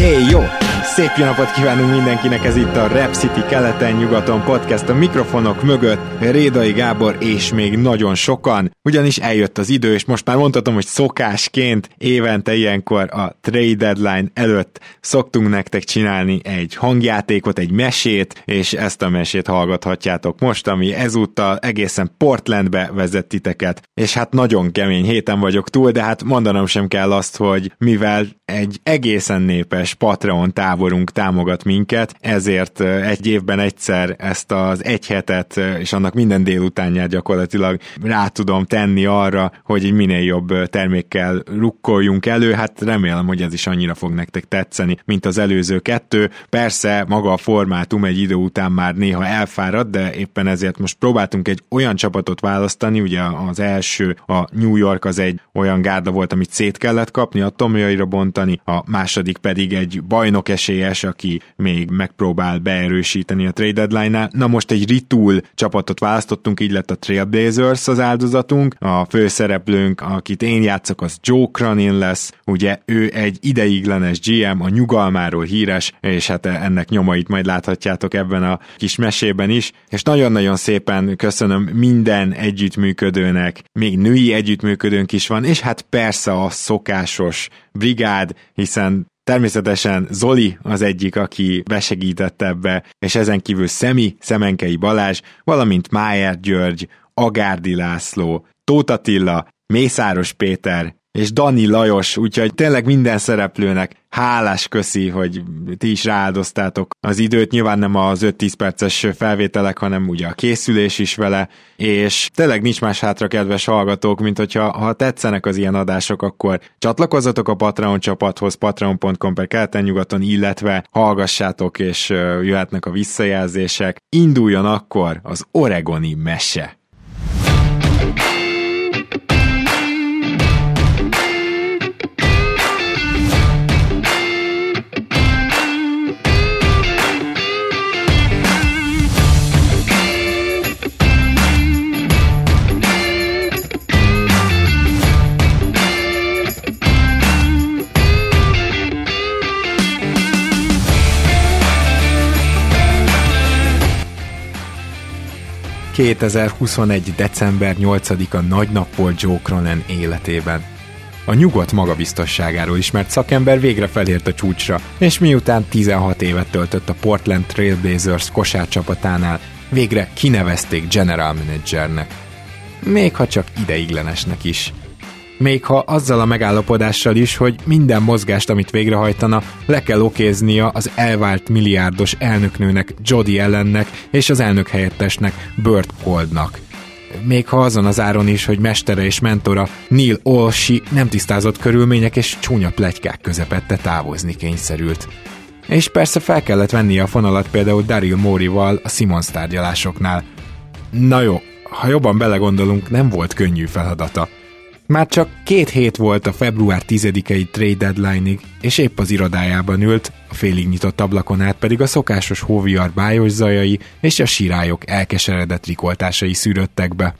Éj, jó! Szép jó napot kívánunk mindenkinek, ez itt a Rap City keleten-nyugaton podcast a mikrofonok mögött, Rédai Gábor és még nagyon sokan, ugyanis eljött az idő, és most már mondhatom, hogy szokásként évente ilyenkor a trade deadline előtt szoktunk nektek csinálni egy hangjátékot, egy mesét, és ezt a mesét hallgathatjátok most, ami ezúttal egészen Portlandbe vezet titeket, és hát nagyon kemény héten vagyok túl, de hát mondanom sem kell azt, hogy mivel egy egészen népes Patreon táborunk támogat minket, ezért egy évben egyszer ezt az egy hetet és annak minden délutánját gyakorlatilag rá tudom tenni arra, hogy egy minél jobb termékkel rukkoljunk elő, hát remélem, hogy ez is annyira fog nektek tetszeni, mint az előző kettő. Persze maga a formátum egy idő után már néha elfárad, de éppen ezért most próbáltunk egy olyan csapatot választani, ugye az első, a New York az egy olyan gárda volt, amit szét kellett kapni, atomjaira bontani, a második pedig egy bajnok esélyes, aki még megpróbál beerősíteni a trade deadline-nál. Na most egy ritul csapatot választottunk, így lett a Trailblazers az áldozatunk, a főszereplőnk, akit én játszok, az Joe Cronin lesz, ugye ő egy ideiglenes GM, a nyugalmáról híres, és hát ennek nyomait majd láthatjátok ebben a kis mesében is, és nagyon-nagyon szépen köszönöm minden együttműködőnek, még női együttműködőnk is van, és hát persze a szokásos brigád, hiszen Természetesen Zoli az egyik, aki besegített ebbe, és ezen kívül Szemi, Szemenkei Balázs, valamint Májer György, Agárdi László, Tóth Attila, Mészáros Péter, és Dani Lajos, úgyhogy tényleg minden szereplőnek hálás köszi, hogy ti is rááldoztátok az időt, nyilván nem az 5-10 perces felvételek, hanem ugye a készülés is vele, és tényleg nincs más hátra, kedves hallgatók, mint hogyha ha tetszenek az ilyen adások, akkor csatlakozzatok a Patreon csapathoz, patreon.com per keleten nyugaton, illetve hallgassátok, és jöhetnek a visszajelzések. Induljon akkor az Oregoni mese! 2021. december 8-a nagy nap volt Joe Cronin életében. A nyugodt magabiztosságáról ismert szakember végre felért a csúcsra, és miután 16 évet töltött a Portland Trailblazers kosárcsapatánál, végre kinevezték general managernek. Még ha csak ideiglenesnek is még ha azzal a megállapodással is, hogy minden mozgást, amit végrehajtana, le kell okéznia az elvált milliárdos elnöknőnek Jody ellennek és az elnök helyettesnek Burt Coldnak. Még ha azon az áron is, hogy mestere és mentora Neil Olshi nem tisztázott körülmények és csúnya plegykák közepette távozni kényszerült. És persze fel kellett vennie a fonalat például Daryl Morival a Simons tárgyalásoknál. Na jó, ha jobban belegondolunk, nem volt könnyű feladata – már csak két hét volt a február 10-i trade deadline-ig, és épp az irodájában ült, a félig nyitott ablakon át pedig a szokásos hóviar bájos zajai és a sirályok elkeseredett rikoltásai szűröttek be.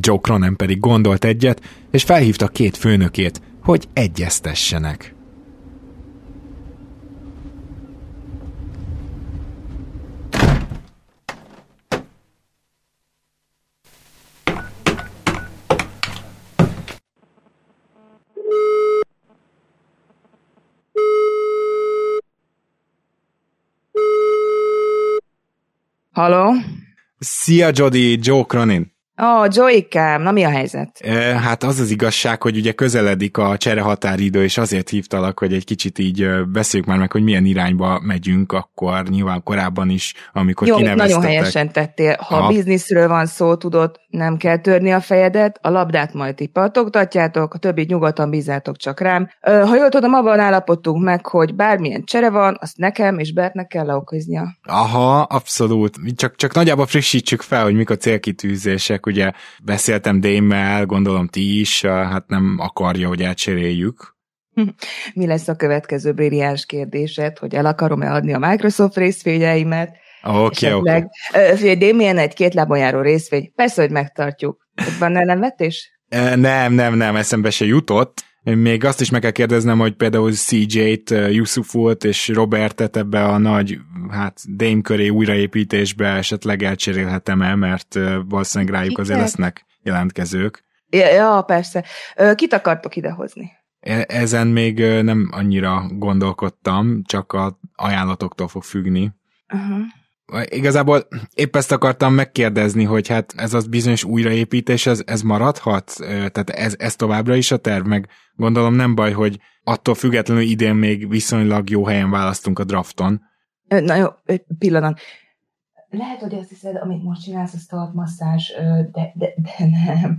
Joe Cronen pedig gondolt egyet, és felhívta két főnökét, hogy egyeztessenek. Halló? Szia, Jody, Joe Cronin. Ó, oh, Joykám, na mi a helyzet? Hát az az igazság, hogy ugye közeledik a csere határidő, és azért hívtalak, hogy egy kicsit így beszéljük már meg, hogy milyen irányba megyünk, akkor nyilván korábban is, amikor Jó, nagyon helyesen tettél. Ha a bizniszről van szó, tudod, nem kell törni a fejedet, a labdát majd ti patogtatjátok, a többit nyugodtan bízátok csak rám. Ha jól tudom, abban állapodtunk meg, hogy bármilyen csere van, azt nekem és Bertnek kell leokoznia. Aha, abszolút. Csak, csak nagyjából frissítsük fel, hogy mik a célkitűzések. Ugye beszéltem Démmel, gondolom ti is, hát nem akarja, hogy elcseréljük. Mi lesz a következő brilliáns kérdésed, hogy el akarom-e adni a Microsoft részvényeimet? Oké, oké. Okay. Démien egy két lábon járó részvény. Persze, hogy megtartjuk. Van ellenvetés? Nem, nem, nem, eszembe se jutott. Még azt is meg kell kérdeznem, hogy például CJ-t, Yusufult és Robertet ebbe a nagy, hát Dame köré újraépítésbe esetleg elcserélhetem-e, mert valószínűleg rájuk azért lesznek jelentkezők. Ja, ja, persze. Kit akartok idehozni? E, ezen még nem annyira gondolkodtam, csak a ajánlatoktól fog függni. Uh-huh. Igazából épp ezt akartam megkérdezni, hogy hát ez az bizonyos újraépítés, ez, ez maradhat? Tehát ez, ez továbbra is a terv, meg gondolom nem baj, hogy attól függetlenül idén még viszonylag jó helyen választunk a drafton. Na jó, pillanat. Lehet, hogy azt hiszed, amit most csinálsz, az talpmasszás, de, de, de nem.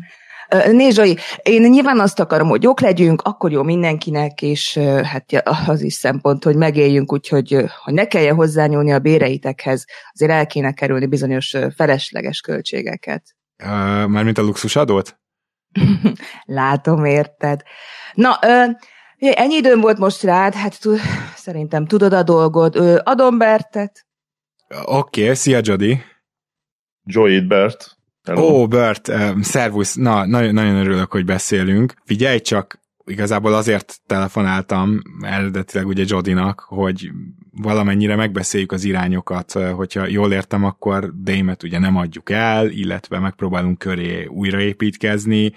Nézd, Zsai, én nyilván azt akarom, hogy jók legyünk, akkor jó mindenkinek, és hát az is szempont, hogy megéljünk, úgyhogy hogy ne kelljen hozzányúlni a béreitekhez, azért el kéne kerülni bizonyos felesleges költségeket. Uh, mármint a luxusadót? Látom, érted. Na, uh, ennyi időm volt most rád, hát t- szerintem tudod a dolgod. Uh, adom Bertet. Oké, okay, szia Jody. Joey Bert. Ó, oh, Bert, um, szervusz, na, nagyon, nagyon örülök, hogy beszélünk. Figyelj csak, igazából azért telefonáltam eredetileg ugye Jodinak, hogy valamennyire megbeszéljük az irányokat, hogyha jól értem, akkor Démet ugye nem adjuk el, illetve megpróbálunk köré újraépítkezni,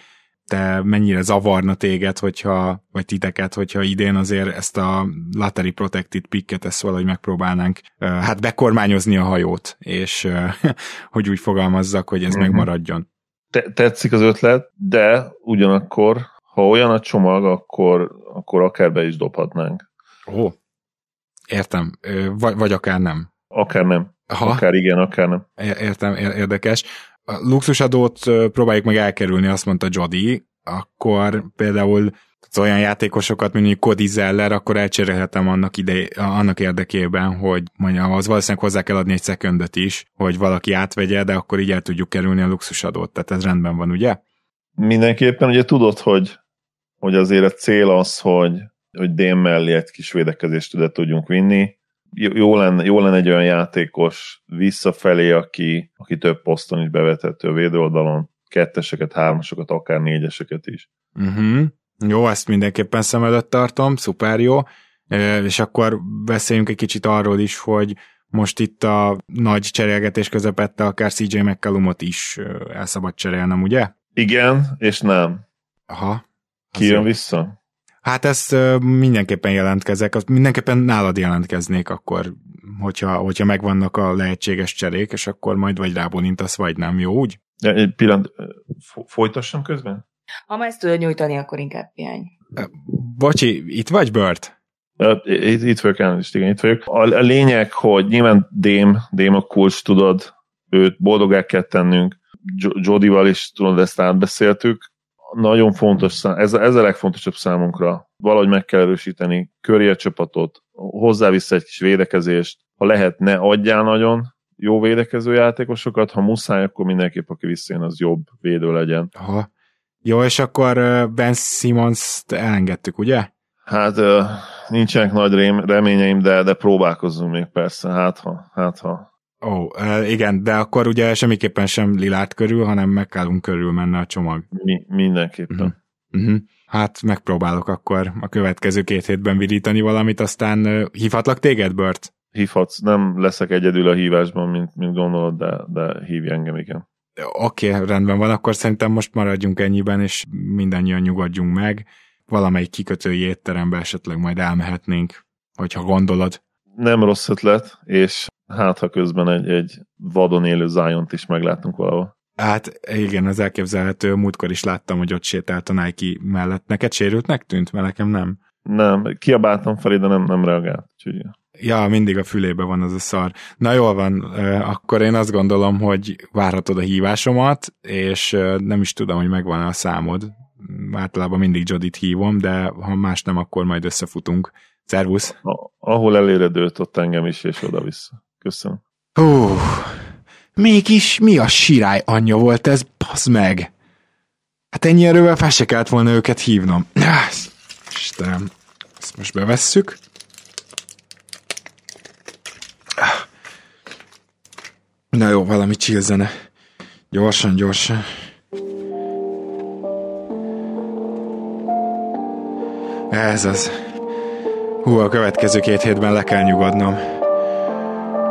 te mennyire zavarna téged, hogyha, vagy titeket, hogyha idén azért ezt a Lottery Protected picket ezt valahogy megpróbálnánk hát bekormányozni a hajót, és hogy úgy fogalmazzak, hogy ez uh-huh. megmaradjon. Te- tetszik az ötlet, de ugyanakkor, ha olyan a csomag, akkor, akkor akár be is dobhatnánk. Ó, értem. Vagy, vagy akár nem. Akár nem. Ha? Akár igen, akár nem. Értem, érdekes a luxusadót próbáljuk meg elkerülni, azt mondta Jody, akkor például olyan játékosokat, mint mondjuk Cody Zeller, akkor elcserélhetem annak, ide, annak érdekében, hogy mondjam, az valószínűleg hozzá kell adni egy szekundot is, hogy valaki átvegye, de akkor így el tudjuk kerülni a luxusadót. Tehát ez rendben van, ugye? Mindenképpen ugye tudod, hogy, hogy azért a cél az, hogy, hogy Dém mellé egy kis védekezést tudjunk vinni, jó lenne, jó lenne egy olyan játékos visszafelé, aki, aki több poszton is bevethető a védőoldalon, ketteseket, hármasokat, akár négyeseket is. Uh-huh. Jó, ezt mindenképpen szem előtt tartom, szuper jó. És akkor beszéljünk egy kicsit arról is, hogy most itt a nagy cserélgetés közepette akár CJ McCallumot is el szabad cserélnem, ugye? Igen, és nem. Aha. Ki jön vissza? Hát ezt mindenképpen jelentkezek, mindenképpen nálad jelentkeznék akkor, hogyha, hogyha megvannak a lehetséges cserék, és akkor majd vagy rábólintasz, vagy nem, jó úgy? De egy pillanat, folytassam közben? Ha ezt tudod nyújtani, akkor inkább piány. Bocsi, itt vagy, Bört? Itt, itt vagyok, elnézést, igen, itt vagyok. A, a lényeg, hogy nyilván Dém, Dém a kulcs, tudod, őt boldogá kell tennünk, Jodival is, tudod, ezt átbeszéltük, nagyon fontos, szám, ez, ez a legfontosabb számunkra. Valahogy meg kell erősíteni köré a csapatot, hozzá vissza egy kis védekezést, ha lehet, ne adjál nagyon jó védekező játékosokat, ha muszáj, akkor mindenképp, aki visszajön, az jobb védő legyen. Aha. Jó, és akkor Ben Simmons-t elengedtük, ugye? Hát nincsenek nagy reményeim, de, de próbálkozzunk még persze, hát ha, hát ha. Ó, oh, igen, de akkor ugye semmiképpen sem Lilát körül, hanem McCallum körül menne a csomag. Mi, mindenképpen. Uh-huh. Uh-huh. Hát megpróbálok akkor a következő két hétben virítani valamit, aztán uh, hívhatlak téged, Bört? Hívhatsz, nem leszek egyedül a hívásban, mint, mint gondolod, de, de hívj engem, igen. Oké, okay, rendben van, akkor szerintem most maradjunk ennyiben, és mindannyian nyugodjunk meg. Valamelyik kikötői étterembe esetleg majd elmehetnénk, hogyha gondolod. Nem rossz ötlet, és hát ha közben egy, egy vadon élő zion is meglátunk valahol. Hát igen, az elképzelhető. Múltkor is láttam, hogy ott sétált a Nike mellett. Neked sérültnek tűnt, mert nekem nem. Nem, kiabáltam felé, de nem, nem reagált. Úgyhogy... Ja, mindig a fülébe van az a szar. Na jól van, akkor én azt gondolom, hogy várhatod a hívásomat, és nem is tudom, hogy megvan a számod. Általában mindig Jodit hívom, de ha más nem, akkor majd összefutunk. Szervusz! Ahol eléred őt, ott engem is, és oda-vissza. Köszönöm. Hú, mégis mi a sirály anyja volt ez, basz meg! Hát ennyi erővel fel se kellett volna őket hívnom. Istenem, ezt most bevesszük. Na jó, valami chill zene. Gyorsan, gyorsan. Ez az. Hú, a következő két hétben le kell nyugodnom.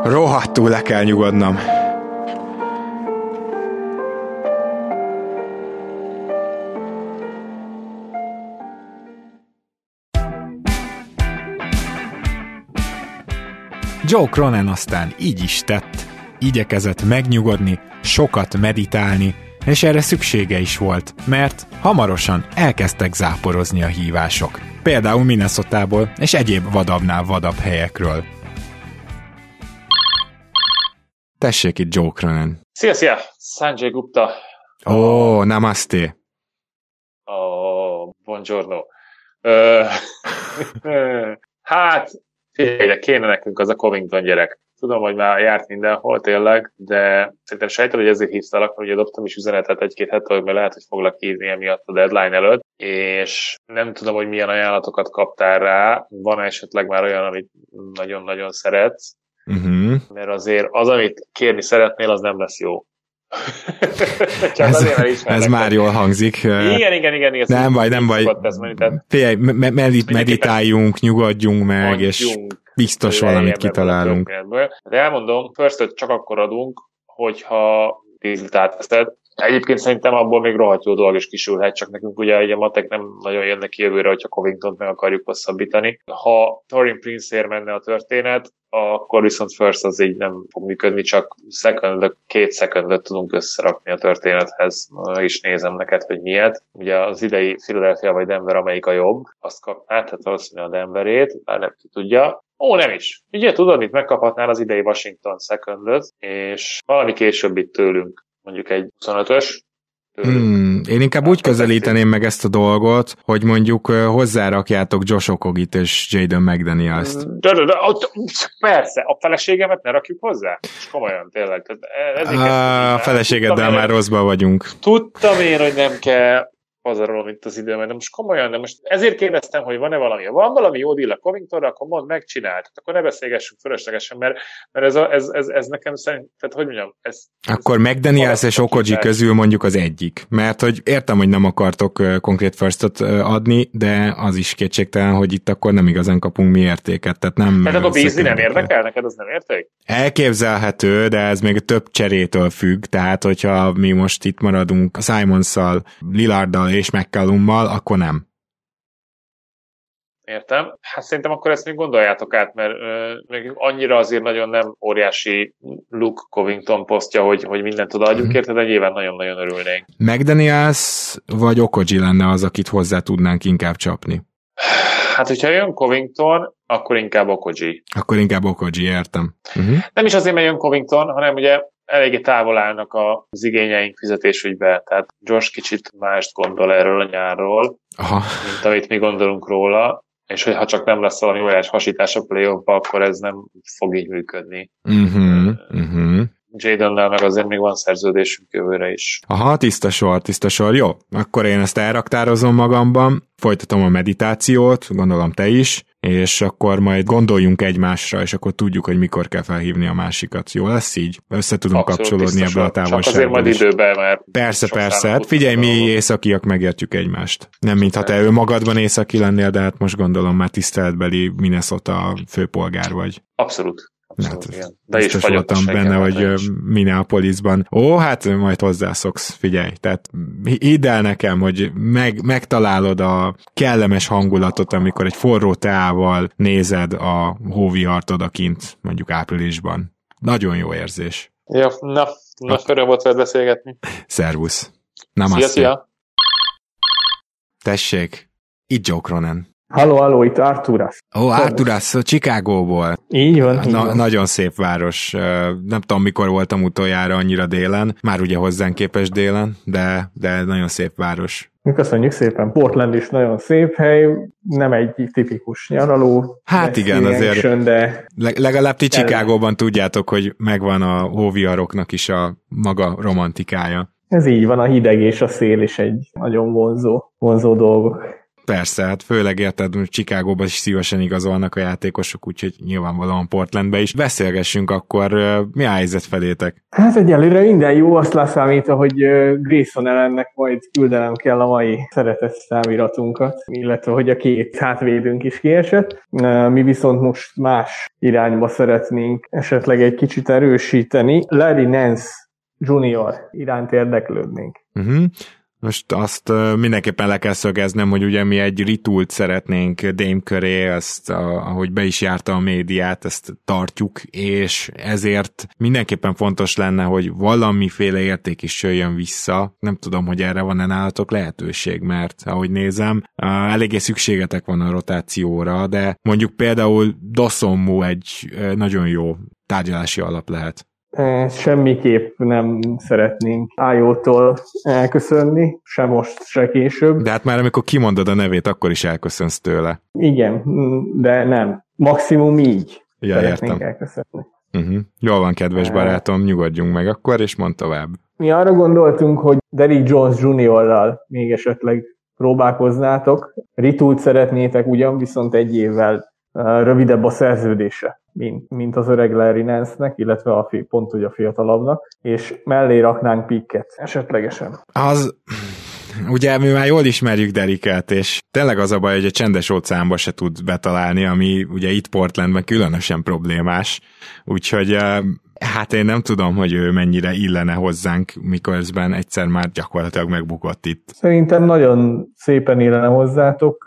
Rohadtul le kell nyugodnom. Joe Cronin aztán így is tett. Igyekezett megnyugodni, sokat meditálni, és erre szüksége is volt, mert hamarosan elkezdtek záporozni a hívások. Például minnesota és egyéb vadabbnál vadabb helyekről. Tessék itt Joe Cronin. Szia, szia! Sanjay Gupta. Ó, oh, namaste. Ó, oh, buongiorno. Uh, hát, figyelj, kéne nekünk az a Covington gyerek. Tudom, hogy már járt mindenhol tényleg, de szerintem sejtem, hogy ezért hívtalak, hogy adoptam is üzenetet egy-két hete, hogy lehet, hogy foglak hívni emiatt a deadline előtt, és nem tudom, hogy milyen ajánlatokat kaptál rá, van esetleg már olyan, amit nagyon-nagyon szeretsz, uh-huh. mert azért az, amit kérni szeretnél, az nem lesz jó. Csak ez, azért, ez már jól hangzik. Igen, igen, igen. igen nem baj, nem baj. Figyelj, me- medit- meditáljunk, nyugodjunk meg, Mondjunk, és biztos valamit kitalálunk. De elmondom, first csak akkor adunk, hogyha dízlit átveszed, Egyébként szerintem abból még rohadt jó dolog is kisülhet, csak nekünk ugye egy a matek nem nagyon jönnek ki jövőre, hogyha covington meg akarjuk hosszabbítani. Ha Torin Prince-ér menne a történet, akkor viszont First az így nem fog működni, csak second, két szekundot tudunk összerakni a történethez. Is nézem neked, hogy miért. Ugye az idei Philadelphia vagy Denver, amelyik a jobb, azt kapnád, hát valószínűleg a Denverét, bár nem tudja. Ó, nem is. Ugye tudod, mit megkaphatnál az idei Washington secondot, és valami később itt tőlünk mondjuk egy 25-ös. Hmm, én inkább úgy közelíteném meg ezt a dolgot, hogy mondjuk hozzárakjátok Josh Okogit és Jaden McDaniels-t. Hmm, de, de, de, persze, a feleségemet ne rakjuk hozzá? És komolyan, tényleg. Ez a feleségeddel már rosszba vagyunk. Tudtam én, hogy nem kell pazarolom itt az időmet, de most komolyan, de most ezért kérdeztem, hogy van-e valami. Ha van valami jó deal a Covingtonra, akkor mondd, megcsinált. Akkor ne beszélgessünk fölöslegesen, mert, mert ez, a, ez, ez, ez, nekem szerint, tehát hogy mondjam, ez... Akkor McDaniels és Okoji közül mondjuk az egyik. Mert hogy értem, hogy nem akartok konkrét firstot adni, de az is kétségtelen, hogy itt akkor nem igazán kapunk mi értéket. Tehát nem tehát akkor bízni nem érdekel? Neked az nem érték? Elképzelhető, de ez még több cserétől függ, tehát hogyha mi most itt maradunk Simonszal, Lillarddal és McCallummal, akkor nem. Értem. Hát szerintem akkor ezt még gondoljátok át, mert még annyira azért nagyon nem óriási Luke Covington posztja, hogy, hogy mindent odaadjuk mm. érte, de nyilván nagyon-nagyon örülnénk. McDaniels vagy Okoji lenne az, akit hozzá tudnánk inkább csapni? Hát, hogyha jön Covington, akkor inkább Okoji. Akkor inkább Okoji, értem. Uh-huh. Nem is azért, mert jön Covington, hanem ugye eléggé távol állnak az igényeink fizetésügybe, tehát Josh kicsit mást gondol erről a nyárról, Aha. mint amit mi gondolunk róla, és hogyha csak nem lesz valami olyan hasítás a play akkor ez nem fog így működni. Uh-huh, uh-huh. Jadonnel meg azért még van szerződésünk jövőre is. Aha, tiszta sor, tiszta sor. Jó, akkor én ezt elraktározom magamban, folytatom a meditációt, gondolom te is, és akkor majd gondoljunk egymásra, és akkor tudjuk, hogy mikor kell felhívni a másikat. Jó lesz így? Össze tudunk Abszolút kapcsolódni ebbe a távolságba. Csak azért majd időben, mert... Persze, persze. Hát figyelj, mi északiak megértjük egymást. Nem, mintha te ő magadban északi lennél, de hát most gondolom már tiszteletbeli Minnesota főpolgár vagy. Abszolút. Abszolút, hát, igen. De is voltam benne, hogy Minneapolisban. Ó, hát majd hozzászoksz, figyelj. Tehát hidd el nekem, hogy meg, megtalálod a kellemes hangulatot, amikor egy forró teával nézed a hóvihart odakint, mondjuk áprilisban. Nagyon jó érzés. Ja, na, Nagy öröm volt veled beszélgetni. Szervusz. Szia, Namaste. szia! Tessék, itt Joe Cronin. Halló, halló, itt Arturas. Ó, Arturas, Chicagóból. Így van, így Na, van. nagyon szép város. Nem tudom, mikor voltam utoljára annyira délen. Már ugye hozzánk képes délen, de, de nagyon szép város. Köszönjük szépen. Portland is nagyon szép hely, nem egy tipikus nyaraló. Hát igen, azért- De Le- legalább ti. Chicagóban tudjátok, hogy megvan a hóviharoknak is a maga romantikája. ez így van, a hideg és a szél is egy nagyon vonzó, vonzó dolgok. Persze, hát főleg érted, hogy Chicagóban is szívesen igazolnak a játékosok, úgyhogy nyilvánvalóan Portlandbe is. Beszélgessünk akkor, mi a helyzet felétek? Hát egyelőre minden jó, azt leszámítva, hogy Grayson ellennek majd küldenem kell a mai szeretett számiratunkat, illetve hogy a két hátvédünk is kiesett. Mi viszont most más irányba szeretnénk esetleg egy kicsit erősíteni. Larry Nance Junior iránt érdeklődnénk. Uh-huh. Most azt mindenképpen le kell szögeznem, hogy ugye mi egy ritult szeretnénk Dame köré, ezt ahogy be is járta a médiát, ezt tartjuk, és ezért mindenképpen fontos lenne, hogy valamiféle érték is jöjjön vissza. Nem tudom, hogy erre van-e nálatok lehetőség, mert ahogy nézem, eléggé szükségetek van a rotációra, de mondjuk például Dosommu egy nagyon jó tárgyalási alap lehet. Eh, Semmiképp nem szeretnénk Ájótól elköszönni, se most, se később. De hát már amikor kimondod a nevét, akkor is elköszönsz tőle. Igen, de nem. Maximum így Ja, szeretnénk értem. elköszönni. Uh-huh. Jól van, kedves barátom, nyugodjunk meg akkor, és mond tovább. Mi arra gondoltunk, hogy Derrick Jones Juniorral még esetleg próbálkoznátok. Ritult szeretnétek ugyan, viszont egy évvel rövidebb a szerződése, mint, mint az öreg Larry Nance-nek, illetve a fi, pont ugye a fiatalabbnak, és mellé raknánk pikket esetlegesen. Az, ugye mi már jól ismerjük Deriket, és tényleg az a baj, hogy a csendes óceánba se tud betalálni, ami ugye itt Portlandben különösen problémás, úgyhogy hát én nem tudom, hogy ő mennyire illene hozzánk, miközben egyszer már gyakorlatilag megbukott itt. Szerintem nagyon szépen illene hozzátok,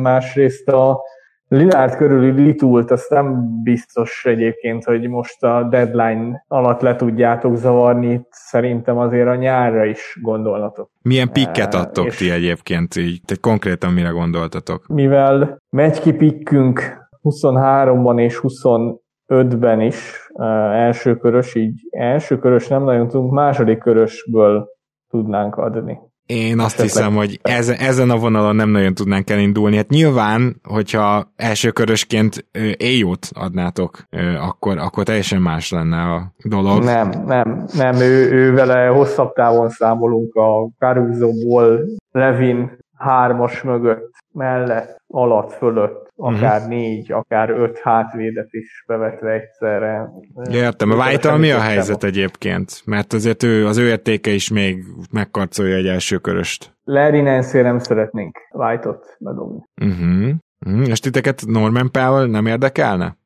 másrészt a Linárd körüli litult, azt nem biztos egyébként, hogy most a deadline alatt le tudjátok zavarni, itt szerintem azért a nyárra is gondolnatok. Milyen pikket adtok és- ti egyébként, így, tehát konkrétan mire gondoltatok? Mivel megy ki pikkünk 23-ban és 25-ben is első körös, így első körös nem nagyon tudunk, második körösből tudnánk adni. Én azt Esetleg. hiszem, hogy ez, ezen a vonalon nem nagyon tudnánk elindulni. Hát nyilván, hogyha elsőkörösként éjót adnátok, akkor, akkor teljesen más lenne a dolog. Nem, nem, nem, ő, ő vele hosszabb távon számolunk a Caruso-ból, Levin hármas mögött, mellett, alatt, fölött, akár Mhm. négy, akár öt hátvédet is bevetve egyszerre. Értem, a white mi a helyzet egyébként? Mert azért ő, az ő értéke is még megkarcolja egy elsőköröst. Larry nance nem szeretnénk White-ot bedobni. Uh-huh. Uh-huh. És titeket Norman Powell nem érdekelne?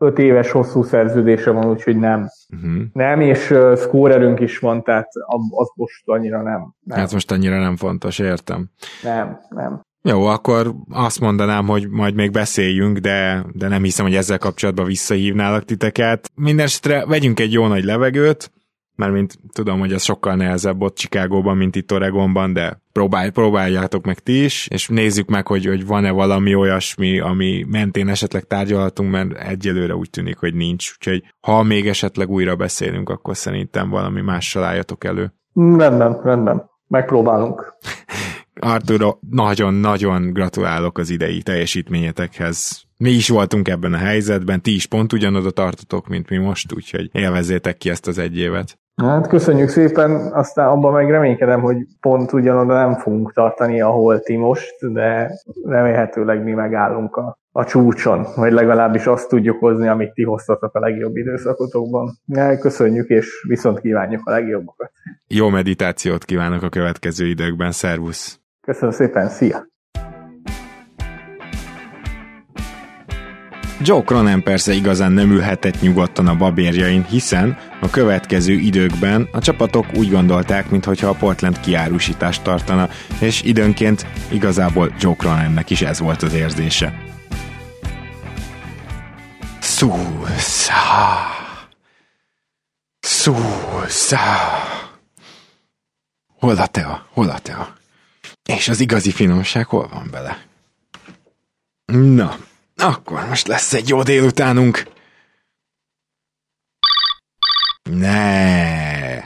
Öt éves hosszú szerződése van, úgyhogy nem. Uh-huh. Nem, és uh, scorerünk is van, tehát az most annyira nem. Nem, Hát most annyira nem fontos, értem. nem, nem. Jó, akkor azt mondanám, hogy majd még beszéljünk, de, de nem hiszem, hogy ezzel kapcsolatban visszahívnálak titeket. Mindenesetre vegyünk egy jó nagy levegőt, mert mint tudom, hogy ez sokkal nehezebb ott Chicagóban, mint itt Oregonban, de próbálj, próbáljátok meg ti is, és nézzük meg, hogy, hogy van-e valami olyasmi, ami mentén esetleg tárgyalhatunk, mert egyelőre úgy tűnik, hogy nincs. Úgyhogy ha még esetleg újra beszélünk, akkor szerintem valami mással álljatok elő. Rendben, rendben. Megpróbálunk. Arturo, nagyon-nagyon gratulálok az idei teljesítményetekhez. Mi is voltunk ebben a helyzetben, ti is pont ugyanoda tartotok, mint mi most, úgyhogy élvezzétek ki ezt az egy évet. Hát köszönjük szépen, aztán abban meg reménykedem, hogy pont ugyanoda nem fogunk tartani, ahol ti most, de remélhetőleg mi megállunk a, a csúcson, vagy legalábbis azt tudjuk hozni, amit ti hoztatok a legjobb időszakotokban. Köszönjük, és viszont kívánjuk a legjobbakat. Jó meditációt kívánok a következő időkben, szervusz! Köszönöm szépen, szia! Joe Cronin persze igazán nem ülhetett nyugodtan a babérjain, hiszen a következő időkben a csapatok úgy gondolták, mintha a Portland kiárusítást tartana, és időnként igazából Joe Croninnek is ez volt az érzése. Szúszá! Szúszá. Hol a tea? Hol a tea? És az igazi finomság hol van bele? Na, akkor most lesz egy jó délutánunk. Ne.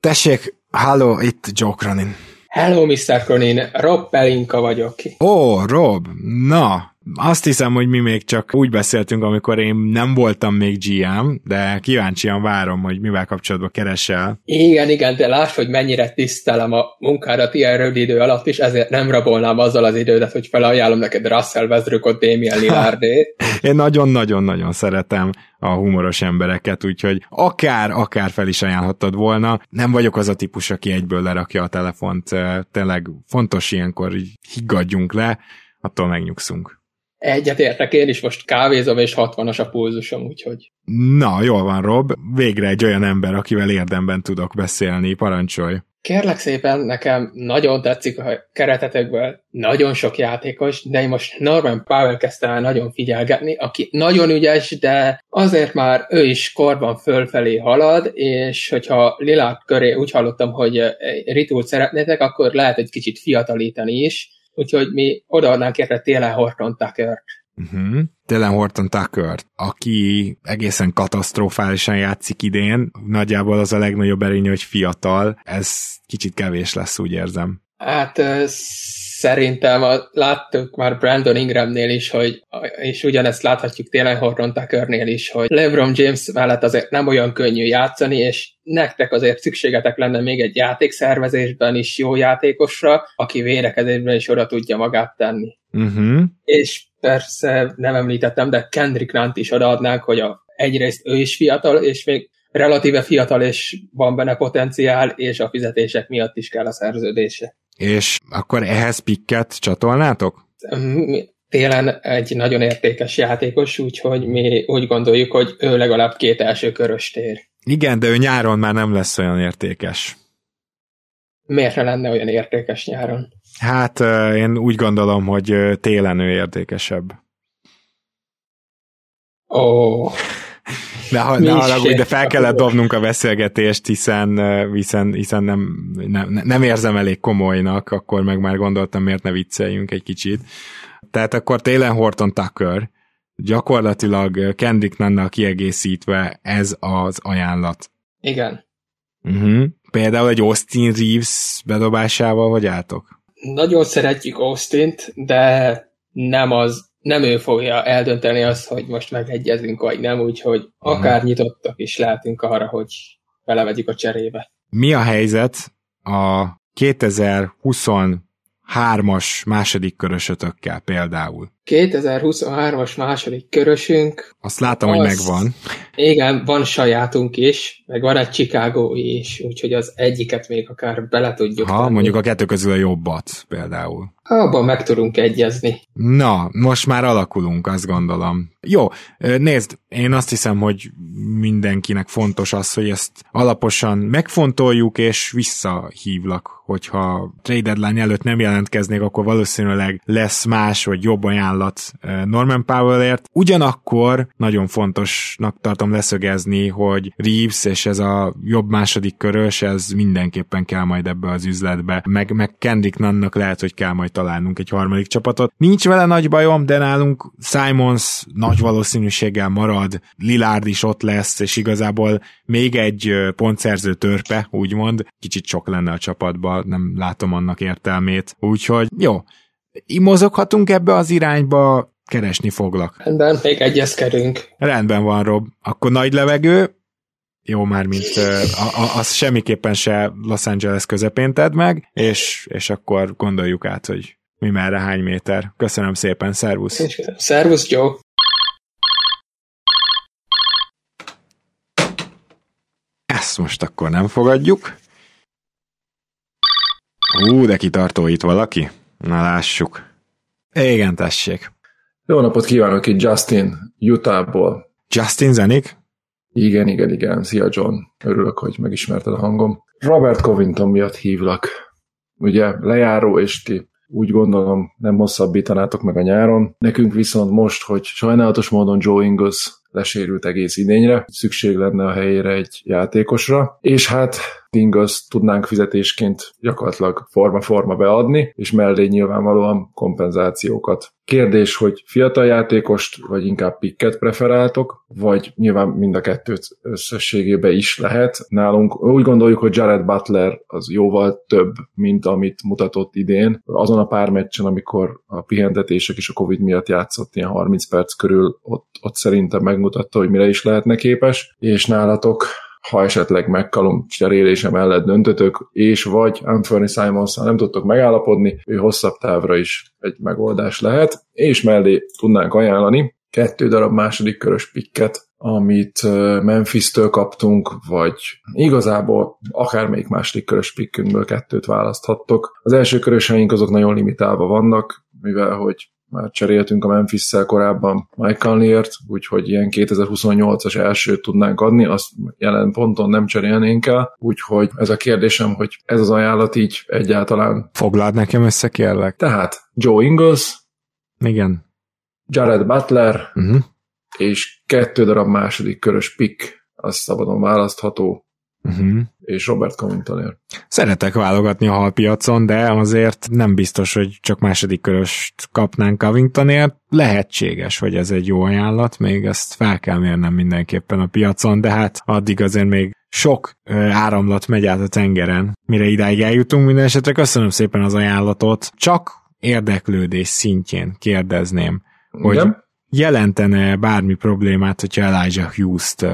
Tessék, halló, itt Joe Cronin. Hello, Mr. Cronin, Rob Pelinka vagyok. Ó, Rob, na, azt hiszem, hogy mi még csak úgy beszéltünk, amikor én nem voltam még GM, de kíváncsian várom, hogy mivel kapcsolatban keresel. Igen, igen, de láss, hogy mennyire tisztelem a munkádat ilyen rövid idő alatt, és ezért nem rabolnám azzal az idődet, hogy felajánlom neked Russell Westbrookot, Damian Lillardét. én nagyon-nagyon-nagyon szeretem a humoros embereket, úgyhogy akár, akár fel is ajánlhattad volna. Nem vagyok az a típus, aki egyből lerakja a telefont. Tényleg fontos ilyenkor, hogy higgadjunk le, attól megnyugszunk. Egyetértek, én is most kávézom, és 60-as a pulzusom, úgyhogy... Na, jól van, Rob. Végre egy olyan ember, akivel érdemben tudok beszélni. Parancsolj! Kérlek szépen, nekem nagyon tetszik a keretetekből, nagyon sok játékos, de én most Norman Powell kezdtem el nagyon figyelgetni, aki nagyon ügyes, de azért már ő is korban fölfelé halad, és hogyha Lilát köré úgy hallottam, hogy ritult szeretnétek, akkor lehet egy kicsit fiatalítani is, úgyhogy mi odaadnánk érte Télen Horton tucker Uh-huh. Télen Horton tucker aki egészen katasztrofálisan játszik idén, nagyjából az a legnagyobb erény, hogy fiatal, ez kicsit kevés lesz, úgy érzem. Hát szerintem a, láttuk már Brandon Ingramnél is, hogy, és ugyanezt láthatjuk tényleg Horton Tuckernél is, hogy LeBron James mellett azért nem olyan könnyű játszani, és nektek azért szükségetek lenne még egy játékszervezésben is jó játékosra, aki védekezésben is oda tudja magát tenni. Uh-huh. És persze nem említettem, de Kendrick Nant is odaadnánk, hogy a, egyrészt ő is fiatal, és még relatíve fiatal, és van benne potenciál, és a fizetések miatt is kell a szerződése. És akkor ehhez pikket csatolnátok? Télen egy nagyon értékes játékos, úgyhogy mi úgy gondoljuk, hogy ő legalább két első körös tér. Igen, de ő nyáron már nem lesz olyan értékes. Miért ne lenne olyan értékes nyáron? Hát én úgy gondolom, hogy télen ő értékesebb. Ó. Oh. Ne, ha, ne haragudj, de fel kellett dobnunk a beszélgetést, hiszen, hiszen, hiszen nem, nem, nem érzem elég komolynak, akkor meg már gondoltam, miért ne vicceljünk egy kicsit. Tehát akkor télen Horton Tucker, gyakorlatilag Kendrick Nannal kiegészítve ez az ajánlat. Igen. Uh-huh. Például egy Austin Reeves bedobásával, hogy álltok? Nagyon szeretjük Austin-t, de nem az nem ő fogja eldönteni azt, hogy most megegyezünk, vagy nem, úgyhogy akár nyitottak is lehetünk arra, hogy belevegyük a cserébe. Mi a helyzet a 2023-as második körösötökkel például? 2023-as második körösünk. Azt látom, az, hogy megvan. Igen, van sajátunk is, meg van egy Chicago is, úgyhogy az egyiket még akár bele tudjuk Ha, tenni. mondjuk a kettő közül a jobbat például. Abban meg tudunk egyezni. Na, most már alakulunk, azt gondolom. Jó, nézd, én azt hiszem, hogy mindenkinek fontos az, hogy ezt alaposan megfontoljuk, és visszahívlak, hogyha trade deadline előtt nem jelentkeznék, akkor valószínűleg lesz más, vagy jobb ajánlat Norman Powellért. Ugyanakkor nagyon fontosnak tartom leszögezni, hogy Reeves és ez a jobb második körös, ez mindenképpen kell majd ebbe az üzletbe. Meg, meg Kendrick Nannak lehet, hogy kell majd találnunk egy harmadik csapatot. Nincs vele nagy bajom, de nálunk Simons nagy valószínűséggel marad, Lillard is ott lesz, és igazából még egy pontszerző törpe, úgymond, kicsit sok lenne a csapatban, nem látom annak értelmét. Úgyhogy jó, mozoghatunk ebbe az irányba, keresni foglak. Rendben, még egyezkedünk. Rendben van, Rob. Akkor nagy levegő, jó már, mint az semmiképpen se Los Angeles közepén tedd meg, és, és akkor gondoljuk át, hogy mi merre, hány méter. Köszönöm szépen, szervusz! Szervusz, Joe! Ezt most akkor nem fogadjuk. Ú, de kitartó itt valaki. Na lássuk. Igen, tessék. Jó napot kívánok itt Justin, Utahból. Justin zenik? Igen, igen, igen. Szia John. Örülök, hogy megismerted a hangom. Robert Covington miatt hívlak. Ugye lejáró, és ti úgy gondolom nem hosszabbítanátok meg a nyáron. Nekünk viszont most, hogy sajnálatos módon Joe Ingles lesérült egész idényre, szükség lenne a helyére egy játékosra, és hát Ingles tudnánk fizetésként gyakorlatilag forma-forma beadni, és mellé nyilvánvalóan kompenzációkat. Kérdés, hogy fiatal játékost, vagy inkább pikket preferáltok, vagy nyilván mind a kettőt összességében is lehet. Nálunk úgy gondoljuk, hogy Jared Butler az jóval több, mint amit mutatott idén. Azon a pár meccsen, amikor a pihentetések és a Covid miatt játszott ilyen 30 perc körül, ott, ott szerintem megmutatta, hogy mire is lehetne képes, és nálatok ha esetleg McCallum cserélése mellett döntötök, és vagy Anthony simons nem tudtok megállapodni, ő hosszabb távra is egy megoldás lehet, és mellé tudnánk ajánlani kettő darab második körös pikket, amit Memphis-től kaptunk, vagy igazából akármelyik második körös pikkünkből kettőt választhattok. Az első köröseink azok nagyon limitálva vannak, mivel hogy már cseréltünk a memphis korábban Mike Conley-ért, úgyhogy ilyen 2028-as elsőt tudnánk adni, azt jelen ponton nem cserélnénk el, úgyhogy ez a kérdésem, hogy ez az ajánlat így egyáltalán... Foglald nekem össze, kérlek. Tehát Joe Ingles, Igen. Jared Butler, Uh-huh. és kettő darab második körös pick, az szabadon választható, Uh-huh. és Robert Covingtonért. Szeretek válogatni a halpiacon, de azért nem biztos, hogy csak második köröst kapnánk Covingtonért. Lehetséges, hogy ez egy jó ajánlat, még ezt fel kell mérnem mindenképpen a piacon, de hát addig azért még sok áramlat megy át a tengeren, mire idáig eljutunk. Minden esetre köszönöm szépen az ajánlatot. Csak érdeklődés szintjén kérdezném, hogy Igen? jelentene bármi problémát, hogyha Elijah Hughes-t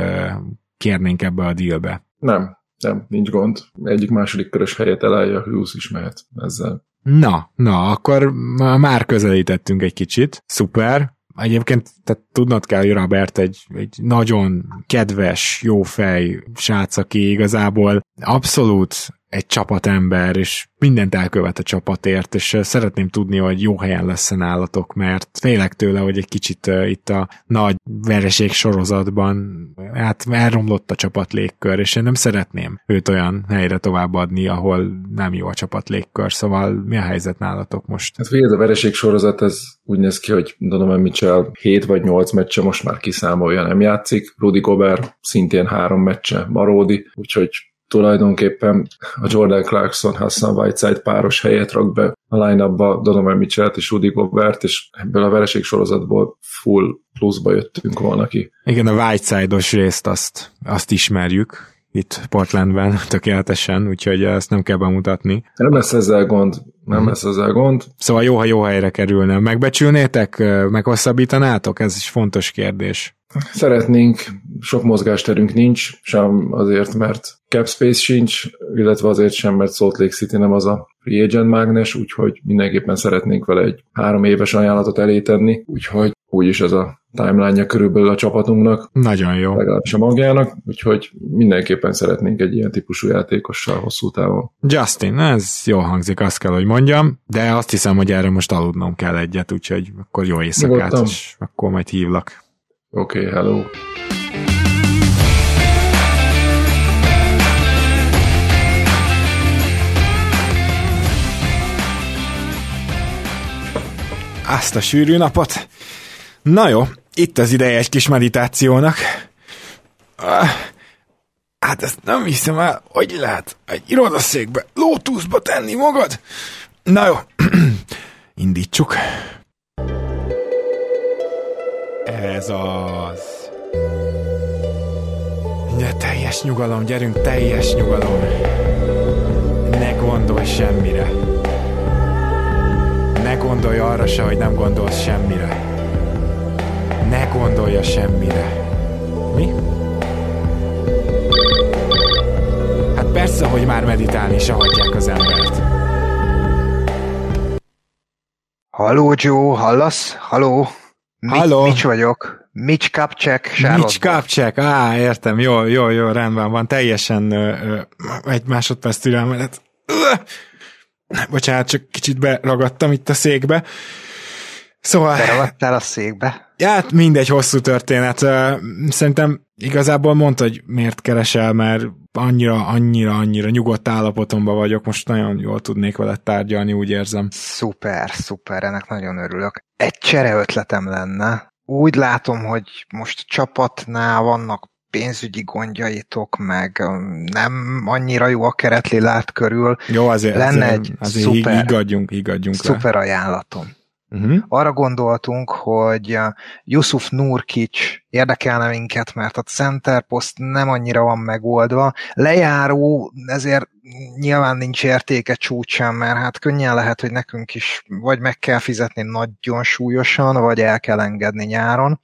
kérnénk ebbe a dealbe. Nem, nem, nincs gond. Egyik második körös helyet elállja, Hughes is mehet ezzel. Na, na, akkor már közelítettünk egy kicsit. Szuper. Egyébként tehát tudnod kell, hogy Robert egy, egy nagyon kedves, jó fej srác, aki igazából abszolút egy csapatember, és mindent elkövet a csapatért, és szeretném tudni, hogy jó helyen lesz nálatok, mert félek tőle, hogy egy kicsit itt a nagy vereség sorozatban hát elromlott a csapat légkör, és én nem szeretném őt olyan helyre továbbadni, ahol nem jó a csapat légkör, szóval mi a helyzet nálatok most? Hát figyelj, a vereség sorozat, ez úgy néz ki, hogy Donovan Mitchell 7 vagy 8 meccse most már kiszámolja, nem játszik. Rudy Gobert szintén három meccse maródi, úgyhogy tulajdonképpen a Jordan Clarkson Hassan Whiteside páros helyet rak be a line-upba Donovan mitchell és Rudy Gobert, és ebből a vereség sorozatból full pluszba jöttünk volna ki. Igen, a Whiteside-os részt azt, azt ismerjük itt Portlandben tökéletesen, úgyhogy ezt nem kell bemutatni. Nem lesz ezzel gond, nem Mhm. lesz ezzel gond. Szóval jó, ha jó helyre kerülne. Megbecsülnétek? Meghosszabbítanátok? Ez is fontos kérdés. Szeretnénk, sok mozgásterünk nincs, sem azért, mert cap space sincs, illetve azért sem, mert Salt Lake City nem az a free agent mágnes, úgyhogy mindenképpen szeretnénk vele egy három éves ajánlatot elé tenni, úgyhogy úgyis ez a timeline-ja körülbelül a csapatunknak, Nagyon jó. legalábbis a magjának, úgyhogy mindenképpen szeretnénk egy ilyen típusú játékossal hosszú távon. Justin, ez jól hangzik, azt kell, hogy mondjam, de azt hiszem, hogy erre most aludnom kell egyet, úgyhogy akkor jó éjszakát, Nyugodtan. és akkor majd hívlak. Oké, okay, hello. Azt a sűrű napot. Na jó, itt az ideje egy kis meditációnak. Ah, Hát ezt nem hiszem el, hogy lehet egy irodaszékbe, lótuszba tenni magad. Na jó, indítsuk. Ez az. De teljes nyugalom, gyerünk, teljes nyugalom. Ne gondolj semmire. Ne gondolj arra se, hogy nem gondolsz semmire. Ne gondolj a semmire. Mi? Hát persze, hogy már meditálni se hagyják az embert. Halló, Joe, hallasz? Halló? Halló. Mitch vagyok. Mitch Kapcsek. Mitch Kapcsek, á, értem, jó, jó, jó, rendben van, teljesen ö, ö, egy másodperc türelmedet. Ö! Bocsánat, csak kicsit beragadtam itt a székbe. Szóval... Beragadtál a székbe? Ja, hát mindegy hosszú történet. Szerintem igazából mondta, hogy miért keresel, mert annyira, annyira, annyira nyugodt állapotomban vagyok, most nagyon jól tudnék veled tárgyalni, úgy érzem. Szuper, szuper, ennek nagyon örülök. Egy csere ötletem lenne. úgy látom, hogy most a csapatnál vannak pénzügyi gondjaitok, meg um, nem annyira jó a keretlilát körül. Jó, azért, Lenne azért, egy azért szuper- higgadjunk, higgadjunk le. Szuper ajánlatom. Uh-huh. Arra gondoltunk, hogy uh, Yusuf Nurkic érdekelne minket, mert a center post nem annyira van megoldva. Lejáró, ezért nyilván nincs értéke csúcsán, mert hát könnyen lehet, hogy nekünk is vagy meg kell fizetni nagyon súlyosan, vagy el kell engedni nyáron.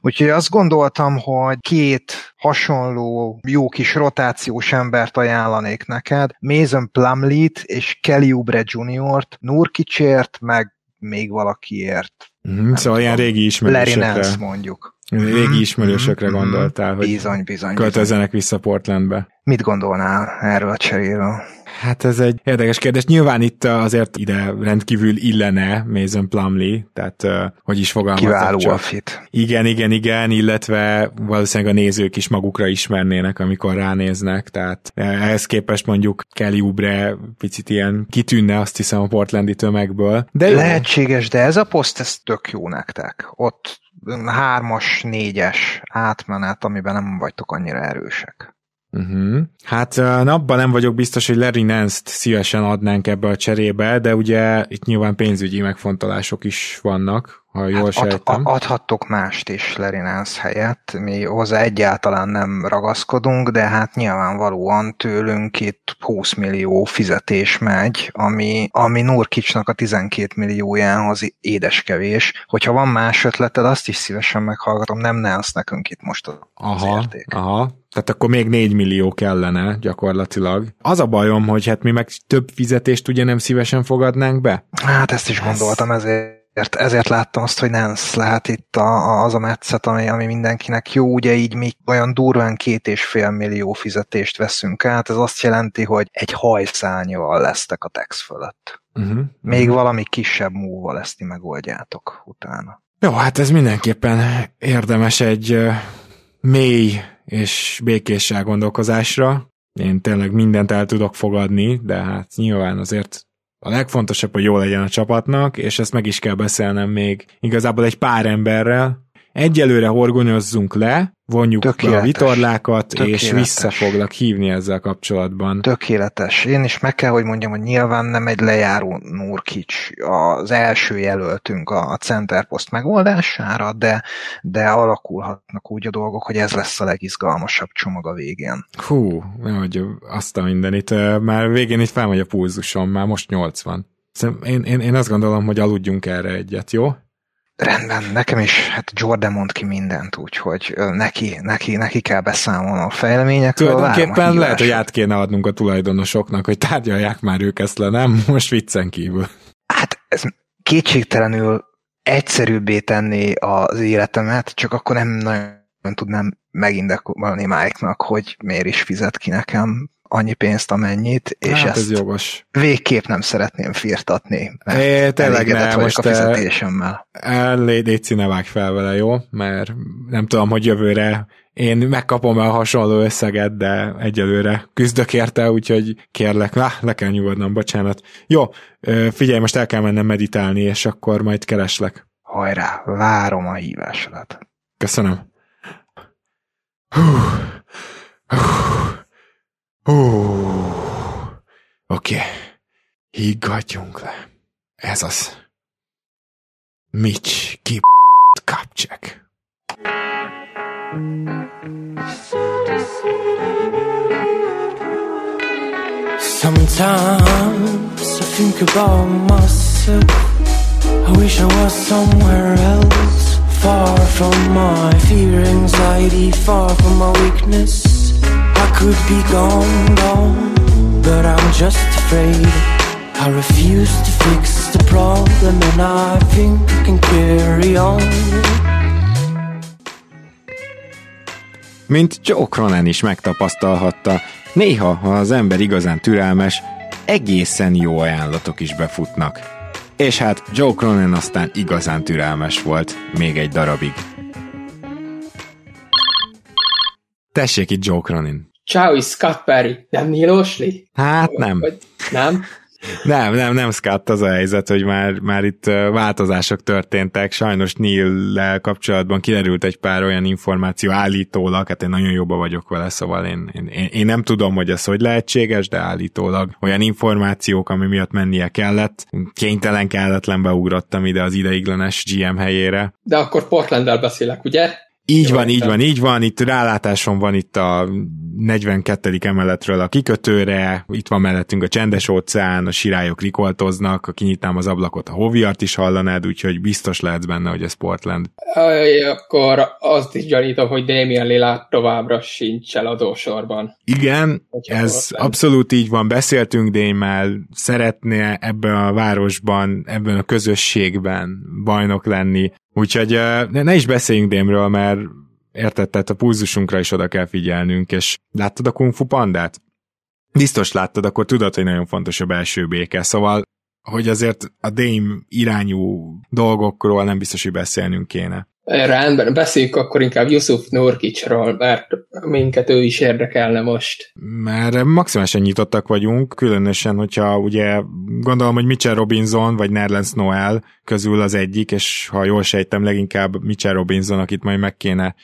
Úgyhogy azt gondoltam, hogy két hasonló jó kis rotációs embert ajánlanék neked, Mason Plumlee-t és Kelly Oubre Jr.-t, Nurkicért, meg még valakiért. Uh-huh. Szóval ilyen régi Larry ismerősökre, Nance mondjuk. régi ismerősökre Mhm, mhm. gondoltál, hogy Bizony, bizony, bizony. költözzenek vissza Portlandbe. Mit gondolnál erről a cseréről? Hát ez egy érdekes kérdés. Nyilván itt azért ide rendkívül illene Mason Plumley, tehát hogy is fogalmazok Kiváló csak. a fit. Igen, igen, igen, illetve valószínűleg a nézők is magukra ismernének, amikor ránéznek, tehát eh, ehhez képest mondjuk Kelly Oubre picit ilyen kitűnne, azt hiszem a portlandi tömegből. De. Lehetséges, de ez a poszt, ez tök jó nektek. Ott hármas, négyes átmenet, amiben nem vagytok annyira erősek. Uh-huh. Hát uh, abban nem vagyok biztos, hogy Larry Nance-t szívesen adnánk ebbe a cserébe, de ugye itt nyilván pénzügyi megfontolások is vannak, ha jól Hát ad, sejtem. a- adhattok mást is Larry Nance helyett, mi hozzá egyáltalán nem ragaszkodunk, de hát nyilvánvalóan tőlünk itt 20 millió fizetés megy, ami, ami Nurkicsnak a 12 milliójához édeskevés. Hogyha van más ötleted, azt is szívesen meghallgatom, nem Nance nekünk itt most az Aha, érték. aha. Tehát akkor még 4 millió kellene gyakorlatilag. Az a bajom, hogy hát mi meg több fizetést ugye nem szívesen fogadnánk be. Hát ezt is gondoltam, ezért ezért láttam azt, hogy Nance lehet itt a, a, az a metszet, ami, ami mindenkinek jó, ugye így mi olyan durván két és fél millió fizetést veszünk át, ez azt jelenti, hogy egy hajszányval lesztek a tex fölött. Uh-huh. Még valami kisebb múlval ezt ti megoldjátok utána. Jó, hát ez mindenképpen érdemes egy mély és békés elgondolkozásra. Én tényleg mindent el tudok fogadni, de hát nyilván azért a legfontosabb, hogy jó legyen a csapatnak, és ezt meg is kell beszélnem még igazából egy pár emberrel. Egyelőre horgonyozzunk le, vonjuk be a Tökéletes. vitorlákat, és Tökéletes. vissza foglak hívni ezzel kapcsolatban. Tökéletes. Én is meg kell, hogy mondjam, hogy nyilván nem egy lejáró Nurkic az első jelöltünk a center post megoldására, de, de alakulhatnak úgy a dolgok, hogy ez lesz a legizgalmasabb csomag a végén. Hú, hogy azt a mindenit. Már végén itt felmegy a pulzusom, már most 80. Szerintem Én, én, én azt gondolom, hogy aludjunk erre egyet, jó? Rendben, nekem is, hát Jordan mond ki mindent, úgyhogy neki, neki, neki kell beszámolnom a fejleményekről. várom a Tulajdonképpen lehet, hogy át kéne adnunk a tulajdonosoknak, hogy tárgyalják már ők ezt le, nem? Most viccen kívül. Hát ez kétségtelenül egyszerűbbé tenni az életemet, csak akkor nem nagyon tudnám megindekolni Mike-nak, hogy miért is fizet ki nekem annyi pénzt, amennyit, és hát ez ezt jogos. végképp nem szeretném firtatni, mert É, tényleg ne, most a fizetésemmel. Légy, ne vágj fel vele, jó? Mert nem tudom, hogy jövőre én megkapom el hasonló összeget, de egyelőre küzdök érte, úgyhogy kérlek, lá, le kell nyugodnom, bocsánat. Jó, figyelj, most el kell mennem meditálni, és akkor majd kereslek. Hajrá, várom a hívásodat. Köszönöm. Hú. Hú. Hú. Oké. Okay. Higgadjunk le. Ez az. Mitch ki kapcsek. Sometimes I think about myself. I wish I was somewhere else. Far from my fear, anxiety, far from my weakness. I could be gone, gone, but I'm just afraid. I refuse to fix the problem, and I think I can carry on. Mint Joe Cronin is megtapasztalhatta, néha, ha az ember igazán türelmes, egészen jó ajánlatok is befutnak. És hát Joe Cronin aztán igazán türelmes volt, még egy darabig. Tessék itt Joe Cronin. Ciao, Scott Perry. Nem Neil Oshley? Hát nem. Vagy, nem? Nem, nem, nem Scott az a helyzet, hogy már, már itt változások történtek. Sajnos Neil-lel kapcsolatban kiderült egy pár olyan információ állítólag, hát én nagyon jobba vagyok vele, szóval én, én, én nem tudom, hogy ez hogy lehetséges, de állítólag olyan információk, ami miatt mennie kellett. Kénytelen kelletlen beugrottam ide az ideiglenes GM helyére. De akkor Portlanddel beszélek, ugye? Így Jó, van, így van, így van, itt rálátásom van itt a 42. emeletről a kikötőre, itt van mellettünk a csendes óceán, a sirályok rikoltoznak, ha kinyitnám az ablakot, a hoviart is hallanád, úgyhogy biztos lehetsz benne, hogy ez Portland. Akkor azt is gyanítom, hogy Damien Lillard továbbra sincs eladósorban. Igen, Hogyha ez Portland. abszolút így van, beszéltünk Démmel, szeretné ebben a városban, ebben a közösségben bajnok lenni, Úgyhogy ne, is beszéljünk Démről, mert érted, tehát a pulzusunkra is oda kell figyelnünk, és láttad a Kung Fu pandát? Biztos láttad, akkor tudod, hogy nagyon fontos a belső béke, szóval hogy azért a Dame irányú dolgokról nem biztos, hogy beszélnünk kéne. Rendben, beszéljük akkor inkább Yusuf Nurkicsról, mert minket ő is érdekelne most. Mert maximálisan nyitottak vagyunk, különösen, hogyha ugye gondolom, hogy Mitchell Robinson vagy Nerlens Noel közül az egyik, és ha jól sejtem, leginkább Mitchell Robinson, akit majd meg kéne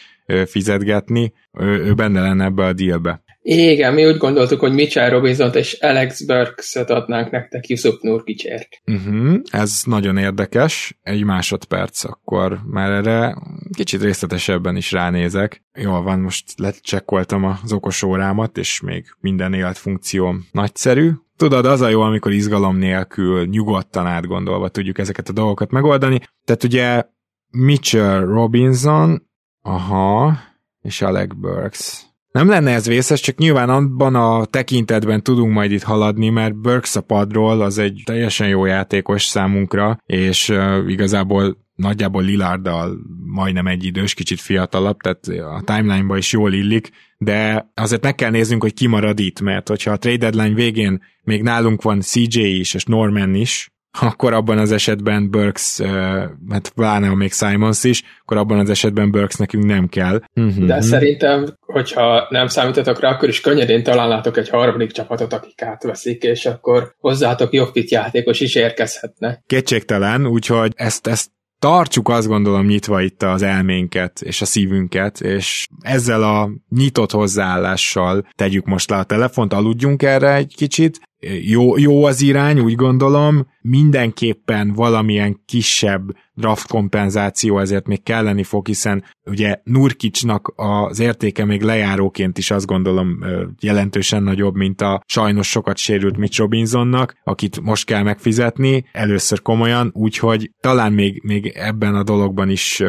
fizetgetni, ő, ő benne lenne ebbe a dealbe. Igen, mi úgy gondoltuk, hogy Mitchell robinson és Alex Burks-et adnánk nektek Yusuf Nurkicsért. Uh-huh, ez nagyon érdekes. Egy másodperc, akkor már erre kicsit részletesebben is ránézek. Jól van, most lecsekkoltam az okos órámat, és még minden életfunkcióm nagyszerű. Tudod, az a jó, amikor izgalom nélkül, nyugodtan átgondolva tudjuk ezeket a dolgokat megoldani. Tehát ugye Mitchell Robinson, aha, és Alec Burks nem lenne ez vészes, csak nyilván abban a tekintetben tudunk majd itt haladni, mert Burks a padról az egy teljesen jó játékos számunkra, és uh, igazából nagyjából Lillarddal majdnem egy idős, kicsit fiatalabb, tehát a timeline-ba is jól illik, de azért meg kell néznünk, hogy ki marad itt, mert hogyha a trade deadline végén még nálunk van CJ is, és Norman is, akkor abban az esetben Burks, hát pláne még Simons is, akkor abban az esetben Burks nekünk nem kell. Mhm. De szerintem, hogyha nem számítatok rá, akkor is könnyedén találnátok egy harmadik csapatot, akik átveszik, és akkor hozzátok jobb fit játékos is érkezhetne. Kétségtelen, úgyhogy ezt, ezt tartsuk azt gondolom nyitva itt az elménket és a szívünket, és ezzel a nyitott hozzáállással tegyük most le a telefont, aludjunk erre egy kicsit, jó, jó az irány, úgy gondolom, mindenképpen valamilyen kisebb draft kompenzáció ezért még kelleni fog, hiszen ugye Nurkicsnak az értéke még lejáróként is azt gondolom jelentősen nagyobb, mint a sajnos sokat sérült Mitch Robinsonnak, akit most kell megfizetni, először komolyan, úgyhogy talán még, még ebben a dologban is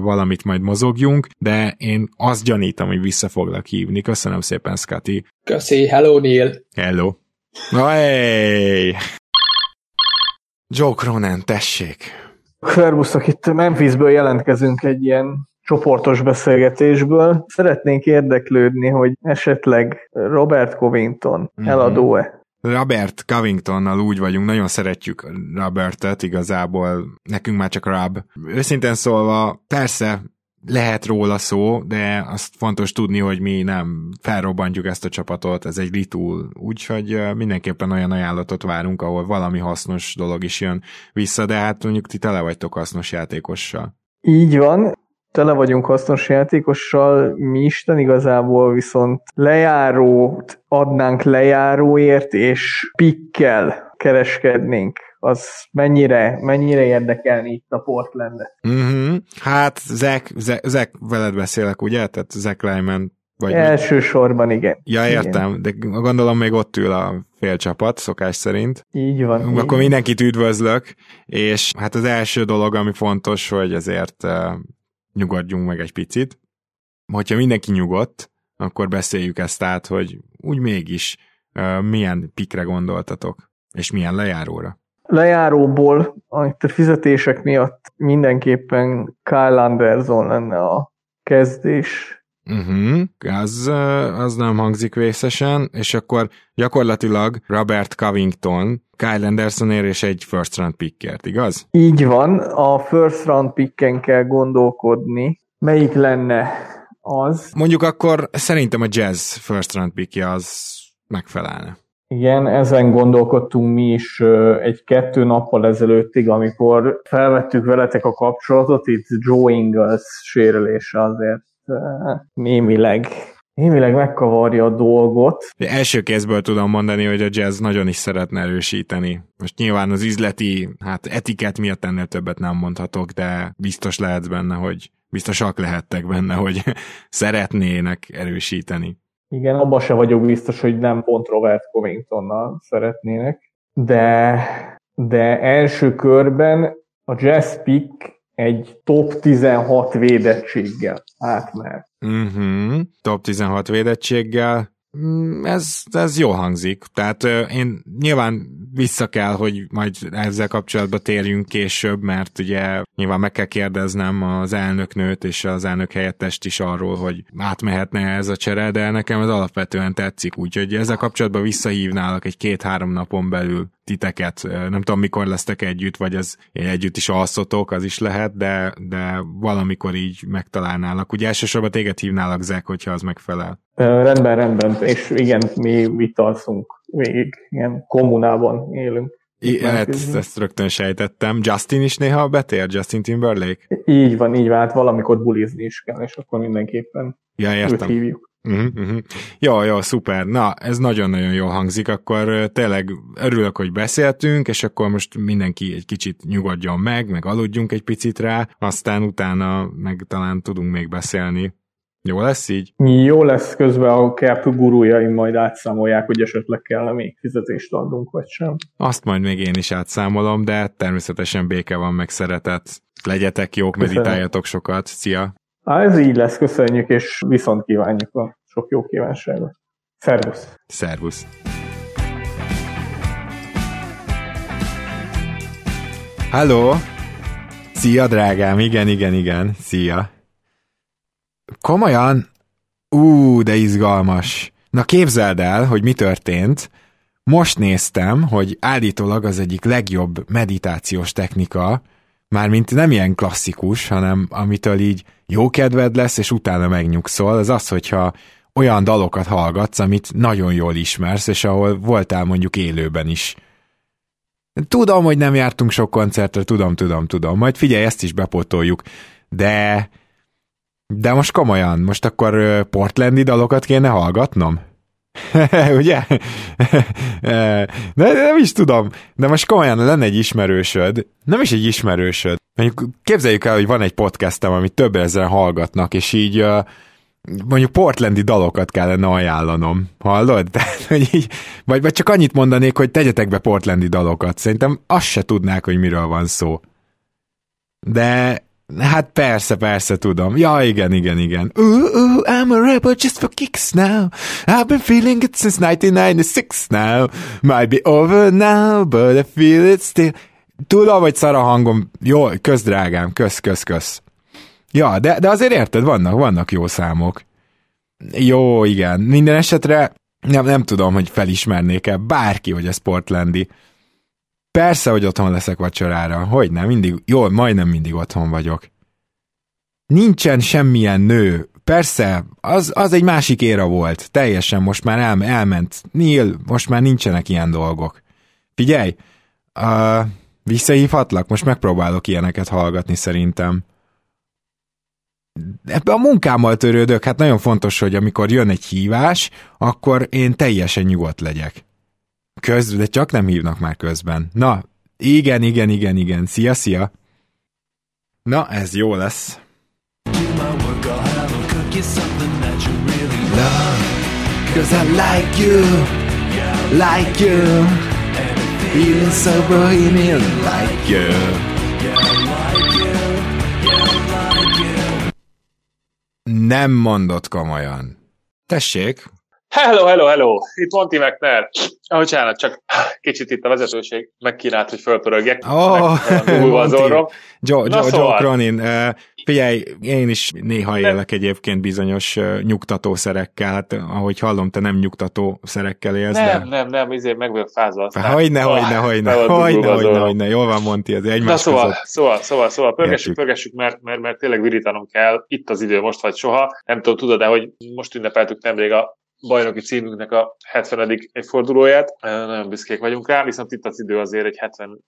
valamit majd mozogjunk, de én azt gyanítom, hogy vissza foglak hívni. Köszönöm szépen, Scotty. Köszi, hello Neil. Hello. Hey! Joe Cronin, tessék! Szervuszok, itt Memphisből jelentkezünk egy ilyen csoportos beszélgetésből. Szeretnénk érdeklődni, hogy esetleg Robert Covington mm-hmm. eladó-e? Robert Covingtonnal úgy vagyunk, nagyon szeretjük Robertet igazából, nekünk már csak Rob. Őszintén szólva, persze lehet róla szó, de azt fontos tudni, hogy mi nem felrobbantjuk ezt a csapatot, ez egy ritul, úgyhogy mindenképpen olyan ajánlatot várunk, ahol valami hasznos dolog is jön vissza, de hát mondjuk ti tele vagytok hasznos játékossal. Így van, tele vagyunk hasznos játékossal, mi Isten igazából viszont lejárót adnánk lejáróért, és pikkel kereskednénk az mennyire, mennyire érdekelni itt a Portlandet. Uh-huh. Hát Zach, Zach, Zach, veled beszélek, ugye? Tehát Zach Lyman vagy Elsősorban igen. Ja, értem, igen. de gondolom még ott ül a félcsapat, szokás szerint. Így van. Akkor így. mindenkit üdvözlök, és hát az első dolog, ami fontos, hogy azért uh, nyugodjunk meg egy picit. Hogyha mindenki nyugodt, akkor beszéljük ezt át, hogy úgy mégis uh, milyen pikre gondoltatok, és milyen lejáróra lejáróból a fizetések miatt mindenképpen Kyle Anderson lenne a kezdés. Uh-huh. Az, az nem hangzik vészesen, és akkor gyakorlatilag Robert Covington, Kyle Andersonért és egy first round pickért, igaz? Így van, a first round picken kell gondolkodni. Melyik lenne az? Mondjuk akkor szerintem a Jazz first round pickje az megfelelne. Igen, ezen gondolkodtunk mi is egy-kettő nappal ezelőttig, amikor felvettük veletek a kapcsolatot, itt Joe Ingles sérülése azért némileg némileg megkavarja a dolgot. De első kézből tudom mondani, hogy a jazz nagyon is szeretne erősíteni. Most nyilván az üzleti, hát etiket miatt ennél többet nem mondhatok, de biztos lehet benne, hogy biztosak lehettek benne, hogy szeretnének erősíteni. Igen, abban se vagyok biztos, hogy nem pont Robert Covingtonnal szeretnének, de, de első körben a jazz pick egy top 16 védettséggel átmehet. Uh-huh. Top 16 védettséggel. Mm, ez, ez jól hangzik. Tehát én nyilván vissza kell, hogy majd ezzel kapcsolatban térjünk később, mert ugye nyilván meg kell kérdeznem az elnöknőt és az elnök helyettest is arról, hogy átmehetne ez a csere, de nekem ez alapvetően tetszik, úgyhogy ezzel kapcsolatban visszahívnálak egy két-három napon belül titeket. Nem tudom, mikor lesztek együtt, vagy ez együtt is alszotok, az is lehet, de, de valamikor így megtalálnálak. Ugye elsősorban téged hívnálak, Zek, hogyha az megfelel. Rendben, rendben. És igen, mi itt alszunk végig, ilyen kommunában élünk. I, hát, ezt rögtön sejtettem. Justin is néha betér, Justin Timberlake? Így van, így van, hát valamikor bulizni is kell, és akkor mindenképpen ja, értem. őt hívjuk. Uh-huh, uh-huh. Jó, jó, szuper. Na, ez nagyon-nagyon jól hangzik, akkor tényleg örülök, hogy beszéltünk, és akkor most mindenki egy kicsit nyugodjon meg, meg aludjunk egy picit rá, aztán utána meg talán tudunk még beszélni. Jó lesz így? Jó lesz, közben a Cap gurújaim majd átszámolják, hogy esetleg kell még fizetést adnunk, vagy sem. Azt majd még én is átszámolom, de természetesen béke van meg szeretet. Legyetek jók, meditáljatok sokat. Szia! Á, ez így lesz, köszönjük, és viszont kívánjuk a sok jó kívánságot. Szervusz! Szervusz! Halló! Szia, drágám! Igen, igen, igen. Szia! Komolyan? Ú, de izgalmas. Na képzeld el, hogy mi történt. Most néztem, hogy állítólag az egyik legjobb meditációs technika, mármint nem ilyen klasszikus, hanem amitől így jó kedved lesz, és utána megnyugszol, az az, hogyha olyan dalokat hallgatsz, amit nagyon jól ismersz, és ahol voltál mondjuk élőben is. Tudom, hogy nem jártunk sok koncertre, tudom, tudom, tudom. Majd figyelj, ezt is bepotoljuk. De de most komolyan, most akkor portlandi dalokat kéne hallgatnom? Ugye? de nem is tudom, de most komolyan lenne egy ismerősöd, nem is egy ismerősöd. Mondjuk képzeljük el, hogy van egy podcastem, amit több ezeren hallgatnak, és így mondjuk portlandi dalokat kellene ajánlanom. Hallod? Tehát, hogy így, vagy, vagy csak annyit mondanék, hogy tegyetek be portlandi dalokat. Szerintem azt se tudnák, hogy miről van szó. De Hát persze, persze tudom. Ja, igen, igen, igen. Ooh, ooh, I'm a rebel just for kicks now. I've been feeling it since 1996 now. Might be over now, but I feel it still. Tudom, hogy szar a hangom. Jó, kösz drágám, kösz, kösz, kösz. Ja, de, de azért érted, vannak, vannak jó számok. Jó, igen. Minden esetre nem, nem tudom, hogy felismernék-e bárki, hogy ez Portlandi. Persze, hogy otthon leszek vacsorára. Hogy nem, mindig, jó, majdnem mindig otthon vagyok. Nincsen semmilyen nő. Persze, az, az egy másik éra volt. Teljesen most már el, elment. Neil, most már nincsenek ilyen dolgok. Figyelj, uh, visszahívhatlak? Most megpróbálok ilyeneket hallgatni szerintem. Ebbe a munkámmal törődök, hát nagyon fontos, hogy amikor jön egy hívás, akkor én teljesen nyugodt legyek. Köz, de csak nem hívnak már közben. Na, igen, igen, igen, igen. Szia, szia. Na, ez jó lesz. Cause I like you, like you, feeling so bohemian like you. Nem mondott komolyan. Tessék, Hello, hello, hello! Itt Monty McNair. Ahogy csinálnak, csak kicsit itt a vezetőség megkínált, hogy fölpörögjek. Oh, az orrom. Joe, Joe, szóval. Joe Cronin, uh, figyelj, én is néha élek egyébként bizonyos uh, nyugtatószerekkel, hát ahogy hallom, te nem nyugtatószerekkel élsz, nem, de... Nem, nem, izé meg vagyok fázva. Hogyne, hogyne, hogyne, hogyne, hogyne, hogyne, jól van Monty, az egymás Na szóval, között. szóval, szóval, szóval, pörgessük, pörgessük, mert, mert, mert tényleg virítanom kell, itt az idő most vagy soha. Nem tudom, tudod-e, hogy most ünnepeltük nemrég a bajnoki címünknek a 70. évfordulóját. Nagyon büszkék vagyunk rá, viszont itt az idő azért egy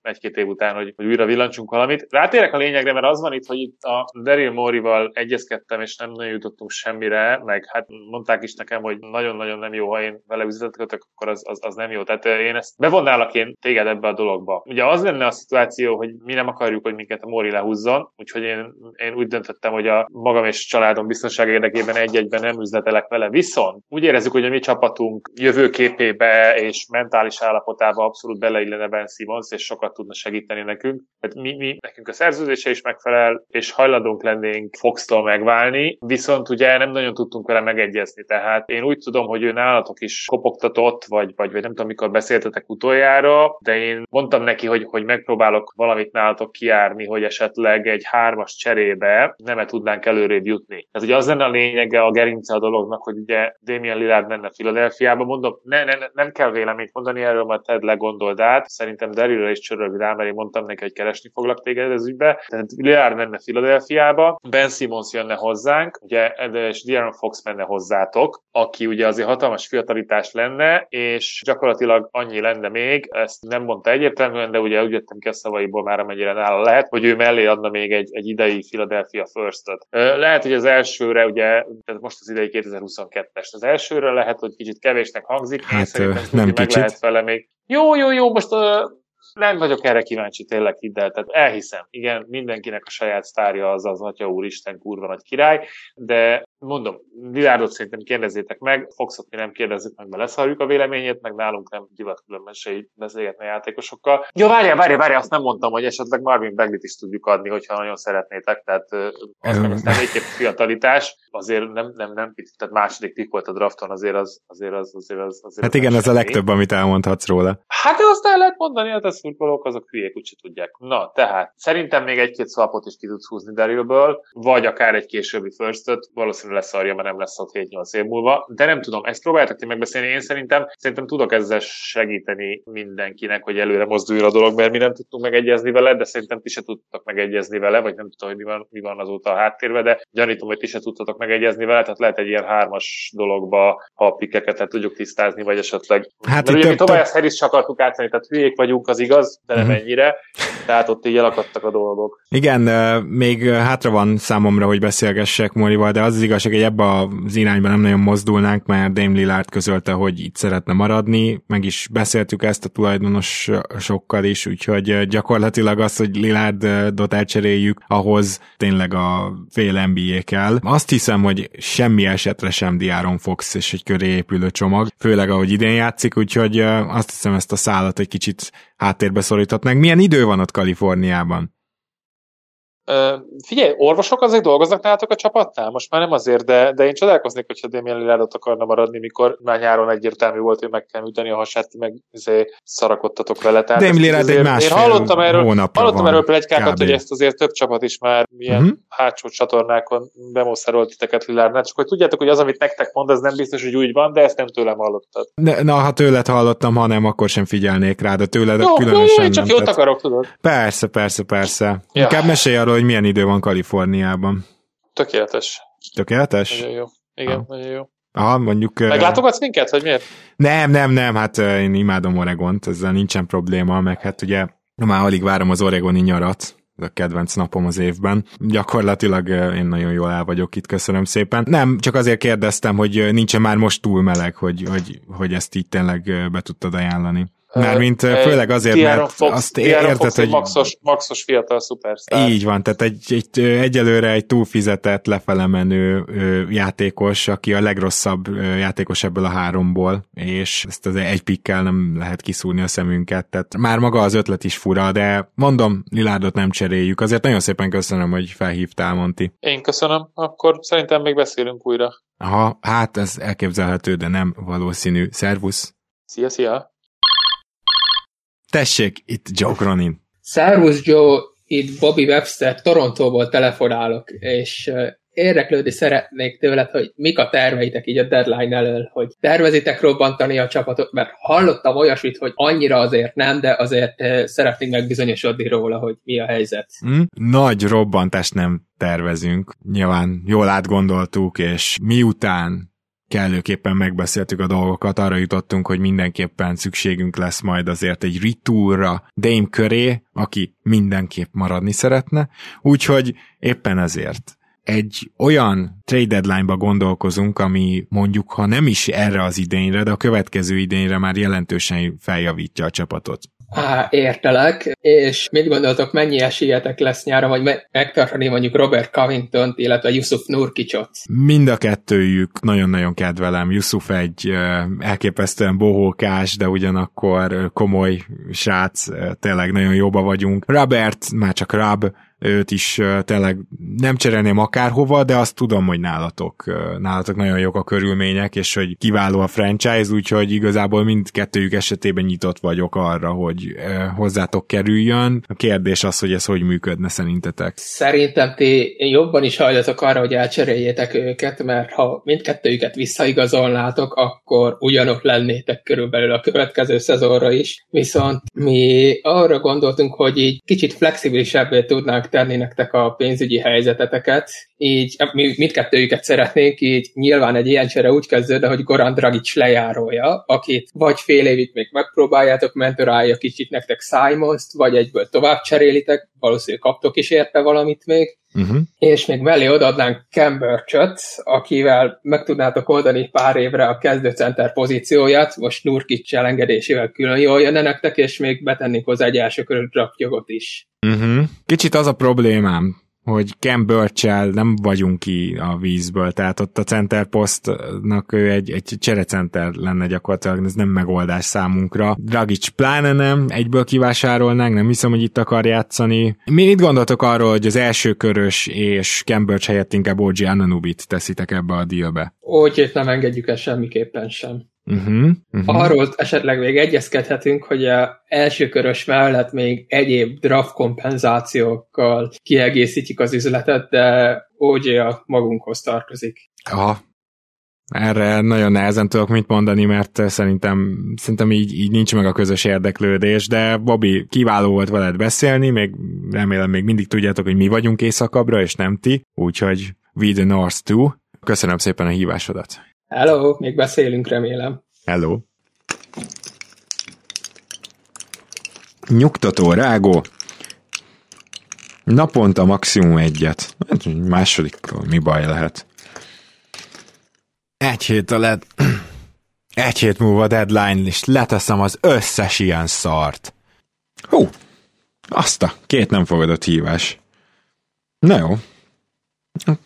71-2 év után, hogy, hogy újra villancsunk valamit. Rátérek a lényegre, mert az van itt, hogy itt a Daryl Morival egyezkedtem, és nem nagyon jutottunk semmire, meg hát mondták is nekem, hogy nagyon-nagyon nem jó, ha én vele üzletet akkor az, az, az, nem jó. Tehát én ezt bevonnálak én téged ebbe a dologba. Ugye az lenne a szituáció, hogy mi nem akarjuk, hogy minket a Mori lehúzzon, úgyhogy én, én úgy döntöttem, hogy a magam és családom biztonság érdekében egy-egyben nem üzletelek vele. Viszont úgy érezzük, hogy a mi csapatunk jövőképébe és mentális állapotába abszolút beleillene Ben Simmons, és sokat tudna segíteni nekünk. Tehát mi, mi, nekünk a szerződése is megfelel, és hajlandónk lennénk Fox-tól megválni, viszont ugye nem nagyon tudtunk vele megegyezni. Tehát én úgy tudom, hogy ő nálatok is kopogtatott, vagy, vagy, vagy nem tudom, mikor beszéltetek utoljára, de én mondtam neki, hogy, hogy megpróbálok valamit nálatok kiárni, hogy esetleg egy hármas cserébe nem tudnánk előrébb jutni. Tehát ugye az lenne a lényege a gerince a dolognak, hogy ugye Damien Lillard menne Philadelphiába. Mondom, ne, ne, nem kell véleményt mondani erről, mert Ted legondold át. Szerintem Darylra is csörög rá, mert én mondtam neki, hogy keresni foglak téged ez ügybe. Tehát Lillard menne Philadelphiába, Ben Simmons jönne hozzánk, ugye, és De'Aaron Fox menne hozzátok, aki ugye azért hatalmas fiatalitás lenne, és gyakorlatilag annyi lenne még, ezt nem mondta egyértelműen, de ugye úgy jöttem ki a szavaiból már, amennyire nála lehet, hogy ő mellé adna még egy, egy idei Philadelphia First-öt. Lehet, hogy az elsőre, ugye, tehát most az idei 2022-es, az elsőre lehet, hogy kicsit kevésnek hangzik, hát, én nem meg kicsit. lehet vele még. Jó, jó, jó, most uh, nem vagyok erre kíváncsi, tényleg hidd el. Tehát elhiszem, igen, mindenkinek a saját sztárja az az Atya Úristen kurva nagy király, de mondom, Lilárdot szerintem kérdezzétek meg, Foxot mi nem kérdezzük meg, mert leszarjuk a véleményét, meg nálunk nem divat különben se így beszélgetni játékosokkal. Jó, várjál, várjál, várjál, azt nem mondtam, hogy esetleg Marvin Beglit is tudjuk adni, hogyha nagyon szeretnétek, tehát az meg aztán egyéb fiatalitás, azért nem, nem, nem, tehát második pick volt a drafton, azért az, azért az, azért az, azért Hát az igen, nem ez a legtöbb, amit elmondhatsz róla. Hát de azt el lehet mondani, hát a szurkolók azok hülyék, úgyse tudják. Na, tehát szerintem még egy-két swapot is ki tudsz húzni Darylből, vagy akár egy későbbi firstöt, valószínűleg leszarja, mert nem lesz ott 7-8 év múlva, de nem tudom, ezt próbáltak ti megbeszélni, én szerintem, szerintem tudok ezzel segíteni mindenkinek, hogy előre mozduljon a dolog, mert mi nem tudtunk megegyezni vele, de szerintem ti se tudtak megegyezni vele, vagy nem tudom, hogy mi van, mi van azóta a háttérben, de gyanítom, hogy ti se tudtatok megegyezni vele, tehát lehet egy ilyen hármas dologba, ha a pikeket tudjuk tisztázni, vagy esetleg. Hát Mert ugye mi Tobias Harris csak akartuk átvenni, tehát hülyék vagyunk, az igaz, de nem Mhm. ennyire. Tehát ott így elakadtak a dolgok. Igen, még hátra van számomra, hogy beszélgessek Morival, de az az igazság, hogy ebbe az irányba nem nagyon mozdulnánk, mert Dame Lillard közölte, hogy itt szeretne maradni, meg is beszéltük ezt a tulajdonosokkal is, úgyhogy gyakorlatilag az, hogy Lillardot elcseréljük, ahhoz tényleg a fél NBA kell. Azt hiszem, hogy semmi esetre sem Diáron Fox és egy köré épülő csomag, főleg ahogy idén játszik, úgyhogy azt hiszem ezt a szállat egy kicsit háttérbe szoríthatnánk. Milyen idő van ott Kaliforniában? Figyelj, orvosok azért dolgoznak nálatok a csapatnál? Most már nem azért, de, de én csodálkoznék, hogyha Damien Lillardot akarna maradni, mikor már nyáron egyértelmű volt, hogy meg kell műteni a hasát, meg izé, szarakodtatok vele. Tehát Damien Lillard egy másfél Én hallottam erről, hallottam van erről plegykákat, hogy ezt azért több csapat is már milyen Mhm. hátsó csatornákon bemoszerolt titeket Lillardnál, csak hogy tudjátok, hogy az, amit nektek mond, az nem biztos, hogy úgy van, de ezt nem tőlem hallottad. Ne, na, ha tőled hallottam, ha nem, akkor sem figyelnék rá, de tőled Jó, jó, különösen jó, én csak nem. jót akarok, tudod. Persze, persze, persze. Ja. Inkább mesélj arról, hogy milyen idő van Kaliforniában. Tökéletes. Tökéletes? Nagyon jó. Igen, Ah. nagyon jó. Aha, mondjuk... Meglátogatsz minket, vagy miért? Nem, nem, nem, hát ö, én imádom Oregont, ezzel nincsen probléma, meg hát ugye már alig várom az oregoni nyarat, ez a kedvenc napom az évben. Gyakorlatilag én nagyon jól el vagyok itt, köszönöm szépen. Nem, csak azért kérdeztem, hogy nincsen már most túl meleg, hogy, hogy, hogy ezt így tényleg be tudtad ajánlani. Mármint ö, főleg azért, mert Fox, azt Diáron érted, Fox hogy... maxos, maxos fiatal szupersztár. Így van, tehát egy, egy, egyelőre egy túlfizetett, lefele menő játékos, aki a legrosszabb játékos ebből a háromból, és ezt az egy pikkel nem lehet kiszúrni a szemünket, tehát már maga az ötlet is fura, de mondom, Lilárdot nem cseréljük, azért nagyon szépen köszönöm, hogy felhívtál, Monti. Én köszönöm, akkor szerintem még beszélünk újra. Aha, hát ez elképzelhető, de nem valószínű. Szervusz! Szia, szia! Tessék, itt Joe Cronin. Szervusz Joe, itt Bobby Webster, Torontóból telefonálok, és uh, érdeklődni szeretnék tőled, hogy mik a terveitek így a deadline elől, hogy tervezitek robbantani a csapatot, mert hallottam olyasmit, hogy annyira azért nem, de azért uh, szeretnénk megbizonyosodni róla, hogy mi a helyzet. Hm? Nagy robbantást nem tervezünk. Nyilván jól átgondoltuk, és miután kellőképpen megbeszéltük a dolgokat, arra jutottunk, hogy mindenképpen szükségünk lesz majd azért egy ritúra Dame köré, aki mindenképp maradni szeretne, úgyhogy éppen ezért egy olyan trade deadline-ba gondolkozunk, ami mondjuk, ha nem is erre az idényre, de a következő idényre már jelentősen feljavítja a csapatot. Á, értelek, és mit gondoltok, mennyi esélyetek lesz nyára, vagy me- megtartani mondjuk Robert Covington-t, illetve Yusuf Nurkicsot? Mind a kettőjük nagyon-nagyon kedvelem. Yusuf egy elképesztően bohókás, de ugyanakkor komoly srác, tényleg nagyon jóba vagyunk. Robert, már csak Rab, őt is tényleg nem cserélném akárhova, de azt tudom, hogy nálatok, nálatok nagyon jók a körülmények, és hogy kiváló a franchise, úgyhogy igazából mindkettőjük esetében nyitott vagyok arra, hogy hozzátok kerüljön. A kérdés az, hogy ez hogy működne szerintetek. Szerintem ti jobban is hajlatok arra, hogy elcseréljétek őket, mert ha mindkettőjüket visszaigazolnátok, akkor ugyanott lennétek körülbelül a következő szezonra is. Viszont mi arra gondoltunk, hogy így kicsit flexibilisebbé tudnánk tenni nektek a pénzügyi helyzeteteket, így mi mindkettőjüket szeretnénk, így nyilván egy ilyen csere úgy kezdődne, hogy Goran Dragic lejárója, akit vagy fél évig még megpróbáljátok, mentorálja kicsit nektek simons vagy egyből tovább cserélitek, valószínűleg kaptok is érte valamit még, Uh-huh. és még mellé odaadnánk Cambridge-ot, akivel meg tudnátok oldani pár évre a kezdőcenter pozícióját, most Nurkic elengedésével külön jól jönne nektek, és még betennénk hozzá egy első körű draftjogot is. Uh-huh. Kicsit az a problémám, hogy Cam Birchel nem vagyunk ki a vízből, tehát ott a center posztnak ő egy, egy cserecenter lenne gyakorlatilag, ez nem megoldás számunkra. Dragic pláne nem, egyből kivásárolnánk, nem hiszem, hogy itt akar játszani. Mi mit gondoltok arról, hogy az első körös és Cam Birch helyett inkább OG Ananubit teszitek ebbe a dealbe? Úgy nem engedjük el semmiképpen sem. Uh-huh, uh-huh. Arról esetleg még egyezkedhetünk, hogy a első körös mellett még egyéb draft kompenzációkkal kiegészítjük az üzletet, de OG a magunkhoz tartozik. Aha. Erre nagyon nehezen tudok mit mondani, mert szerintem, szerintem így, így nincs meg a közös érdeklődés, de Bobby, kiváló volt veled beszélni, még remélem még mindig tudjátok, hogy mi vagyunk északabbra, és nem ti, úgyhogy we the North too. Köszönöm szépen a hívásodat. Hello, még beszélünk, remélem. Hello. Nyugtató rágó. Naponta maximum egyet. Hát, második, mi baj lehet? Egy hét a led... Egy hét múlva deadline, és leteszem az összes ilyen szart. Hú, azt a két nem fogadott hívás. Na jó.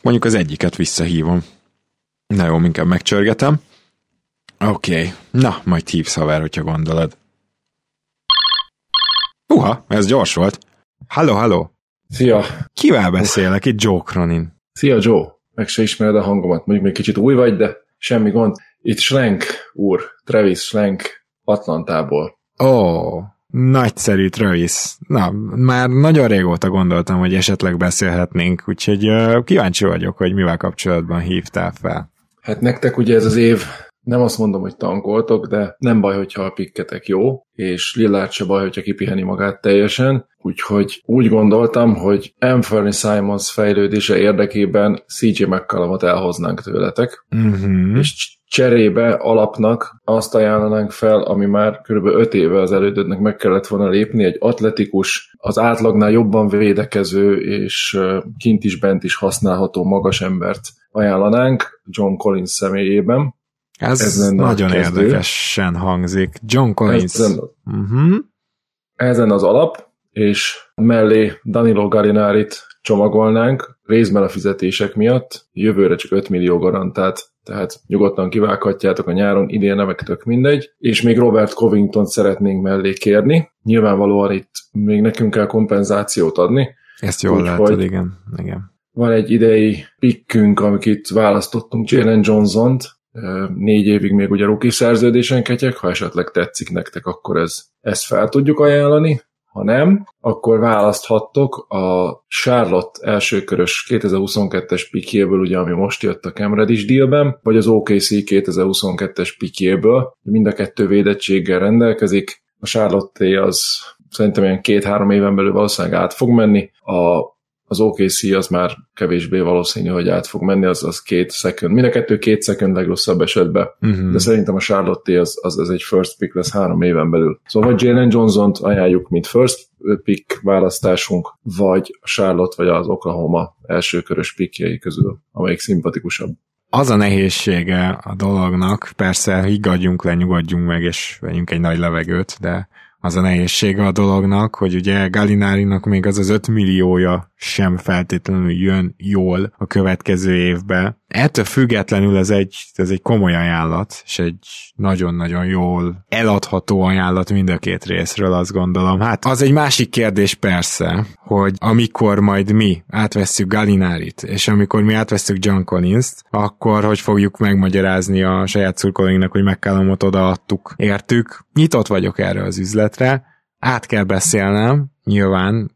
Mondjuk az egyiket visszahívom. Na jó, inkább megcsörgetem. Oké, okay. na, majd hívsz haver, hogyha gondolod. Uha, ez gyors volt. Halló, halló. Szia. Kivel beszélek? Itt Joe Cronin. Szia, Joe. Meg se ismered a hangomat. Mondjuk még kicsit új vagy, de semmi gond. Itt Schlenk úr, Travis Schlenk Atlantából. Ó, oh, nagyszerű Travis. Na, már nagyon régóta gondoltam, hogy esetleg beszélhetnénk, úgyhogy uh, kíváncsi vagyok, hogy mivel kapcsolatban hívtál fel. Hát nektek ugye ez az év nem azt mondom, hogy tankoltok, de nem baj, hogyha a pikketek jó, és Lillard se baj, hogyha kipiheni magát teljesen, úgyhogy úgy gondoltam, hogy Anthony Simons fejlődése érdekében CJ McCollumot elhoznánk tőletek, uh-huh. és cserébe alapnak azt ajánlanánk fel, ami már kb. 5 éve az elődödnek meg kellett volna lépni, egy atletikus, az átlagnál jobban védekező és kint is bent is használható magas embert ajánlanánk John Collins személyében. Ez, ez nagyon érdekesen hangzik. John Collins. Ez, uh-huh. ez az alap, és mellé Danilo Galinarit csomagolnánk, részben a fizetések miatt, jövőre csak 5 millió garantált, tehát nyugodtan kivághatjátok a nyáron, idén nem tök mindegy, és még Robert Covington szeretnénk mellé kérni. Nyilvánvalóan itt még nekünk kell kompenzációt adni. Ezt jól Úgy, látod, igen. igen. Van egy idei pikkünk, amit választottunk, Jalen Johnson-t, négy évig még ugye rookie szerződésen ketyek, ha esetleg tetszik nektek, akkor ez, ezt fel tudjuk ajánlani. Ha nem, akkor választhattok a Charlotte elsőkörös 2022-es pikjéből, ugye, ami most jött a Cam Reddish dealben, vagy az OKC 2022-es pikjéből. Mind a kettő védettséggel rendelkezik. A Charlotte az szerintem ilyen két-három éven belül valószínűleg át fog menni. A, az OKC az már kevésbé valószínű, hogy át fog menni, az, az két second, mind a kettő két second legrosszabb esetben, Uh-huh. de szerintem a Charlotte az, az, az egy first pick lesz három éven belül. Szóval vagy Jalen Johnson-t ajánljuk, mint first pick választásunk, vagy a Charlotte, vagy az Oklahoma elsőkörös pickjei közül, amelyik szimpatikusabb. Az a nehézsége a dolognak, persze higgadjunk le, nyugodjunk meg, és vegyünk egy nagy levegőt, de az a nehézsége a dolognak, hogy ugye Galinárinak még az az 5 milliója sem feltétlenül jön jól a következő évbe. Ettől függetlenül ez egy, ez egy komoly ajánlat, és egy nagyon-nagyon jól eladható ajánlat mind a két részről, azt gondolom. Hát az egy másik kérdés persze, hogy amikor majd mi átvesszük Galinárit, és amikor mi átvesszük John Collins-t, akkor hogy fogjuk megmagyarázni a saját szurkolóinknak, hogy McCallumot odaadtuk, értük. Nyitott vagyok erre az üzletre, át kell beszélnem, nyilván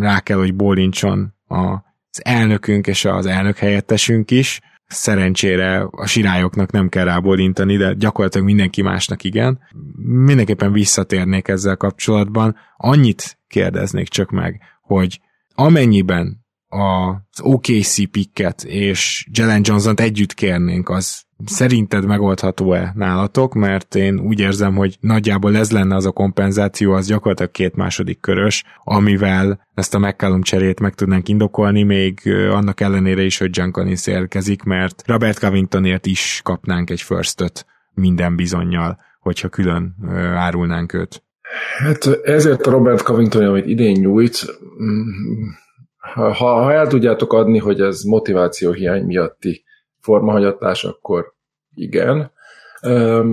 rá kell, hogy bólincson az elnökünk és az elnök helyettesünk is, szerencsére a sirályoknak nem kell rábólintani, de gyakorlatilag mindenki másnak igen. Mindenképpen visszatérnék ezzel kapcsolatban. Annyit kérdeznék csak meg, hogy amennyiben az OKC picket és Jalen Johnson-t együtt kérnénk, az szerinted megoldható-e nálatok? Mert én úgy érzem, hogy nagyjából ez lenne az a kompenzáció, az gyakorlatilag két második körös, amivel ezt a McCallum cserét meg tudnánk indokolni, még annak ellenére is, hogy Collins érkezik, mert Robert Covingtonért is kapnánk egy firstöt minden bizonyal, hogyha külön árulnánk őt. Hát ezért a Robert Covington, amit idén nyújt, mm, ha, ha el tudjátok adni, hogy ez motiváció hiány miatti formahagyatás, akkor igen.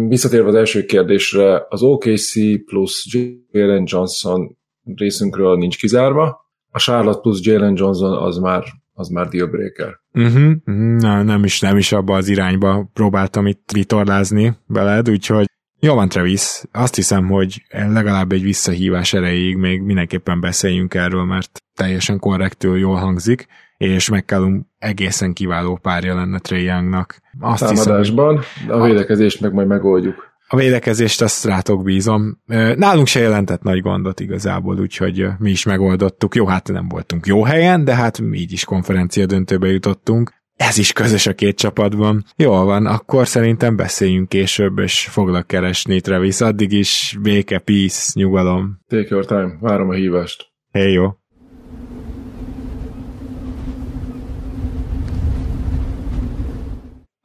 Visszatérve az első kérdésre, az OKC plusz Jalen Johnson részünkről nincs kizárva, a Charlotte plusz Jalen Johnson az már, az már dealbreaker. Uh-huh, Na, nem is, nem is abba az irányba próbáltam itt vitorlázni veled, úgyhogy jó van, Travis. Azt hiszem, hogy legalább egy visszahívás erejéig még mindenképpen beszéljünk erről, mert teljesen korrektül jól hangzik, és McCallum egészen kiváló párja lenne Trey Youngnak. Azt Támadásban, hiszem, a védekezést meg majd megoldjuk. A védekezést azt rátok bízom. Nálunk se jelentett nagy gondot igazából, úgyhogy mi is megoldottuk. Jó, hát nem voltunk jó helyen, de hát így is konferencia döntőbe jutottunk. Ez is közös a két csapatban. Jól van, akkor szerintem beszéljünk később, és foglak keresni, Travis. Addig is béke, peace, nyugalom. Take your time, várom a hívást. Hey, jó.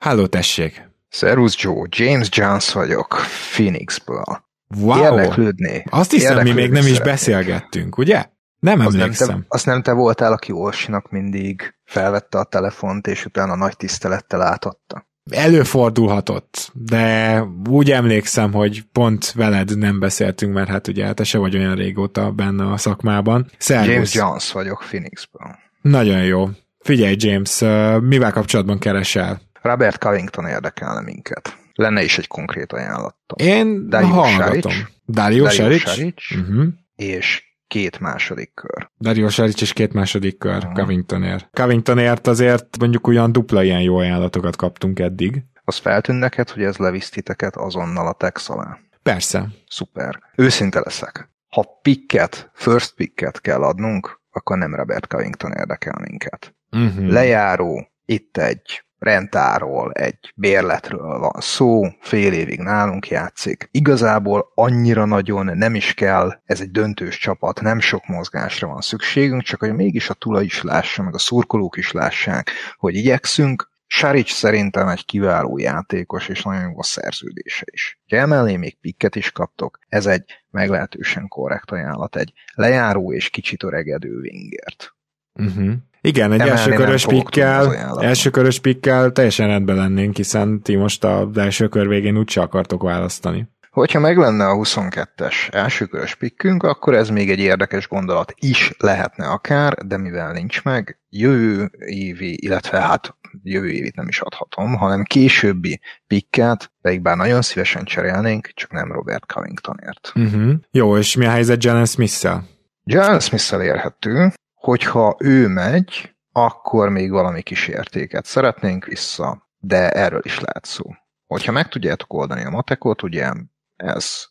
Halló, tessék! Szervusz Joe, James Jones vagyok, Phoenixből. Wow! Érdeklődni. Azt hiszem, mi még nem is szeretnék. beszélgettünk, ugye? Nem Azt nem, emlékszem. te, azt nem te voltál, aki Orsinak mindig felvette a telefont, és utána nagy tisztelettel átadta. Előfordulhatott, de úgy emlékszem, hogy pont veled nem beszéltünk, mert hát ugye te se vagy olyan régóta benne a szakmában. Szervusz. James Jones vagyok Phoenixből. Nagyon jó. Figyelj, James, mivel kapcsolatban keresel? Robert Covington érdekelne minket. Lenne is egy konkrét ajánlatom. Én Dario hallgatom. Dario Saric? Uh-huh. És két második kör. Dario Saric és két második kör Mhm. Covingtonért. Covingtonért azért mondjuk olyan dupla ilyen jó ajánlatokat kaptunk eddig. Az feltűn neked, hogy ez levisz titeket azonnal a tex alá. Persze. Szuper. Őszinte leszek. Ha picket, first picket kell adnunk, akkor nem Robert Covington érdekel minket. Uh-huh. Lejáró, itt egy rentáról, egy bérletről van szó, fél évig nálunk játszik. Igazából annyira nagyon nem is kell, ez egy döntős csapat, nem sok mozgásra van szükségünk, csak hogy mégis a tulaj is lássa, meg a szurkolók is lássák, hogy igyekszünk, Saric szerintem egy kiváló játékos, és nagyon jó a szerződése is. Ha emellé még pikket is kaptok, ez egy meglehetősen korrekt ajánlat, egy lejáró és kicsit öregedő wingert. Uh-huh. Igen, egy elsőkörös pikkel, elsőkörös pikkel teljesen rendben lennénk, hiszen ti most az első kör végén úgyse akartok választani. Hogyha meg lenne a 22-es elsőkörös pikkünk, akkor ez még egy érdekes gondolat is lehetne akár, de mivel nincs meg, jövő évi, illetve hát jövő évit nem is adhatom, hanem későbbi pikket, pedig bár nagyon szívesen cserélnénk, csak nem Robert Covingtonért. Uh-huh. Jó, és mi a helyzet Jalen Smith-szel? Jalen smith érhető, hogyha ő megy, akkor még valami kis értéket szeretnénk vissza, de erről is lehet szó. Hogyha meg tudjátok oldani a matekot, ugye ez,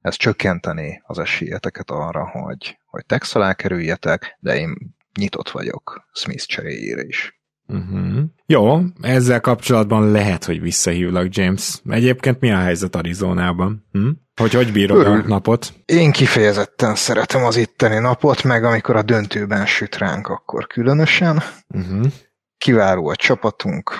ez csökkenteni az esélyeteket arra, hogy, hogy tex alá kerüljetek, de én nyitott vagyok Smith cseréjére is. Uh-huh. Jó, ezzel kapcsolatban lehet, hogy visszahívlak, James. Egyébként mi a helyzet Arizonában? Hm? Hogy hogy bírod Örül. a napot? Én kifejezetten szeretem az itteni napot, meg amikor a döntőben süt ránk, akkor különösen. Uh-huh. Kiváló a csapatunk.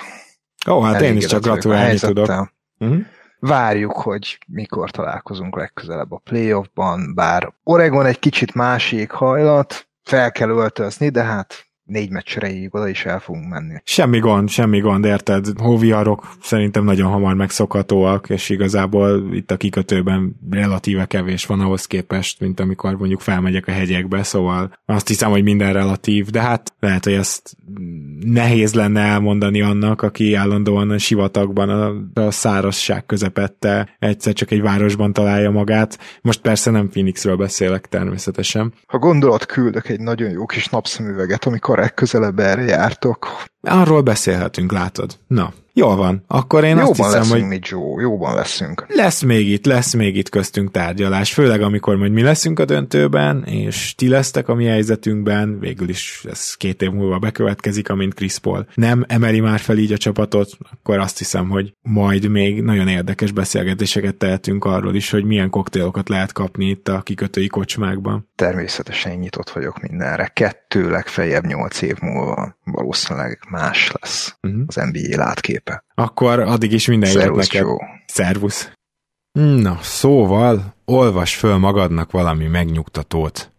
Ó, hát én is csak gratulálni tudok. Uh-huh. Várjuk, hogy mikor találkozunk legközelebb a playoffban, bár Oregon egy kicsit másik hajlat, fel kell öltözni, de hát négy meccsre oda is el fogunk menni. Semmi gond, semmi gond, érted? Hóviarok szerintem nagyon hamar megszokhatóak, és igazából itt a kikötőben relatíve kevés van ahhoz képest, mint amikor mondjuk felmegyek a hegyekbe, szóval azt hiszem, hogy minden relatív, de hát lehet, hogy ezt nehéz lenne elmondani annak, aki állandóan a sivatagban a, a szárazság közepette egyszer csak egy városban találja magát. Most persze nem Phoenixről beszélek természetesen. Ha gondolat küldök egy nagyon jó kis napszemüveget, amikor legközelebb erre jártok. Arról beszélhetünk, látod. Na, Jól van, akkor én jóban azt hiszem, leszünk, hogy... mi Joe, jóban leszünk. Lesz még itt, lesz még itt köztünk tárgyalás, főleg amikor majd mi leszünk a döntőben, és ti lesztek a mi helyzetünkben, végül is ez két év múlva bekövetkezik, amint Chris Paul nem emeli már fel így a csapatot, akkor azt hiszem, hogy majd még nagyon érdekes beszélgetéseket tehetünk arról is, hogy milyen koktélokat lehet kapni itt a kikötői kocsmákban. Természetesen nyitott vagyok mindenre. Kettő, legfeljebb nyolc év múlva valószínűleg más lesz uh-huh. az NBA látkép képe. Akkor addig is minden jót neked. Szervusz. Na, szóval, olvas föl magadnak valami megnyugtatót.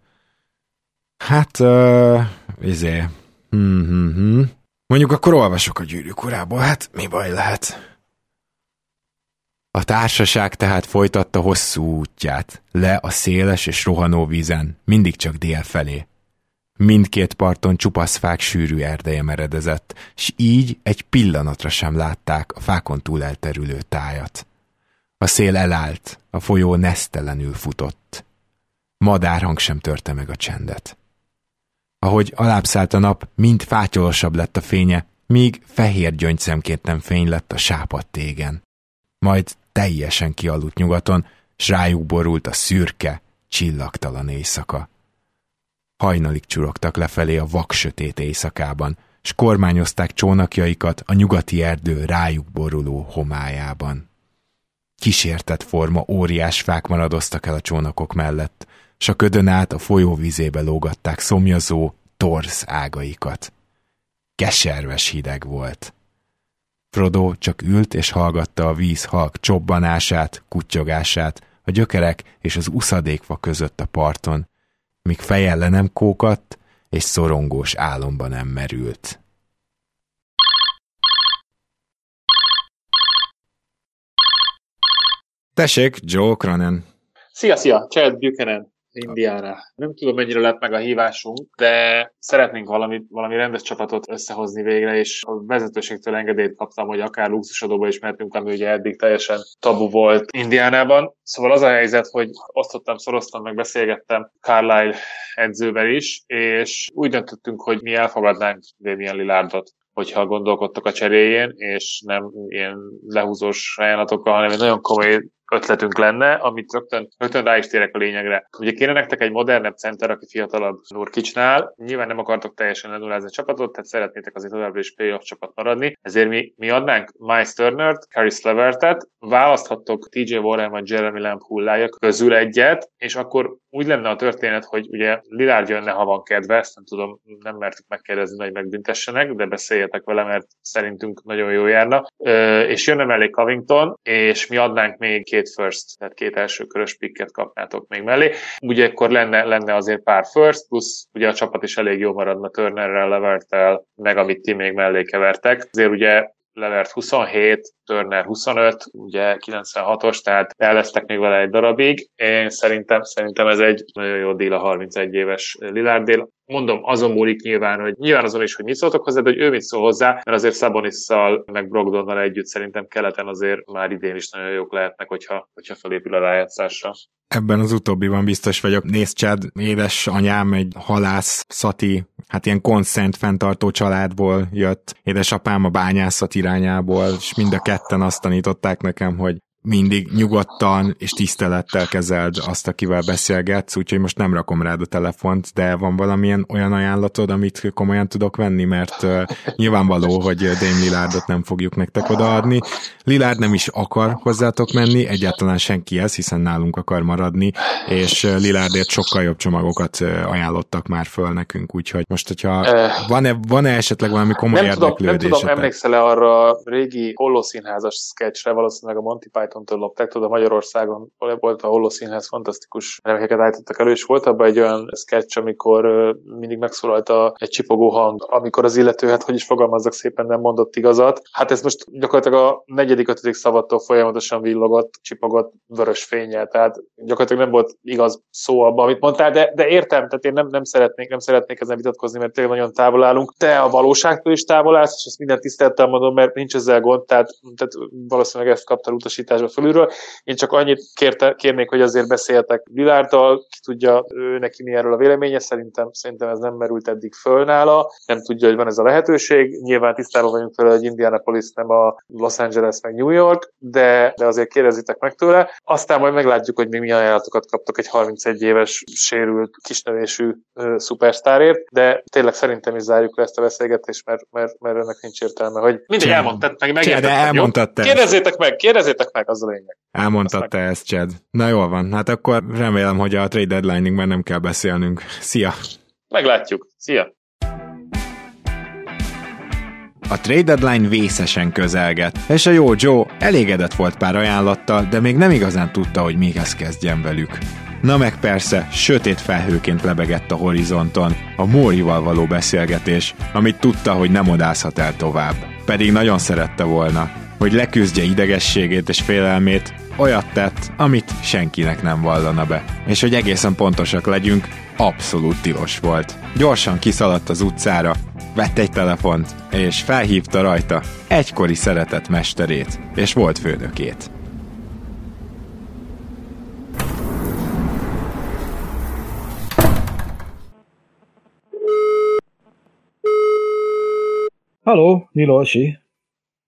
Hát, uh, izé, hm, hm, hm. Mondjuk akkor olvasok a gyűrűk urából, hát mi baj lehet? A társaság tehát folytatta hosszú útját, le a széles és rohanó vízen, mindig csak dél felé. Mindkét parton csupasz fák sűrű erdeje meredezett, s így egy pillanatra sem látták a fákon túl elterülő tájat. A szél elállt, a folyó nesztelenül futott. Madárhang sem törte meg a csendet. Ahogy alábbszállt a nap, mind fátyolosabb lett a fénye, míg fehér gyöngyszemként nem fény lett a sápadt tégen. Majd teljesen kialudt nyugaton, s rájuk borult a szürke, csillagtalan éjszaka. Hajnalig csurogtak lefelé a vaksötét éjszakában, s kormányozták csónakjaikat a nyugati erdő rájuk boruló homályában. Kísértett forma óriás fák maradoztak el a csónakok mellett, s a ködön át a folyó vizébe lógatták szomjazó, torz ágaikat. Keserves hideg volt. Frodo csak ült és hallgatta a víz halk csobbanását, kuttyogását, a gyökerek és az uszadékfa között a parton, míg feje le nem kókadt, és szorongós álomba nem merült. Tessék, Joe Cronin. Szia, szia, Chad Buchanan. Indiára. Nem tudom, mennyire lett meg a hívásunk, de szeretnénk valami, valami rendes csapatot összehozni végre, és a vezetőségtől engedélyt kaptam, hogy akár luxusadóba is mehetünk, ami ugye eddig teljesen tabu volt Indiánában. Szóval az a helyzet, hogy osztottam, szoroztam, meg beszélgettem Carlisle edzővel is, és úgy döntöttünk, hogy mi elfogadnánk Damien Lillardot hogyha gondolkodtak a cseréjén, és nem ilyen lehúzós ajánlatokkal, hanem egy nagyon komoly ötletünk lenne, amit rögtön, rögtön rá is térek a lényegre. Ugye kéne nektek egy modernebb center, aki fiatalabb Nurkicsnál, nyilván nem akartok teljesen lenullázni a csapatot, tehát szeretnétek azért továbbra is playoff csapat maradni, ezért mi, mi adnánk Miles Turner-t, Harry Slevertet, választhattok TJ Warren vagy Jeremy Lamb hullája közül egyet, és akkor úgy lenne a történet, hogy ugye Lillard jönne, ha van kedve, ezt nem tudom, nem mertük megkérdezni, hogy megbüntessenek, de beszéljetek vele, mert szerintünk nagyon jó járna. Ö, és jönne mellé Covington, és mi adnánk még két first, tehát két első körös picket kapnátok még mellé. Ugye akkor lenne, lenne azért pár first, plusz ugye a csapat is elég jó maradna Turnerrel, Levertel, meg amit ti még mellé kevertek. Azért ugye Levert 27, Turner 25, ugye 96-os, tehát el még vele egy darabig. Én szerintem, szerintem ez egy nagyon jó díl a 31 éves Lillard dél. Mondom, azon múlik nyilván, hogy nyilván azon is, hogy mit szóltok hozzá, de hogy ő mit szól hozzá, mert azért Szabonisszal, meg Brogdonnal együtt szerintem keleten azért már idén is nagyon jók lehetnek, hogyha, hogyha felépül a rájátszásra. Ebben az utóbbiban biztos vagyok. Nézd, Chad, édes anyám egy halász, szati, hát ilyen konszent fenntartó családból jött. Édesapám a bányászat irányából, és mind a ketten azt tanították nekem, hogy mindig nyugodtan és tisztelettel kezeld azt, akivel beszélgetsz, úgyhogy most nem rakom rád a telefont, de van valamilyen olyan ajánlatod, amit komolyan tudok venni, mert uh, nyilvánvaló, hogy Dame Lillardot nem fogjuk nektek odaadni. Lillard nem is akar hozzátok menni, egyáltalán senki ez, hiszen nálunk akar maradni, és Lillardért sokkal jobb csomagokat ajánlottak már föl nekünk, úgyhogy most, hogyha van-e, van-e esetleg valami komoly nem tudom, nem tudom, emlékszel-e arra a régi Hollószínházas sketchre, valószínűleg a Monty Python-tól lopták, tudod, Magyarországon volt a Hollószínház, fantasztikus remekeket állítottak elő, és volt abban egy olyan sketch, amikor mindig megszólalt a, egy csipogó hang, amikor az illető, hát hogy is fogalmazzak szépen, nem mondott igazat. Hát ez most gyakorlatilag a negyedik, ötödik szavattól folyamatosan villogott, csipogott vörös fényel, tehát gyakorlatilag nem volt igaz szó abban, amit mondtál, de, de értem, tehát én nem, nem szeretnék, nem szeretnék ezen vitatkozni, mert tényleg nagyon távol állunk. Te a valóságtól is távol állsz, és ezt minden tisztelettel mondom, mert nincs ezzel gond, tehát, tehát valószínűleg ezt kaptál utasításba fölülről. Én csak annyit kérte, kérnék, hogy azért beszéltek Vilárdal, ki tudja ő neki mi erről a véleménye, szerintem, szerintem ez nem merült eddig föl nála, nem tudja, hogy van ez a lehetőség. Nyilván tisztában vagyunk vele, hogy Indianapolis nem a Los Angeles meg New York, de, de azért kérdezitek meg tőle. Aztán majd meglátjuk, hogy még milyen ajánlatokat kaptok egy 31 éves sérült kisnövésű ö, szupersztárért, de tényleg szerintem is zárjuk le ezt a beszélgetést, mert, mert, mert ennek nincs értelme, hogy Cseh. elmondtad, meg jó? elmondtad te. Kérdezzétek meg, kérdezzétek meg, az a lényeg. Elmondtad te ezt, Chad. Na jól van, hát akkor remélem, hogy a trade deadline-ig már nem kell beszélnünk. Szia! Meglátjuk. Szia! A trade deadline vészesen közelget, és a jó Joe elégedett volt pár ajánlattal, de még nem igazán tudta, hogy mihez kezdjen velük. Na meg persze, sötét felhőként lebegett a horizonton, a Mórival való beszélgetés, amit tudta, hogy nem odázhat el tovább. Pedig nagyon szerette volna, hogy leküzdje idegességét és félelmét, olyat tett, amit senkinek nem vallana be. És hogy egészen pontosak legyünk, abszolút tilos volt. Gyorsan kiszaladt az utcára, vett egy telefont, és felhívta rajta egykori szeretett mesterét, és volt főnökét. Halló, Nilolsi.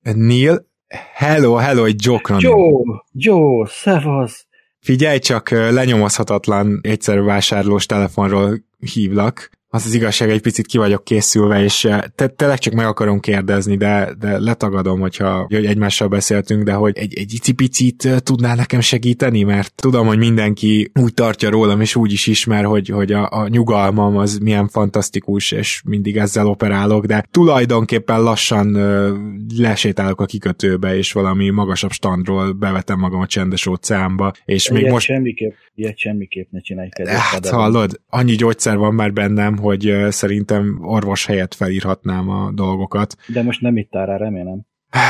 Neil, hello, hello, egy Joe Joe, Joe, szevasz. Figyelj csak, lenyomozhatatlan egyszerű vásárlós telefonról hívlak. Az az igazság, egy picit ki vagyok készülve, és eh, te, tényleg csak meg akarom kérdezni, de, de letagadom, hogyha hogy egymással beszéltünk, de hogy egy, egy icipicit eh, tudnál nekem segíteni, mert tudom, hogy mindenki úgy tartja rólam, és úgy is ismer, hogy, hogy a, a nyugalmam az milyen fantasztikus, és mindig ezzel operálok, de tulajdonképpen lassan ö, lesétálok a kikötőbe, és valami magasabb standról bevetem magam a csendes óceánba, és még ilyet most Semmiképp, ilyet semmiképp ne csinálj, kedves Hát hallod, annyi gyógyszer van már bennem, hogy szerintem orvos helyett felírhatnám a dolgokat. De most nem itt áll rá, remélem.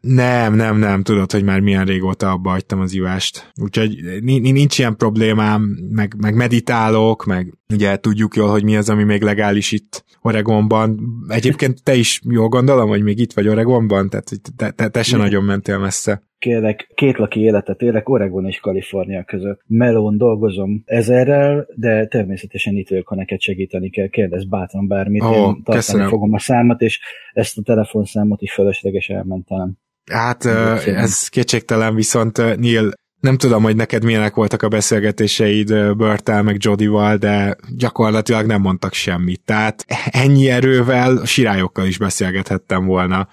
Nem, nem, nem, tudod, hogy már milyen régóta abba hagytam az ivást. Úgyhogy ni- ni- nincs ilyen problémám, meg, meg meditálok, meg ugye tudjuk jól, hogy mi az, ami még legális itt Oregonban. Egyébként te is jól gondolom, hogy még itt vagy Oregonban, tehát te, te, te se Igen. nagyon mentél messze. Kérlek, két laki életet élek Oregon és Kalifornia között. Melón dolgozom ezerrel, de természetesen itt vagyok, ha neked segíteni kell. Kérdezz bátran bármit, Ó, én tartani köszönöm. fogom a számot, és ezt a telefonszámot is fölösleges elmentenem. Hát ez kétségtelen, viszont Neil, nem tudom, hogy neked milyenek voltak a beszélgetéseid Börtel meg Jodival, de gyakorlatilag nem mondtak semmit. Tehát ennyi erővel sirályokkal is beszélgethettem volna.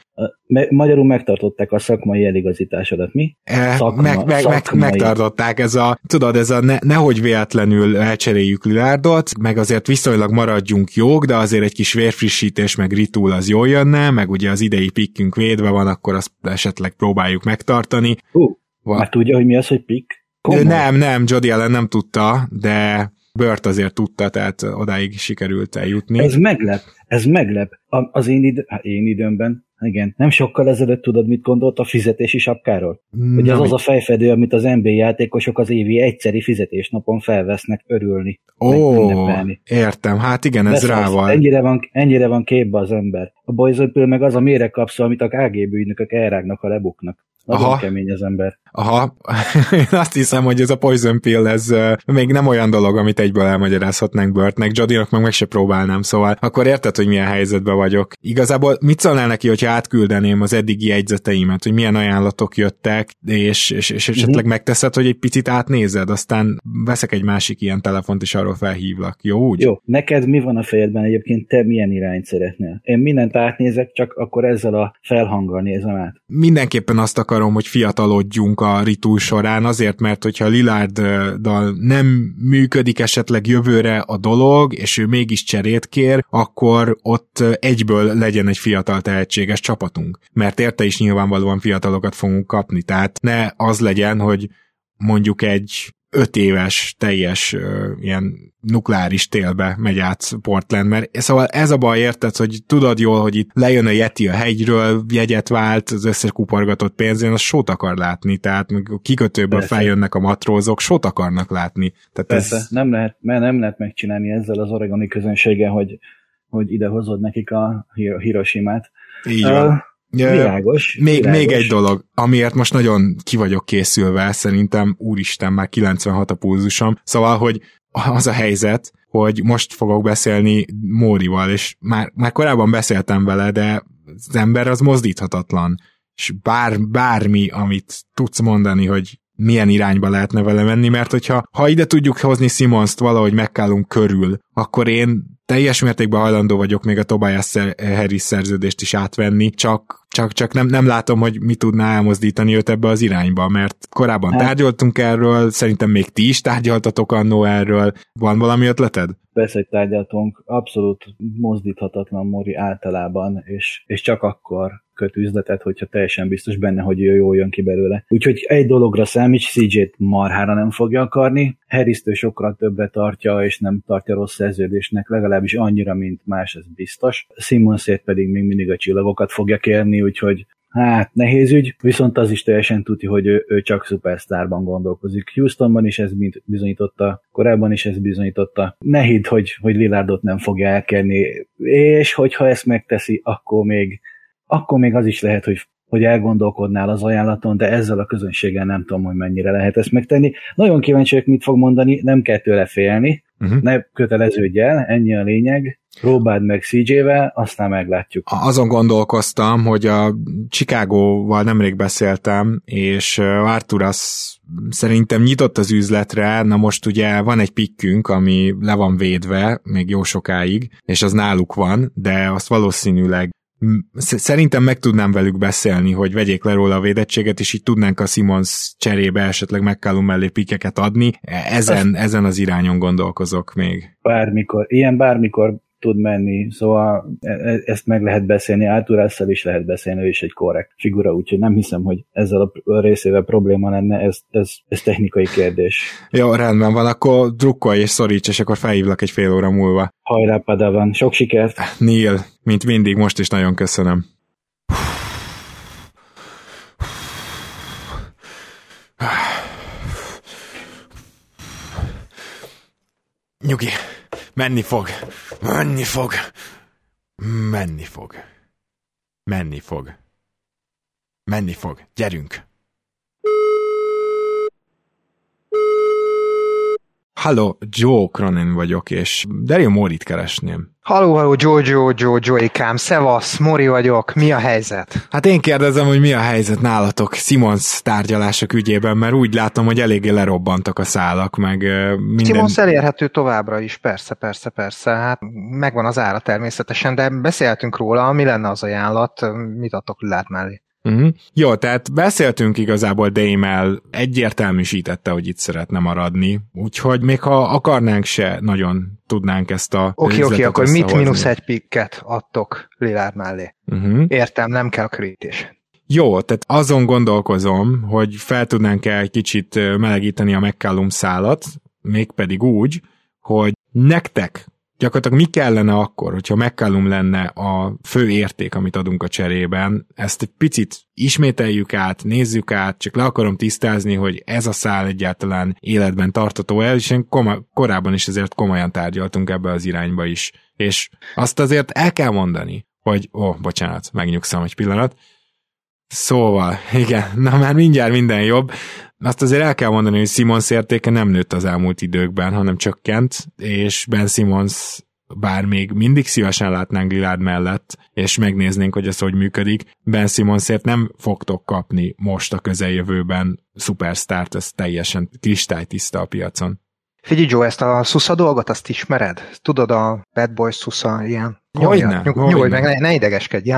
Magyarul megtartották a szakmai eligazításodat, mi? Eh, Szakma- meg, meg, meg, megtartották ez a, tudod, ez a ne, nehogy véletlenül elcseréljük Lilárdot, meg azért viszonylag maradjunk jók, de azért egy kis vérfrissítés, meg ritul az jól jönne, meg ugye az idei pikkünk védve van, akkor azt esetleg próbáljuk megtartani. Hú, Va- már tudja, hogy mi az, hogy pik? Komoly. Nem, nem, Jody Allen nem tudta, de Bört azért tudta, tehát odáig sikerült eljutni. Ez meglep, ez meglep. Az én, id- hát én időmben, igen, nem sokkal ezelőtt tudod, mit gondolt a fizetési sapkáról? Hogy az az a fejfedő, amit az NBA játékosok az évi egyszeri fizetésnapon felvesznek örülni. Ó, ünnepelni. értem, hát igen, ez rá van. Ennyire van, ennyire van képbe az ember. A bolyzöpül meg az a méregkapszol, amit a KGB ügynökök elrágnak, ha lebuknak. Nagyon Aha. kemény az ember. Aha, én azt hiszem, hogy ez a Poison Pill, ez uh, még nem olyan dolog, amit egyből elmagyarázhatnánk Burtnek, Jodinak meg meg se próbálnám, szóval akkor érted, hogy milyen helyzetben vagyok. Igazából mit szólnál neki, hogyha átküldeném az eddigi jegyzeteimet, hogy milyen ajánlatok jöttek, és, és, és esetleg uh-huh. megteszed, hogy egy picit átnézed, aztán veszek egy másik ilyen telefont, és arról felhívlak. Jó úgy? Jó. Neked mi van a fejedben egyébként? Te milyen irányt szeretnél? Én mindent átnézek, csak akkor ezzel a felhanggal nézem át. Mindenképpen azt akarom, hogy fiatalodjunk a ritul során, azért, mert hogyha Lilárddal nem működik esetleg jövőre a dolog, és ő mégis cserét kér, akkor ott egyből legyen egy fiatal tehetséges csapatunk. Mert érte is nyilvánvalóan fiatalokat fogunk kapni, tehát ne az legyen, hogy mondjuk egy öt éves teljes uh, ilyen nukleáris télbe megy át Portland, mert szóval ez a baj, érted, hogy tudod jól, hogy itt lejön a Yeti a hegyről, jegyet vált, az összes kuporgatott pénzén, az sót akar látni, tehát a kikötőből Persze. feljönnek a matrózok, sót akarnak látni. Tehát Persze, ez... nem, lehet, mert nem lehet megcsinálni ezzel az oregoni közönséggel, hogy, hogy ide hozod nekik a Hiroshima-t. Így van. Uh, Világos. Még, világos. még egy dolog, amiért most nagyon ki vagyok készülve, szerintem úristen, már 96 a pulzusom. Szóval, hogy az a helyzet, hogy most fogok beszélni Mórival, és már, már korábban beszéltem vele, de az ember az mozdíthatatlan. És bár, bármi, amit tudsz mondani, hogy milyen irányba lehetne vele menni, mert hogyha ha ide tudjuk hozni Simons-t valahogy megkálunk körül, akkor én teljes mértékben hajlandó vagyok még a Tobias Harris szerződést is átvenni, csak, csak, csak nem, nem látom, hogy mi tudná elmozdítani őt ebbe az irányba, mert korábban hát. tárgyaltunk erről, szerintem még ti is tárgyaltatok annó erről. Van valami ötleted? Persze, hogy tárgyaltunk, abszolút mozdíthatatlan Mori általában, és, és csak akkor köt üzletet, hogyha teljesen biztos benne, hogy ő jól jön ki belőle. Úgyhogy egy dologra számít, CJ-t marhára nem fogja akarni, harris sokkal többre tartja, és nem tartja rossz szerződésnek, legalábbis annyira, mint más, ez biztos. Simonsért pedig még mindig a csillagokat fogja kérni, úgyhogy Hát, nehéz ügy, viszont az is teljesen tudja, hogy ő, ő csak szupersztárban gondolkozik. Houstonban is ez bizonyította, korábban is ez bizonyította. Ne hidd, hogy, hogy Lillardot nem fogja elkerni, és hogyha ezt megteszi, akkor még akkor még az is lehet, hogy hogy elgondolkodnál az ajánlaton, de ezzel a közönséggel nem tudom, hogy mennyire lehet ezt megtenni. Nagyon kíváncsi vagyok, mit fog mondani, nem kell tőle félni, uh-huh. ne köteleződj el, ennyi a lényeg, próbáld meg CJ-vel, aztán meglátjuk. Azon gondolkoztam, hogy a Chicago-val nemrég beszéltem, és Arthur az szerintem nyitott az üzletre, na most ugye van egy pikkünk, ami le van védve még jó sokáig, és az náluk van, de azt valószínűleg szerintem meg tudnám velük beszélni, hogy vegyék le róla a védettséget, és így tudnánk a Simons cserébe esetleg McCallum mellé pikeket adni. Ezen, ezen az irányon gondolkozok még. Bármikor, ilyen bármikor tud menni, szóval e, e, ezt meg lehet beszélni, Arturásszal is lehet beszélni, ő is egy korrekt figura, úgyhogy nem hiszem, hogy ezzel a részével probléma lenne, ez, ez, ez technikai kérdés. Jó, rendben van, akkor drukkolj és szoríts, és akkor felhívlak egy fél óra múlva. Hajrá, Padavan, sok sikert! Neil, mint mindig, most is nagyon köszönöm. Nyugi. Menni fog. Menni fog. Menni fog. Menni fog. Menni fog. Gyerünk. Halló, Joe Cronin vagyok, és Dario Morit keresném. Halló, halló, Jojo, Jojo, Joikám, szevasz, Mori vagyok, mi a helyzet? Hát én kérdezem, hogy mi a helyzet nálatok Simons tárgyalások ügyében, mert úgy látom, hogy eléggé lerobbantak a szálak, meg minden... Simons elérhető továbbra is, persze, persze, persze, hát megvan az ára természetesen, de beszéltünk róla, mi lenne az ajánlat, mit adtok lát mellé? Uh-huh. Jó, tehát beszéltünk igazából Démel, egyértelműsítette, hogy itt szeretne maradni, úgyhogy még ha akarnánk se, nagyon tudnánk ezt a Oké, okay, oké, okay, akkor mit mínusz egy pikket adtok Lillard mellé? Uh-huh. Értem, nem kell krités. Jó, tehát azon gondolkozom, hogy fel tudnánk-e egy kicsit melegíteni a McCallum szálat, mégpedig úgy, hogy nektek gyakorlatilag mi kellene akkor, hogyha McCallum lenne a fő érték, amit adunk a cserében, ezt egy picit ismételjük át, nézzük át, csak le akarom tisztázni, hogy ez a szál egyáltalán életben tartató el, és én koma- korábban is ezért komolyan tárgyaltunk ebbe az irányba is. És azt azért el kell mondani, hogy, ó, oh, bocsánat, megnyugszom egy pillanat, Szóval, igen, na már mindjárt minden jobb. Azt azért el kell mondani, hogy Simons értéke nem nőtt az elmúlt időkben, hanem csökkent, és Ben Simons bár még mindig szívesen látnánk Lillard mellett, és megnéznénk, hogy ez hogy működik, Ben Simmonsért nem fogtok kapni most a közeljövőben szupersztárt, ez teljesen kristálytiszta a piacon. Figyelj Joe, ezt a Susza dolgot, azt ismered? Tudod, a Bad Boys Susza ilyen Hogyne, nyugodj, nyugodj meg, ne, ne idegeskedj.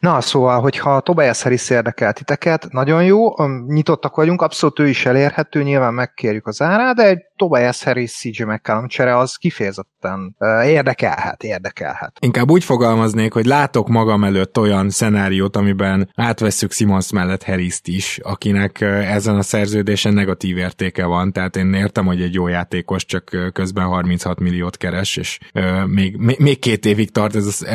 Na, szóval, hogyha Tobias Harris érdekel titeket, nagyon jó, nyitottak vagyunk, abszolút ő is elérhető, nyilván megkérjük az árát, de egy Tobias Harris CJ McCallum csere az kifejezetten uh, érdekelhet, érdekelhet. Inkább úgy fogalmaznék, hogy látok magam előtt olyan szenáriót, amiben átvesszük Simons mellett harris is, akinek ezen a szerződésen negatív értéke van, tehát én értem, hogy egy jó játékos, csak közben 36 milliót keres, és még, még, két évig tart ez a,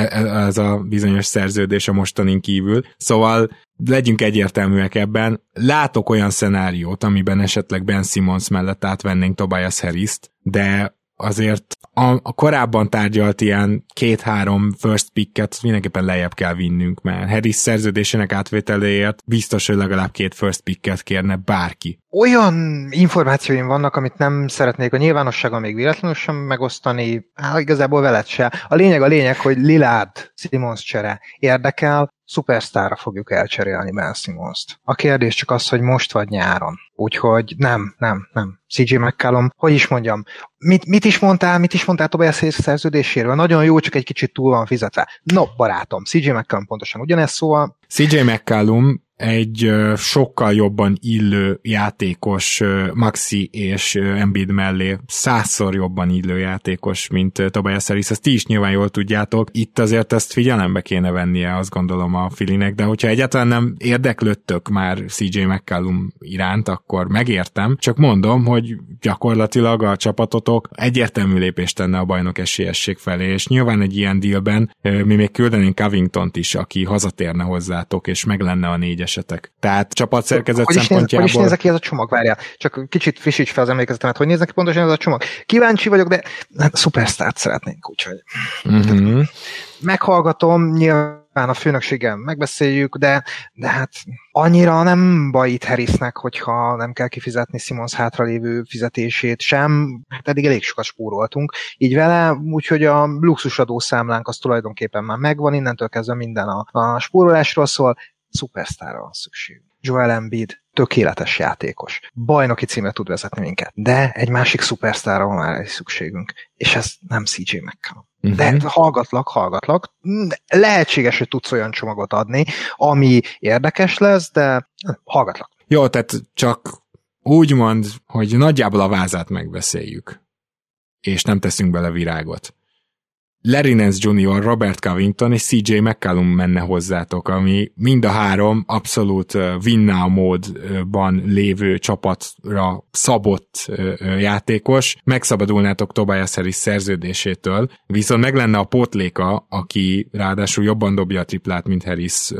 ez a bizonyos szerződés a mostanin kívül. Szóval legyünk egyértelműek ebben. Látok olyan szenáriót, amiben esetleg Ben Simmons mellett átvennénk Tobias Harris-t, de azért a, a korábban tárgyalt ilyen két-három first picket mindenképpen lejjebb kell vinnünk, mert Harris szerződésének átvételéért biztos, hogy legalább két first picket kérne bárki. Olyan információim vannak, amit nem szeretnék a nyilvánossága még véletlenül sem megosztani, hát igazából veled se. A lényeg a lényeg, hogy Lilárd Simons csere érdekel, szupersztára fogjuk elcserélni Ben Simmons-t. A kérdés csak az, hogy most vagy nyáron. Úgyhogy nem, nem, nem. CJ McCallum, hogy is mondjam, mit, mit is mondtál, mit is mondtál Tobias szerződéséről? Nagyon jó, csak egy kicsit túl van fizetve. No, barátom, CJ McCallum pontosan ugyanez, szóval CJ McCallum egy sokkal jobban illő játékos Maxi és Embiid mellé, százszor jobban illő játékos, mint Tobias Harris, ezt ti is nyilván jól tudjátok. Itt azért ezt figyelembe kéne vennie, azt gondolom a Filinek, de hogyha egyáltalán nem érdeklődtök már CJ McCallum iránt, akkor megértem, csak mondom, hogy gyakorlatilag a csapatotok egyértelmű lépést tenne a bajnok esélyesség felé, és nyilván egy ilyen dealben mi még küldenénk Covingtont is, aki hazatérne hozzátok, és meg lenne a négy esetek. Tehát csapatszerkezet hogy is, néz, szempontjából... hogy is néz ki ez a csomag, várjál. Csak kicsit frissíts fel az emlékezetemet, hogy néznek ki pontosan ez a csomag. Kíváncsi vagyok, de hát, szupersztárt szeretnénk, úgyhogy Uh-huh. meghallgatom, nyilván a főnökséggel megbeszéljük, de, de hát annyira nem baj itt Harrisnek, hogyha nem kell kifizetni Simons hátralévő fizetését sem, hát eddig elég sokat spóroltunk, így vele, úgyhogy a luxusadó számlánk az tulajdonképpen már megvan, innentől kezdve minden a, a spórolásról szól, szupersztárra van szükség. Joel Embiid tökéletes játékos. Bajnoki címre tud vezetni minket. De egy másik szupersztárra van már egy szükségünk. És ez nem CJ McCallum. Mhm. De hallgatlak, hallgatlak. Lehetséges, hogy tudsz olyan csomagot adni, ami érdekes lesz, de hallgatlak. Jó, tehát csak úgy mond, hogy nagyjából a vázát megbeszéljük, és nem teszünk bele virágot. Larry Nance Jr., Robert Covington és CJ McCallum menne hozzátok, ami mind a három abszolút win now módban lévő csapatra szabott játékos. Megszabadulnátok Tobias Harris szerződésétől, viszont meg lenne a pótléka, aki ráadásul jobban dobja a triplát, mint Harris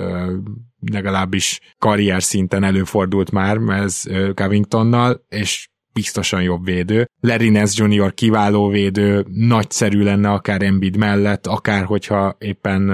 legalábbis karrier szinten előfordult már ez Covingtonnal, és biztosan jobb védő. Nance Jr. kiváló védő, nagyszerű lenne akár Embiid mellett, akár hogyha éppen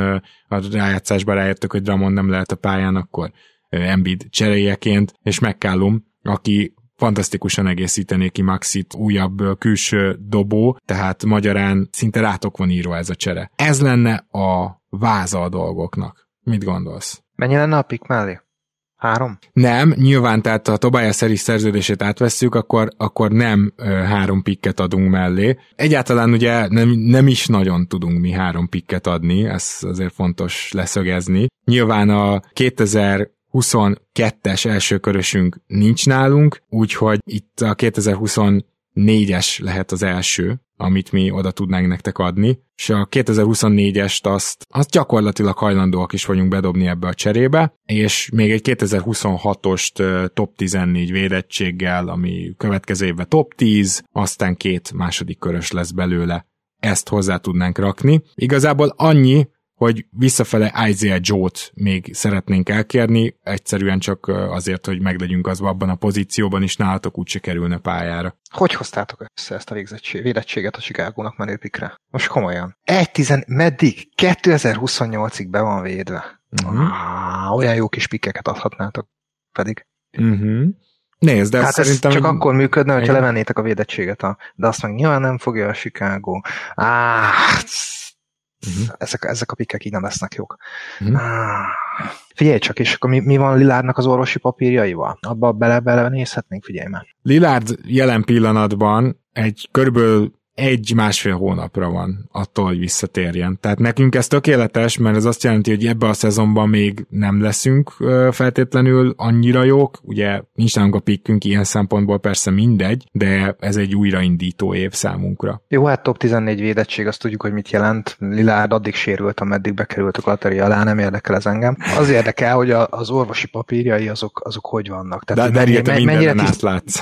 a rájátszásban rájöttök, hogy Dramon nem lehet a pályán, akkor Embiid cseréjeként, és McCallum, aki fantasztikusan egészítené ki Maxit újabb külső dobó, tehát magyarán szinte rátok van írva ez a csere. Ez lenne a váza a dolgoknak. Mit gondolsz? Mennyi lenne a pik mellé? Három? Nem, nyilván, tehát ha Tobias Harris szerződését átvesszük, akkor, akkor nem ö, három pikket adunk mellé. Egyáltalán ugye nem, nem is nagyon tudunk mi három pikket adni, ez azért fontos leszögezni. Nyilván a 2022-es első körösünk nincs nálunk, úgyhogy itt a 2024-es lehet az első, amit mi oda tudnánk nektek adni, és a 2024-est azt, azt gyakorlatilag hajlandóak is vagyunk bedobni ebbe a cserébe, és még egy 2026-ost ö, top 14 védettséggel, ami következő évben top 10, aztán két második körös lesz belőle. Ezt hozzá tudnánk rakni. Igazából annyi, hogy visszafele Isaiah Joe-t még szeretnénk elkérni, egyszerűen csak azért, hogy meglegyünk az abban a pozícióban, és nálatok úgyse kerülne pályára. Hogy hoztátok össze ezt a védettséget a Chicagónak menőpikre? Most komolyan. Egy tizen, meddig? 2028-ig be van védve. Uh-huh. Ah, olyan jó kis pikkeket adhatnátok pedig. Uh-huh. Nézd, de hát szerintem... csak akkor működne, hogyha levennétek a védettséget, a, de azt meg nyilván nem fogja a Chicago. Á, Mhm. ezek, ezek a pikkek így nem lesznek jók. Á, figyelj csak, és akkor mi, mi van Lilárnak az orvosi papírjaival? Abba bele, bele nézhetnénk, figyelj már. Lillard jelen pillanatban egy körülbelül egy-másfél hónapra van attól, hogy visszatérjen. Tehát nekünk ez tökéletes, mert ez azt jelenti, hogy ebbe a szezonban még nem leszünk feltétlenül annyira jók. Ugye nincs nálunk a pikkünk ilyen szempontból persze mindegy, de ez egy újraindító év számunkra. Jó, hát top 14 védettség, azt tudjuk, hogy mit jelent. Lilárd addig sérült, ameddig bekerült a klateria alá, nem érdekel ez engem. Az érdekel, hogy a, az orvosi papírjai azok, azok hogy vannak. De, hogy de te mennyire mindenen tiszt- átlátsz.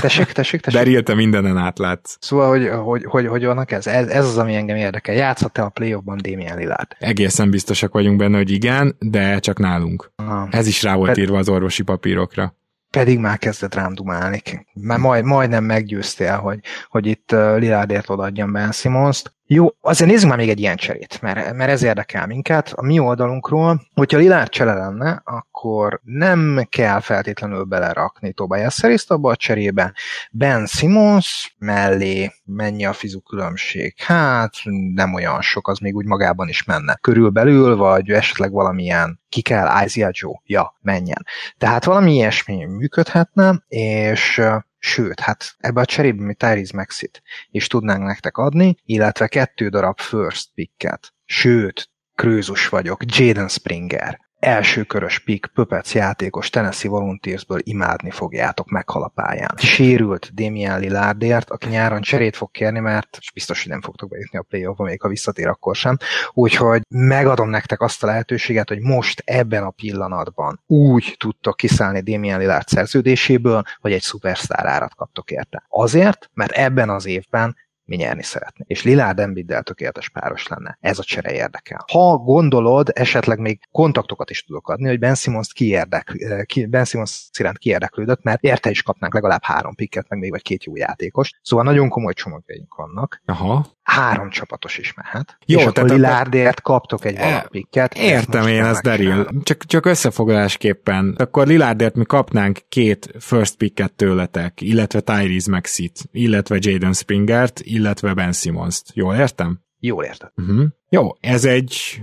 Tessék, tessék, tessék. Daryl, te mindenen átlátsz. Szóval, hogy, hogy, hogy, hogy vannak ez? ez? Ez az, ami engem érdekel. Játszhat-e a playoffban Damien Lillard? Egészen biztosak vagyunk benne, hogy igen, de csak nálunk. Aha. Ez is rá volt Pe- írva az orvosi papírokra. Pedig már kezdett rám dumálni. Már majd, majdnem meggyőztél, hogy, hogy itt Lillardért odaadjam Ben Simmons-t. Jó, azért nézzük már még egy ilyen cserét, mert, mert ez érdekel minket. A mi oldalunkról, hogyha Lillard csere lenne, akkor nem kell feltétlenül belerakni Tobias harris abba a cserébe. Ben Simmons mellé mennyi a fizu különbség? Hát nem olyan sok, az még úgy magában is menne. Körülbelül, vagy esetleg valamilyen ki kell, Isaiah Joe, ja, menjen. Tehát valami ilyesmi működhetne, és sőt, hát ebbe a cserébe mi Tyrese Maxit is tudnánk nektek adni, illetve kettő darab first picket. Sőt, krőzus vagyok, Jaden Springer, első körös pick, Pöpec játékos Tennessee Volunteersből imádni fogjátok, meghal a pályán. Sérült Damian Lillardért, aki nyáron cserét fog kérni, mert biztos, hogy nem fogtok bejutni a playoffba, még ha visszatér, akkor sem. Úgyhogy megadom nektek azt a lehetőséget, hogy most ebben a pillanatban úgy tudtok kiszállni Damian Lillard szerződéséből, hogy egy szupersztár árat kaptok érte. Azért, mert ebben az évben mi nyerni szeretnénk. És Lillard Embiiddel tökéletes páros lenne. Ez a csere érdekel. Ha gondolod, esetleg még kontaktokat is tudok adni, hogy Ben Simmons ki érdekl, ki, Ben Simmons iránt kiérdeklődött, mert érte is kapnánk legalább három pikket, meg még vagy két jó játékos. Szóval nagyon komoly csomagjaink vannak. Aha. Három csapatos is mehet. Jó, és akkor Lillardért kaptok egy valapikket. Értem én ezt, Daryl. Csak, csak összefoglalásképpen. Akkor Lillardért mi kapnánk két first picket tőletek, illetve Tyrese Maxit, illetve Jaden Springert, illetve Ben Simmons-t. Jól értem? Jól érted. Uh-huh. Jó, ez egy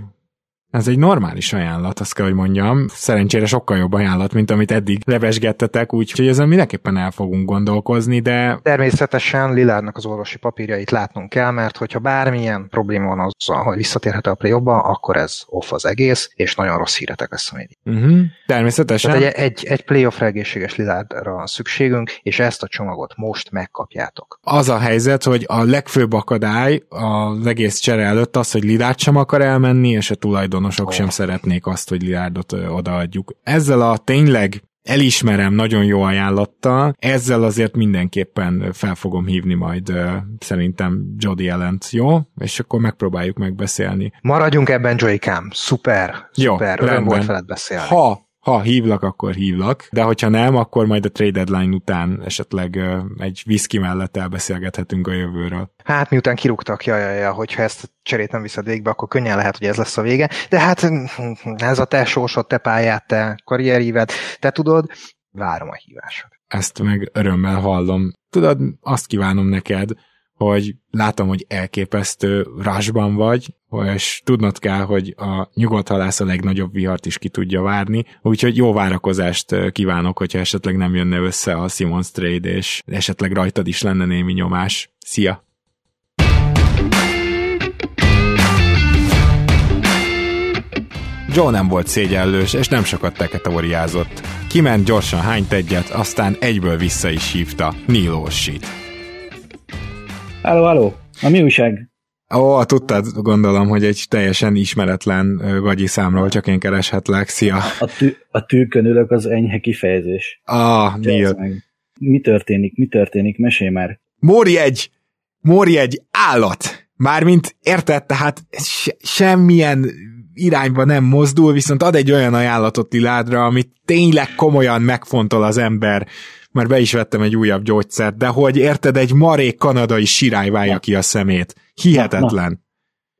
ez egy normális ajánlat, azt kell, hogy mondjam. Szerencsére sokkal jobb ajánlat, mint amit eddig levesgettetek, úgyhogy ezen mindenképpen el fogunk gondolkozni, de Természetesen Lilárnak az orvosi papírjait látnunk kell, mert hogyha bármilyen probléma van azzal, hogy visszatérhet a play akkor ez off az egész, és nagyon rossz híretek lesz a média. uh-huh. természetesen Tehát egy, egy, egy playoff egészséges Lilárdra van szükségünk, és ezt a csomagot most megkapjátok. az a helyzet, hogy a legfőbb akadály az egész csere előtt az, hogy Lilárd sem akar elmenni, és a tulajdonosok sem szeretnék azt, hogy Lilárdot odaadjuk. Ezzel a tényleg elismerem nagyon jó ajánlattal, ezzel azért mindenképpen fel fogom hívni majd szerintem Jody Ellent, jó? És akkor megpróbáljuk megbeszélni. Maradjunk ebben, Joykám. Szuper, Jó, szuper. Öröm rendben. volt veled beszélni. Ha ha hívlak, akkor hívlak, de hogyha nem, akkor majd a trade deadline után esetleg egy whisky mellett elbeszélgethetünk a jövőről. Hát miután kirúgtak, ja, ja, ja, hogyha ezt a cserét nem viszed végbe, akkor könnyen lehet, hogy ez lesz a vége. De hát ez a te sorsod, te pályát, te karrieríved, te tudod, várom a hívásod. Ezt meg örömmel hallom. Tudod, azt kívánom neked, hogy látom, hogy elképesztő rásban vagy, és tudnod kell, hogy a nyugodt halász a legnagyobb vihart is ki tudja várni, úgyhogy jó várakozást kívánok, hogyha esetleg nem jönne össze a Simons trade, és esetleg rajtad is lenne némi nyomás. Szia! Joe nem volt szégyellős, és nem sokat teketóriázott. Kiment gyorsan hányt egyet, aztán egyből vissza is hívta Neil Orsit. Halló, halló! A mi újság? Ó, tudtad, gondolom, hogy egy teljesen ismeretlen gagyi számról csak én kereshetlek. Szia! A, tű, a tűkön ülök az enyhe kifejezés. Ah, Neil. Mi történik, mi történik? Mesélj már. Móri egy, Móri egy állat. Mármint, érted, tehát se, semmilyen irányba nem mozdul, viszont ad egy olyan ajánlatot Liládra, amit tényleg komolyan megfontol az ember, mert be is vettem egy újabb gyógyszert, de hogy érted, egy marék kanadai sirály válja ki a szemét. Hihetetlen.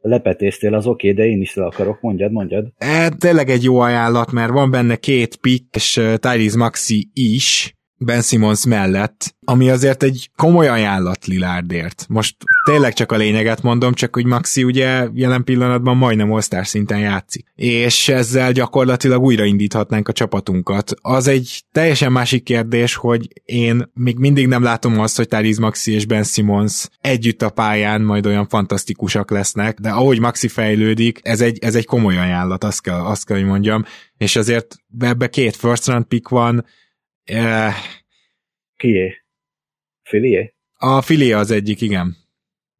Lepetéztél, az oké, de én is le akarok, mondjad, mondjad. E, tényleg egy jó ajánlat, mert van benne két pick, és uh, Tyrese Maxi is, Ben Simmons mellett, ami azért egy komoly ajánlat Lilárdért. Most tényleg csak a lényeget mondom, csak hogy Maxi ugye jelen pillanatban majdnem all szinten játszik. És ezzel gyakorlatilag újraindíthatnánk a csapatunkat. Az egy teljesen másik kérdés, hogy én még mindig nem látom azt, hogy Tariz Maxi és Ben Simmons együtt a pályán majd olyan fantasztikusak lesznek, de ahogy Maxi fejlődik, ez egy, ez egy komoly ajánlat, azt kell, azt kell, hogy mondjam. És azért ebbe két first round pick van, Eh, Kié? Filié? A Filié az egyik, igen.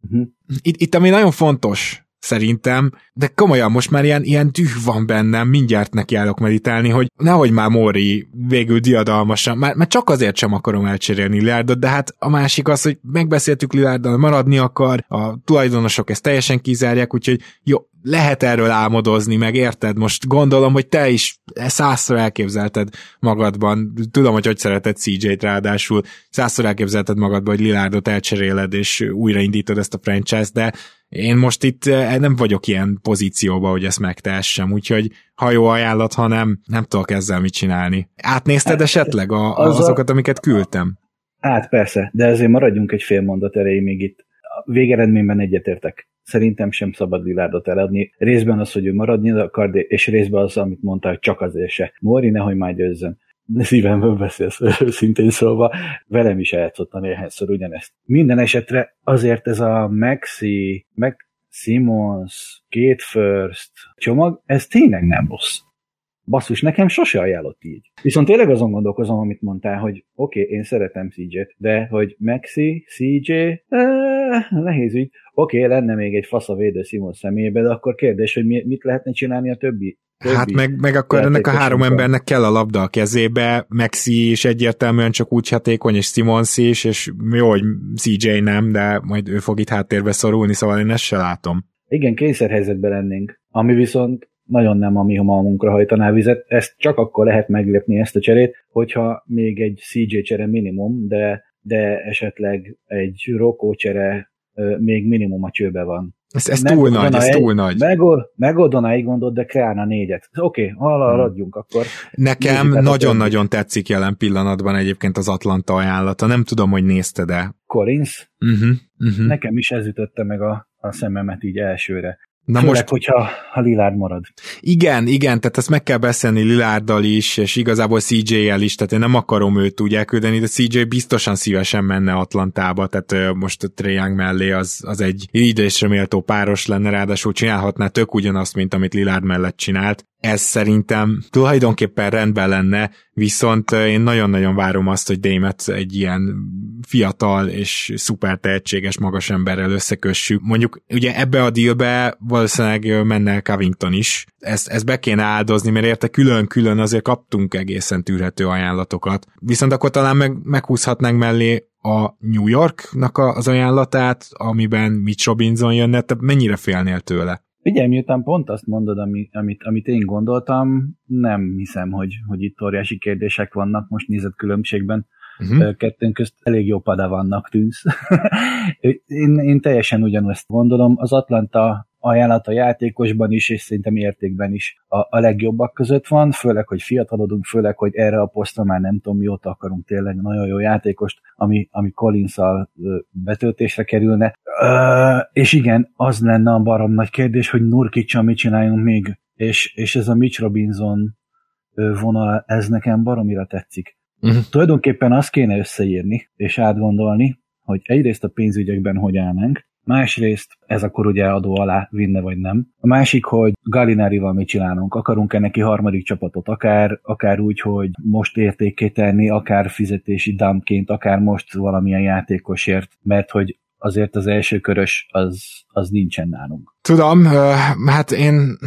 Uh-huh. Itt, itt ami nagyon fontos, szerintem, de komolyan most már ilyen, ilyen düh van bennem, mindjárt nekiállok meditálni, hogy nehogy már Móri végül diadalmasan, már, már csak azért sem akarom elcserélni Lilárdot, de hát a másik az, hogy megbeszéltük Lilárddal, maradni akar, a tulajdonosok ezt teljesen kizárják, úgyhogy jó, lehet erről álmodozni, meg érted? Most gondolom, hogy te is százszor elképzelted magadban, tudom, hogy hogy szereted CJ-t ráadásul, százszor elképzelted magadban, hogy Lilárdot elcseréled, és újraindítod ezt a franchise de én most itt eh, nem vagyok ilyen pozícióban, hogy ezt megtehessem, úgyhogy ha jó ajánlat, ha nem, nem tudok ezzel mit csinálni. Átnézted hát, esetleg a, az azokat, amiket küldtem? Hát persze, de azért maradjunk egy fél mondat erejéig még itt. A végeredményben egyetértek. Szerintem sem szabad Lilárdot eladni. Részben az, hogy ő maradni akar, és részben az, amit mondta, hogy csak azért se. Mori nehogy már győzzön szívemből beszélsz, szintén szólva, velem is eljátszottam néhányszor ugyanezt. Minden esetre azért ez a Maxi, meg Simons, két first csomag, ez tényleg nem rossz. Basszus, nekem sose ajánlott így. Viszont tényleg azon gondolkozom, amit mondtál, hogy oké, okay, én szeretem CJ-t, de hogy Maxi, CJ, eh, nehéz ügy. Oké, okay, lenne még egy fasz a védő Simon személyében, de akkor kérdés, hogy mit lehetne csinálni a többi Hát meg, meg akkor ennek a három embernek kell a labda a kezébe, Maxi is egyértelműen csak úgy hatékony, és Simons is, és jó, hogy CJ nem, de majd ő fog itt háttérbe szorulni, szóval én ezt se látom. Igen, kényszerhelyzetben lennénk, ami viszont nagyon nem a mi malmunkra hajtaná vizet. Ezt csak akkor lehet meglépni ezt a cserét, hogyha még egy CJ csere minimum, de, de esetleg egy Rokó csere még minimum a csőbe van. Ez, ez túl nagy, ez egy, túl nagy. Megold, megoldaná egy gondot, de kreálna négyet. Oké, okay, hmm. akkor. Nekem nagyon-nagyon tetszik jelen pillanatban egyébként az Atlanta ajánlata. Nem tudom, hogy nézted-e. Collins? Uh-huh, uh-huh. Nekem is ez ütötte meg a, a szememet így elsőre. Na Főleg, most, hogyha ha Lilárd marad. Igen, igen, tehát ezt meg kell beszélni Lilárddal is, és igazából CJ-el is, tehát én nem akarom őt úgy elküldeni, de CJ biztosan szívesen menne Atlantába, tehát most a Young mellé az, az egy idésre méltó páros lenne, ráadásul csinálhatná tök ugyanazt, mint amit Lilárd mellett csinált ez szerintem tulajdonképpen rendben lenne, viszont én nagyon-nagyon várom azt, hogy Démet egy ilyen fiatal és szuper tehetséges magas emberrel összekössük. Mondjuk ugye ebbe a dealbe valószínűleg menne Covington is. Ezt, ezt be kéne áldozni, mert érte külön-külön azért kaptunk egészen tűrhető ajánlatokat. Viszont akkor talán meg, meghúzhatnánk mellé a New Yorknak az ajánlatát, amiben Mitch Robinson jönne, te mennyire félnél tőle? Figyelj, miután pont azt mondod, ami, amit, amit én gondoltam, nem hiszem, hogy, hogy itt óriási kérdések vannak most nézett különbségben. Uh-huh. Kettőnk közt elég jó pada vannak tűnsz. én, én teljesen ugyanezt gondolom. Az Atlanta ajánlat a játékosban is, és szerintem értékben is a, a legjobbak között van, főleg, hogy fiatalodunk, főleg, hogy erre a posztra már nem tudom mióta akarunk tényleg nagyon jó játékost, ami, ami collins betöltésre kerülne. Uh, és igen, az lenne a barom nagy kérdés, hogy Nurkic mit csináljunk még, és, és ez a Mitch Robinson vonal, ez nekem baromira tetszik. Uh-huh. Tulajdonképpen azt kéne összeírni, és átgondolni, hogy egyrészt a pénzügyekben hogy állnánk, Másrészt ez akkor ugye adó alá vinne vagy nem. A másik, hogy Galinarival mit csinálunk. Akarunk-e neki harmadik csapatot, akár, akár úgy, hogy most értékké tenni, akár fizetési dumpként, akár most valamilyen játékosért, mert hogy azért az első körös az, az nincsen nálunk. Tudom, hát én,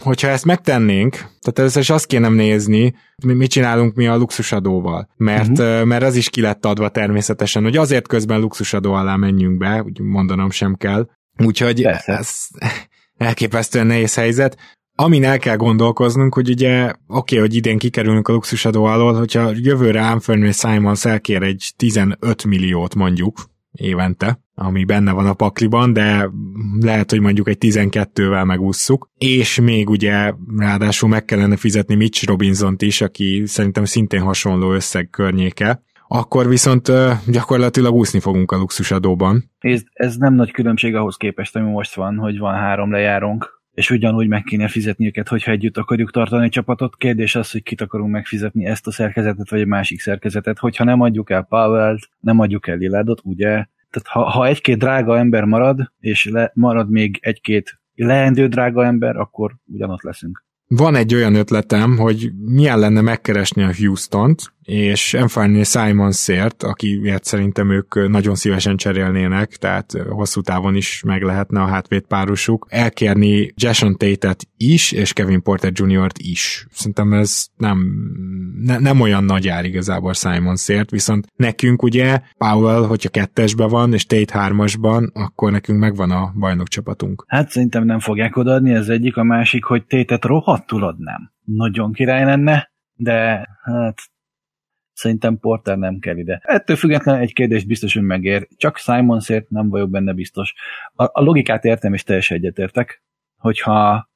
hogyha ezt megtennénk, tehát először is azt kéne nézni, mi mit csinálunk mi a luxusadóval, mert, uh-huh. mert az is ki lett adva természetesen, hogy azért közben luxusadó alá menjünk be, úgy mondanom sem kell, úgyhogy Persze. ez elképesztően nehéz helyzet. Amin el kell gondolkoznunk, hogy ugye oké, okay, hogy idén kikerülünk a luxusadó alól, hogyha jövőre Anthony Simons elkér egy 15 milliót mondjuk évente, ami benne van a pakliban, de lehet, hogy mondjuk egy 12-vel megússzuk, és még ugye ráadásul meg kellene fizetni Mitch Robinson-t is, aki szerintem szintén hasonló összeg környéke, akkor viszont gyakorlatilag úszni fogunk a luxusadóban. Ez, ez nem nagy különbség ahhoz képest, ami most van, hogy van három lejárónk, és ugyanúgy meg kéne fizetni őket, hogyha együtt akarjuk tartani a csapatot. Kérdés az, hogy kit akarunk megfizetni, ezt a szerkezetet, vagy a másik szerkezetet. Hogyha nem adjuk el Powell-t, nem adjuk el Lillardot, ugye? Tehát ha, ha egy-két drága ember marad, és le, marad még egy-két leendő drága ember, akkor ugyanott leszünk. Van egy olyan ötletem, hogy milyen lenne megkeresni a Houston-t, és Anthony Simonsért, akiért szerintem ők nagyon szívesen cserélnének, tehát hosszú távon is meg lehetne a hátvéd párosuk, elkérni Jason Tate-et is, és Kevin Porter Jr.-t is. Szerintem ez nem, ne, nem olyan nagy ár igazából Simonsért, viszont nekünk ugye Powell, hogyha kettesben van, és Tate hármasban, akkor nekünk megvan a bajnokcsapatunk. Hát szerintem nem fogják odaadni, ez egyik, a másik, hogy Tate-et rohadtul adnám. Nagyon király lenne, de hát Szerintem Porter nem kell ide. Ettől függetlenül egy kérdést biztos, hogy megér. Csak Simonsért nem vagyok benne biztos. A, a logikát értem, és teljesen egyetértek, hogyha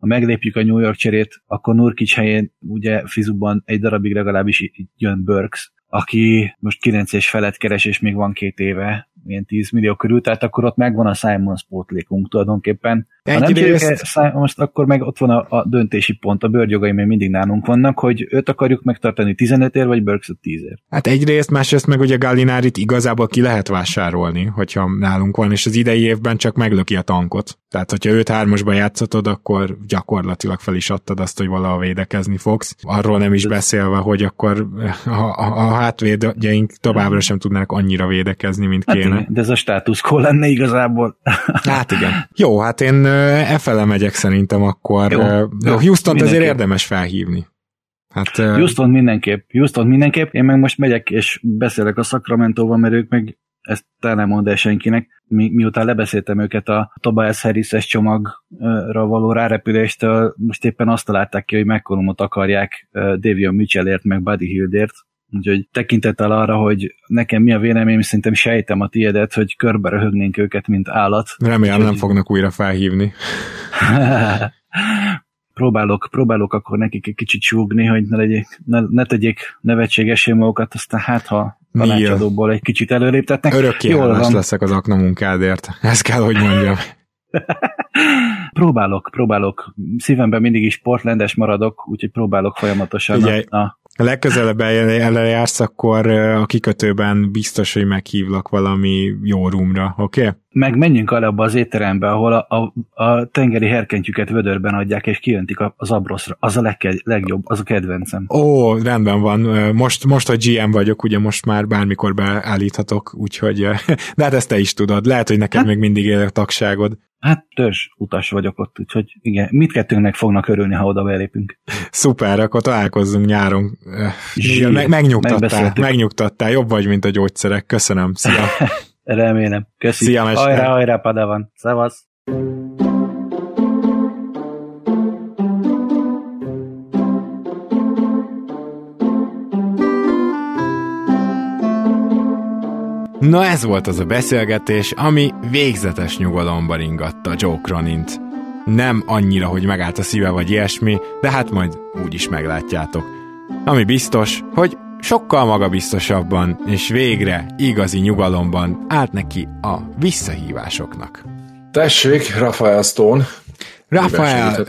ha meglépjük a New York cserét, akkor Nurkic helyén ugye Fizubban egy darabig legalábbis jön Burks, aki most 9 és felett keres, és még van két éve, ilyen 10 millió körül, tehát akkor ott megvan a Simons pótlékunk tulajdonképpen. Ha nem részt... Simons, akkor meg ott van a, a döntési pont, a bőrjogai még mindig nálunk vannak, hogy őt akarjuk megtartani 15 ér, vagy Burks 10 ér. Hát egyrészt, másrészt meg ugye Gallinárit igazából ki lehet vásárolni, hogyha nálunk van, és az idei évben csak meglöki a tankot. Tehát, hogyha őt hármasba játszatod, akkor gyakorlatilag fel is adtad azt, hogy valahol védekezni fogsz. Arról nem is beszélve, hogy akkor a, a, a hátvédjeink továbbra sem tudnának annyira védekezni, mint hát Igen, de ez a status quo lenne igazából. Hát igen. Jó, hát én e fele megyek szerintem akkor. Jó, jó, Houston azért érdemes felhívni. Hát, Houston mindenképp, Houston mindenképp, én meg most megyek és beszélek a Sacramento-val, mert ők meg ezt te nem mondd el senkinek, mi, miután lebeszéltem őket a Tobias Harris-es csomagra való rárepüléstől, most éppen azt találták ki, hogy McCollumot akarják Davion Mitchellért, meg Buddy Hildért, Úgyhogy tekintettel arra, hogy nekem mi a véleményem, szerintem sejtem a tiédet, hogy körbe röhögnénk őket, mint állat. Remélem Úgyhogy... nem fognak újra felhívni. próbálok, próbálok akkor nekik egy kicsit súgni, hogy ne, legyék, ne, ne tegyék nevetségesé magukat, aztán hát ha tanácsadóból egy kicsit előléptetnek. Örökké hálás leszek az akna munkádért. Ezt kell, hogy mondjam. próbálok, próbálok. Szívemben mindig is portlandes maradok, úgyhogy próbálok folyamatosan a, a a legközelebb elejársz, akkor a kikötőben biztos, hogy meghívlak valami jó roomra, oké? Okay? Meg menjünk el abba az étterembe, ahol a, a, a tengeri herkentyüket vödörben adják, és kijöntik az abroszra. Az a leg, legjobb, az a kedvencem. Ó, rendben van. Most, most a GM vagyok, ugye most már bármikor beállíthatok, úgyhogy, de hát ezt te is tudod. Lehet, hogy neked hát, még mindig él a tagságod. Hát törzs utas vagyok ott, úgyhogy igen, mit kettőnknek fognak örülni, ha oda belépünk. Szuper, akkor találkozzunk nyáron. Zsír, meg, megnyugtattál, megnyugtattál, jobb vagy, mint a gyógyszerek. Köszönöm, szia! Remélem. Köszi. Szia, mester. Hajrá, hajrá, Padawan. Szevasz. Na ez volt az a beszélgetés, ami végzetes nyugalomba ringatta Joe Cronint. Nem annyira, hogy megállt a szíve vagy ilyesmi, de hát majd úgy is meglátjátok. Ami biztos, hogy sokkal magabiztosabban és végre igazi nyugalomban állt neki a visszahívásoknak. Tessék, Rafael Stone. Rafael,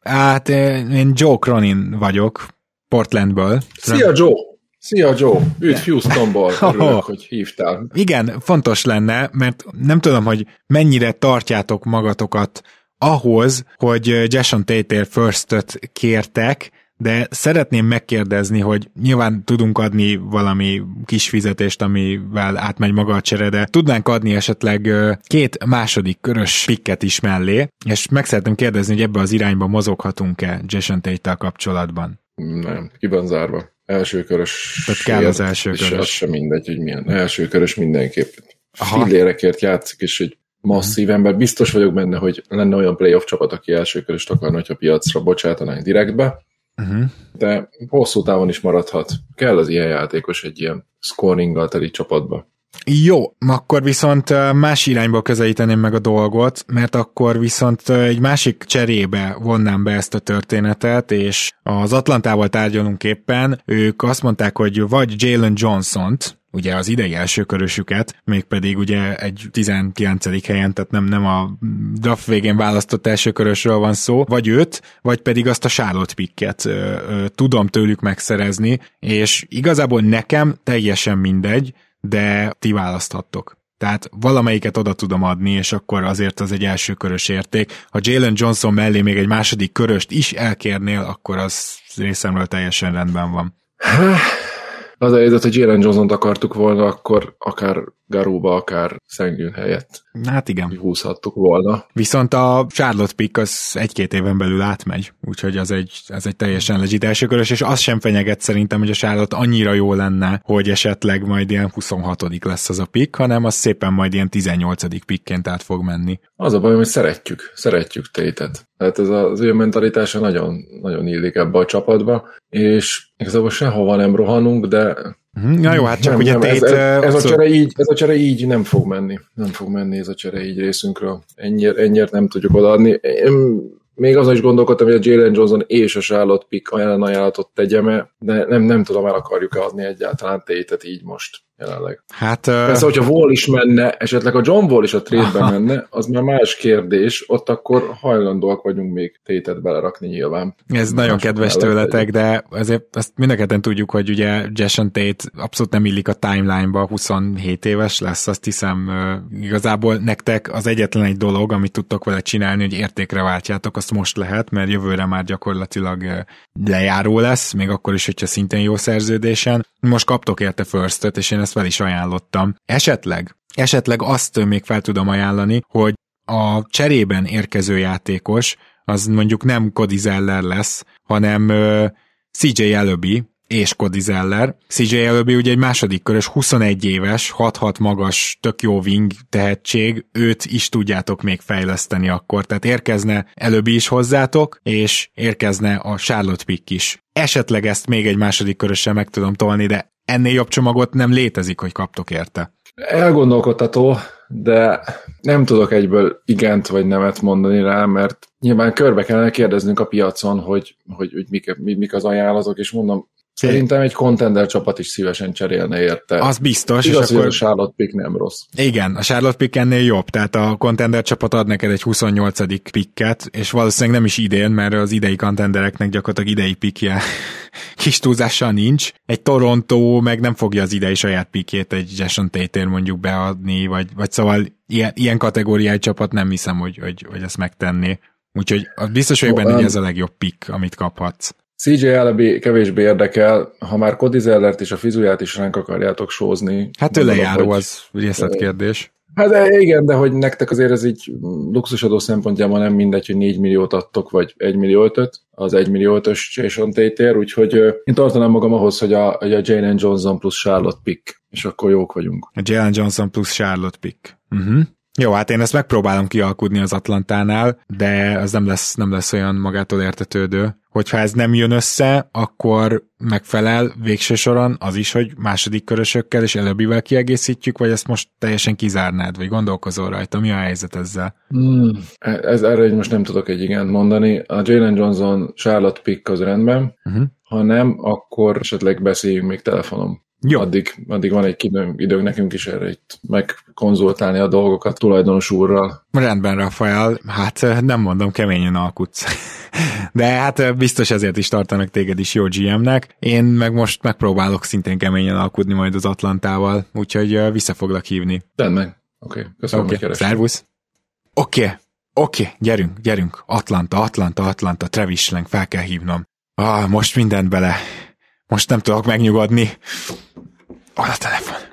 hát én Joe Cronin vagyok, Portlandből. Szia Joe! Szia Joe, üdv Houstonból, örülök, hogy hívtál. Igen, fontos lenne, mert nem tudom, hogy mennyire tartjátok magatokat ahhoz, hogy Jason Tate first kértek, de szeretném megkérdezni, hogy nyilván tudunk adni valami kis fizetést, amivel átmegy maga a csere, de tudnánk adni esetleg két második körös pikket is mellé, és meg szeretném kérdezni, hogy ebbe az irányba mozoghatunk-e Jason Tate-tel kapcsolatban? Nem, ki van zárva. Első körös. Tehát kell az első körös. És az sem mindegy, hogy milyen. Első körös mindenképp. Fillérekért játszik, és egy masszív ember. Biztos vagyok benne, hogy lenne olyan playoff csapat, aki első köröst akarna, hogyha piacra bocsátanánk direktbe, uh-huh. de hosszú távon is maradhat. Kell az ilyen játékos egy ilyen scoringgal teli csapatba. Jó, akkor viszont más irányba közelíteném meg a dolgot, mert akkor viszont egy másik cserébe vonnám be ezt a történetet, és az Atlantával tárgyalunk éppen, ők azt mondták, hogy vagy Jalen Johnson-t, ugye az idei első körösüket, mégpedig ugye egy 19. helyen, tehát nem, nem a draft végén választott első körösről van szó, vagy őt, vagy pedig azt a Charlotte picket ö, ö, tudom tőlük megszerezni, és igazából nekem teljesen mindegy, de ti választhattok. Tehát valamelyiket oda tudom adni, és akkor azért az egy első körös érték. Ha Jalen Johnson mellé még egy második köröst is elkérnél, akkor az részemről teljesen rendben van. Az a helyzet, hogy Jalen Johnson-t akartuk volna, akkor akár Garuba, akár Szengőn helyett Hát igen. húzhattuk volna. Viszont a Charlotte pick az egy-két éven belül átmegy, úgyhogy az egy, az egy teljesen legit első körös, és az sem fenyeget szerintem, hogy a Charlotte annyira jó lenne, hogy esetleg majd ilyen 26 lesz az a pick, hanem az szépen majd ilyen 18 pickként át fog menni. Az a baj, hogy szeretjük, szeretjük tétet. Tehát ez az ő mentalitása nagyon, nagyon illik ebbe a csapatba, és igazából sehova nem rohanunk, de Na jó, hát csak nem, ugye nem, ez, Tate, ez, ö, ez, a csere így, ez a csere így nem fog menni. Nem fog menni ez a csere így részünkről. Ennyire, ennyire nem tudjuk odaadni. Én még azon is gondolkodtam, hogy a Jalen Johnson és a Charlotte pick ajánlatot tegyem de nem, nem tudom, el akarjuk-e adni egyáltalán tétet így most jelenleg. Hát, Persze, hogyha Wall is menne, esetleg a John Wall is a trade menne, az már más kérdés, ott akkor hajlandóak vagyunk még tétet belerakni nyilván. Ez nagyon kedves tőletek, de azért azt mind a ketten tudjuk, hogy ugye Jason Tate abszolút nem illik a timeline-ba, 27 éves lesz, azt hiszem igazából nektek az egyetlen egy dolog, amit tudtok vele csinálni, hogy értékre váltjátok, azt most lehet, mert jövőre már gyakorlatilag lejáró lesz, még akkor is, hogyha szintén jó szerződésen. Most kaptok érte first és én ezt fel is ajánlottam. Esetleg, esetleg azt még fel tudom ajánlani, hogy a cserében érkező játékos, az mondjuk nem Cody Zeller lesz, hanem ö, CJ Eloby és Cody Zeller. CJ Eloby ugye egy második körös, 21 éves, 6-6 magas, tök jó wing tehetség, őt is tudjátok még fejleszteni akkor. Tehát érkezne Eloby is hozzátok, és érkezne a Charlotte Pick is. Esetleg ezt még egy második körössel meg tudom tolni, de ennél jobb csomagot nem létezik, hogy kaptok érte. Elgondolkodható, de nem tudok egyből igent vagy nemet mondani rá, mert nyilván körbe kellene kérdeznünk a piacon, hogy, hogy, hogy mik, mi- mik az ajánlatok, és mondom, szerintem egy contender csapat is szívesen cserélne érte. Az biztos, Igaz, és akkor... a Charlotte pick nem rossz. Igen, a Charlotte pick ennél jobb, tehát a contender csapat ad neked egy 28. picket, és valószínűleg nem is idén, mert az idei contendereknek gyakorlatilag idei pickje kis túlzással nincs. Egy Toronto meg nem fogja az idei saját pickjét egy Jason tate mondjuk beadni, vagy, vagy szóval ilyen, ilyen kategóriái csapat nem hiszem, hogy, hogy, hogy ezt megtenné. Úgyhogy biztos vagyok benne, hogy em, ez a legjobb pick, amit kaphatsz. CJ Ellaby kevésbé érdekel, ha már Cody Zellert és a fizuját is ránk akarjátok sózni. Hát ő lejáró, hogy- az részletkérdés. Hát de igen, de hogy nektek azért ez így luxusadó szempontjából nem mindegy, hogy 4 milliót adtok, vagy 1 millió ötöt, az 1 millió ötös Jason Tate-ér, úgyhogy én tartanám magam ahhoz, hogy a, hogy a Jalen Johnson plusz Charlotte pick, és akkor jók vagyunk. A Jalen Johnson plusz Charlotte pick. Uh-huh. Jó, hát én ezt megpróbálom kialkudni az Atlantánál, de az nem lesz, nem lesz olyan magától értetődő. Hogyha ez nem jön össze, akkor megfelel végső soron az is, hogy második körösökkel és előbbivel kiegészítjük, vagy ezt most teljesen kizárnád, vagy gondolkozol rajta, mi a helyzet ezzel? Hmm. Ez, erre így most nem tudok egy igent mondani. A Jalen Johnson Charlotte pick az rendben, Uh-huh. ha nem, akkor esetleg beszéljünk még telefonon. Jó. Addig, addig van egy időnk, időnk nekünk is erre itt megkonzultálni a dolgokat tulajdonos úrral. Rendben, Rafael, hát nem mondom, keményen alkutsz. De hát biztos ezért is tartanak téged is jó GM-nek. Én meg most megpróbálok szintén keményen alkudni majd az Atlantával, úgyhogy vissza foglak hívni. Tedd meg. Oké, okay. köszönöm, okay. hogy szervusz. Oké, okay. oké, okay. gyerünk, gyerünk. Atlanta, Atlanta, Atlanta, Travis Schlenk, fel kell hívnom. Ah, most mindent bele. Most nem tudok megnyugodni. Hol a telefon?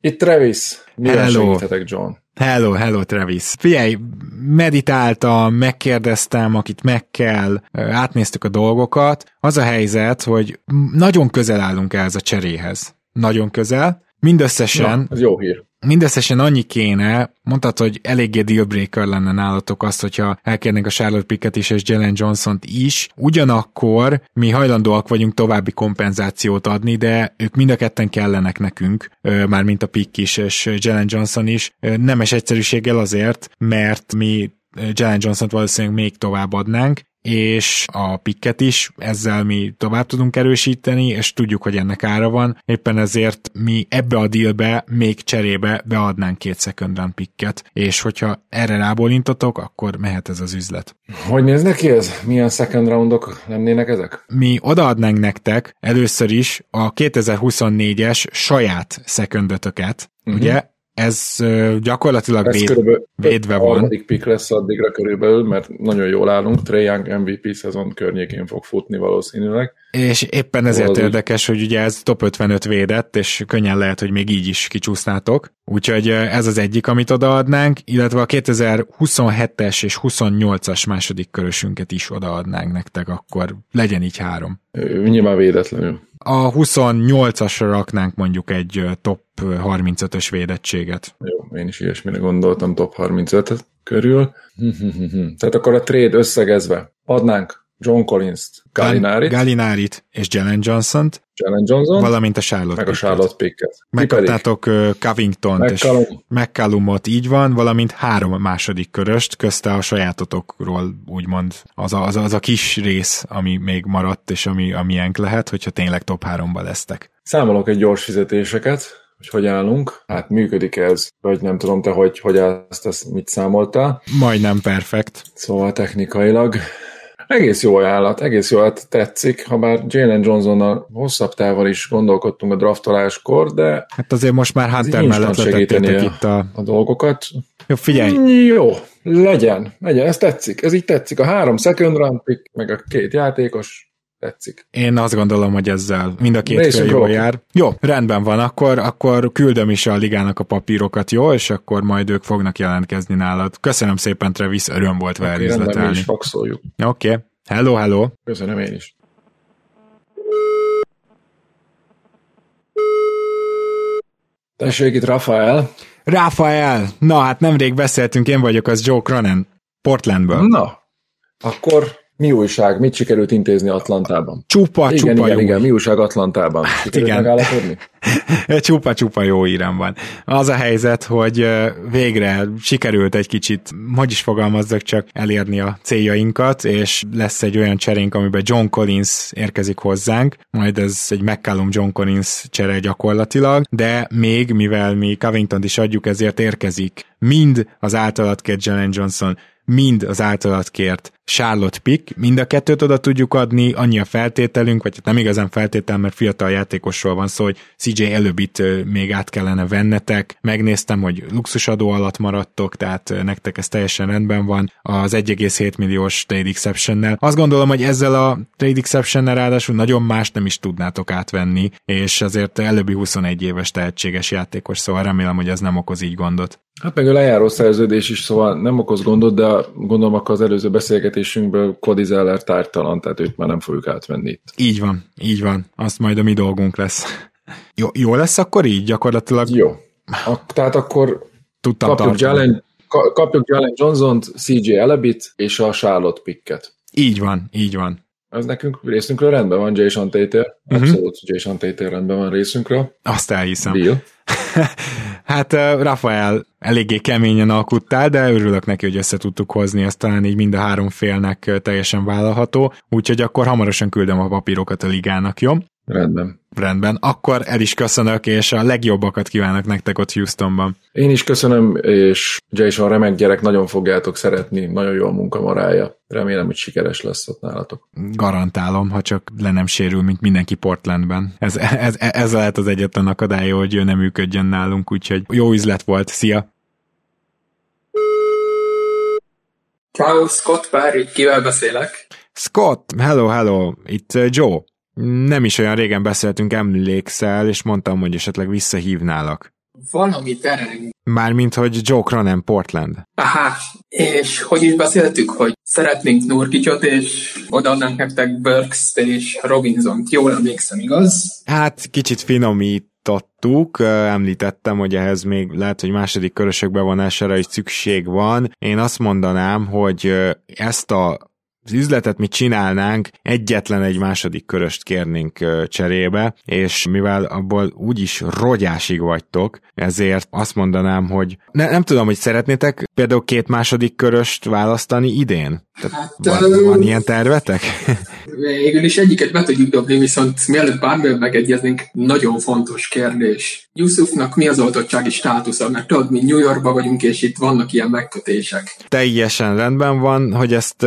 Itt Travis. Milyen Hello. segíthetek, John? Hello, hello Travis. Figyelj, meditáltam, megkérdeztem, akit meg kell, átnéztük a dolgokat. Az a helyzet, hogy nagyon közel állunk ehhez a cseréhez. Nagyon közel. Mindösszesen Na, ez jó hír. Mindösszesen annyi kéne, mondtad, hogy eléggé dealbreaker lenne nálatok azt, hogyha elkérnénk a Charlotte Pickett is és Jalen Johnson-t is. Ugyanakkor mi hajlandóak vagyunk további kompenzációt adni, de ők mind a ketten kellenek nekünk, mármint a Pick is és Jalen Johnson is. Nemes egyszerűséggel azért, mert mi Jalen Johnson-t valószínűleg még tovább adnánk, és a pikket is, ezzel mi tovább tudunk erősíteni, és tudjuk, hogy ennek ára van, éppen ezért mi ebbe a dealbe még cserébe beadnánk két second round pikket, és hogyha erre rábólintotok, akkor mehet ez az üzlet. Hogy néz neki ez? Milyen second roundok lennének ezek? Mi odaadnánk nektek először is a 2024-es saját secondötöket, uh-huh. ugye ez gyakorlatilag ez véd, védve van. harmadik pick lesz addigra körülbelül, mert nagyon jól állunk. Trae Young MVP szezon környékén fog futni valószínűleg. És éppen ezért Valami. érdekes, hogy ugye ez top 55 védett, és könnyen lehet, hogy még így is kicsúsznátok. Úgyhogy ez az egyik, amit odaadnánk, illetve a 2027-es és 28-as második körösünket is odaadnánk nektek, akkor legyen így három. Nyilván védetlenül a 28-asra raknánk mondjuk egy top 35-ös védettséget. Jó, én is ilyesmire gondoltam, top 35 körül. Tehát akkor a trade összegezve adnánk John Collins-t, Gallinárit, Gallinárit és Jalen Johnson-t, Jalen Johnson, valamint a Charlotte meg a Charlotte Picket. Megkaptátok Covington-t és McCallumot, így van, valamint három második köröst, közte a sajátotokról úgymond az a, az, a, az a kis rész, ami még maradt, és ami, amilyenk lehet, hogyha tényleg top háromba lesztek. Számolok egy gyors fizetéseket, hogy hogy állunk. Hát működik ez, vagy nem tudom te, hogy, hogy ezt, ezt mit számoltál. Majdnem perfekt. Szóval technikailag egész jó ajánlat, egész jó, hát tetszik, ha bár Jalen Johnsonnal hosszabb távol is gondolkodtunk a draftoláskor, de... Hát azért most már Hunter mellett letettétek itt a... a dolgokat. Jó, figyelj! Jó, legyen, legyen, ez tetszik, ez így tetszik. A három second round pick, meg a két játékos, tetszik. Én azt gondolom, hogy ezzel mind a két fél jól jár. Jó, rendben van, akkor, akkor küldöm is a ligának a papírokat, jó, és akkor majd ők fognak jelentkezni nálad. Köszönöm szépen, Travis, öröm volt vele okay, üzletelni. Oké, okay. hello, hello. Köszönöm én is. Tessék itt Rafael. Rafael! Na hát nemrég beszéltünk, én vagyok az Joe Cronin, Portlandből. Na, akkor mi újság? Mit sikerült intézni Atlantában? Csupa, igen, csupa igen, jó. igen, mi újság Atlantában? Hát igen. megállapodni? csupa, csupa jó írem van. Az a helyzet, hogy végre sikerült egy kicsit, hogy is fogalmazzak csak, elérni a céljainkat, és lesz egy olyan cserénk, amiben John Collins érkezik hozzánk, majd ez egy McCallum John Collins csere gyakorlatilag, de még, mivel mi covington is adjuk, ezért érkezik mind az általat kért Jalen Johnson, mind az általat kért Charlotte Pick, mind a kettőt oda tudjuk adni, annyi a feltételünk, vagy hát nem igazán feltétel, mert fiatal játékosról van szó, hogy CJ előbb itt még át kellene vennetek. Megnéztem, hogy luxusadó alatt maradtok, tehát nektek ez teljesen rendben van az 1,7 milliós trade exception-nel. Azt gondolom, hogy ezzel a trade exception-nel ráadásul nagyon más nem is tudnátok átvenni, és azért előbbi 21 éves tehetséges játékos, szóval remélem, hogy ez nem okoz így gondot. Hát meg a lejáró szerződés is, szóval nem okoz gondot, de gondolom akkor az előző beszélgetésünkből Cody Zeller tártalan, tehát őt már nem fogjuk átvenni itt. Így van, így van. Azt majd a mi dolgunk lesz. Jó, jó lesz akkor így gyakorlatilag? Jó. A, tehát akkor Tudtam kapjuk Jalen, kapjuk Jalen Johnson-t, CJ Elebit és a Charlotte Picket. Így van, így van. Ez nekünk részünkről rendben van, Jason Tater. Uh-huh. Abszolút Jason Tater rendben van részünkről. Azt elhiszem. Deal. hát Rafael eléggé keményen alkuttál, de örülök neki, hogy össze tudtuk hozni, ezt talán így mind a három félnek teljesen vállalható, úgyhogy akkor hamarosan küldöm a papírokat a ligának, jó? Rendben. Rendben, akkor el is köszönök, és a legjobbakat kívánok nektek ott Houstonban. Én is köszönöm, és Jason remek gyerek, nagyon fogjátok szeretni, nagyon jó a munkamarája. Remélem, hogy sikeres lesz ott nálatok. Garantálom, ha csak le nem sérül, mint mindenki Portlandben. Ez, ez, ez lehet az egyetlen akadálya, hogy ő nem működjön nálunk, úgyhogy jó üzlet volt. Szia! Ciao, Scott Barry, kivel beszélek? Scott, hello, hello, itt Joe. Nem is olyan régen beszéltünk, emlékszel, és mondtam, hogy esetleg visszahívnálak. Valami tereng. Mármint, hogy Joe Cronin, Portland. Aha, és hogy is beszéltük, hogy szeretnénk Nurkicsot, és odaadnánk nektek Burks és Robinson-t. Jól emlékszem, igaz? Hát kicsit finomít megvitattuk, említettem, hogy ehhez még lehet, hogy második körösök bevonására is szükség van. Én azt mondanám, hogy ezt a az üzletet mi csinálnánk, egyetlen egy második köröst kérnénk cserébe, és mivel abból úgyis rogyásig vagytok, ezért azt mondanám, hogy ne, nem tudom, hogy szeretnétek például két második köröst választani idén? Tehát hát, van, van ilyen tervetek? Végül is egyiket be tudjuk dobni, viszont mielőtt bármivel megegyeznénk, nagyon fontos kérdés. Yusufnak mi az oltottsági státusza? Mert tudod, mi New Yorkban vagyunk, és itt vannak ilyen megkötések. Teljesen rendben van, hogy ezt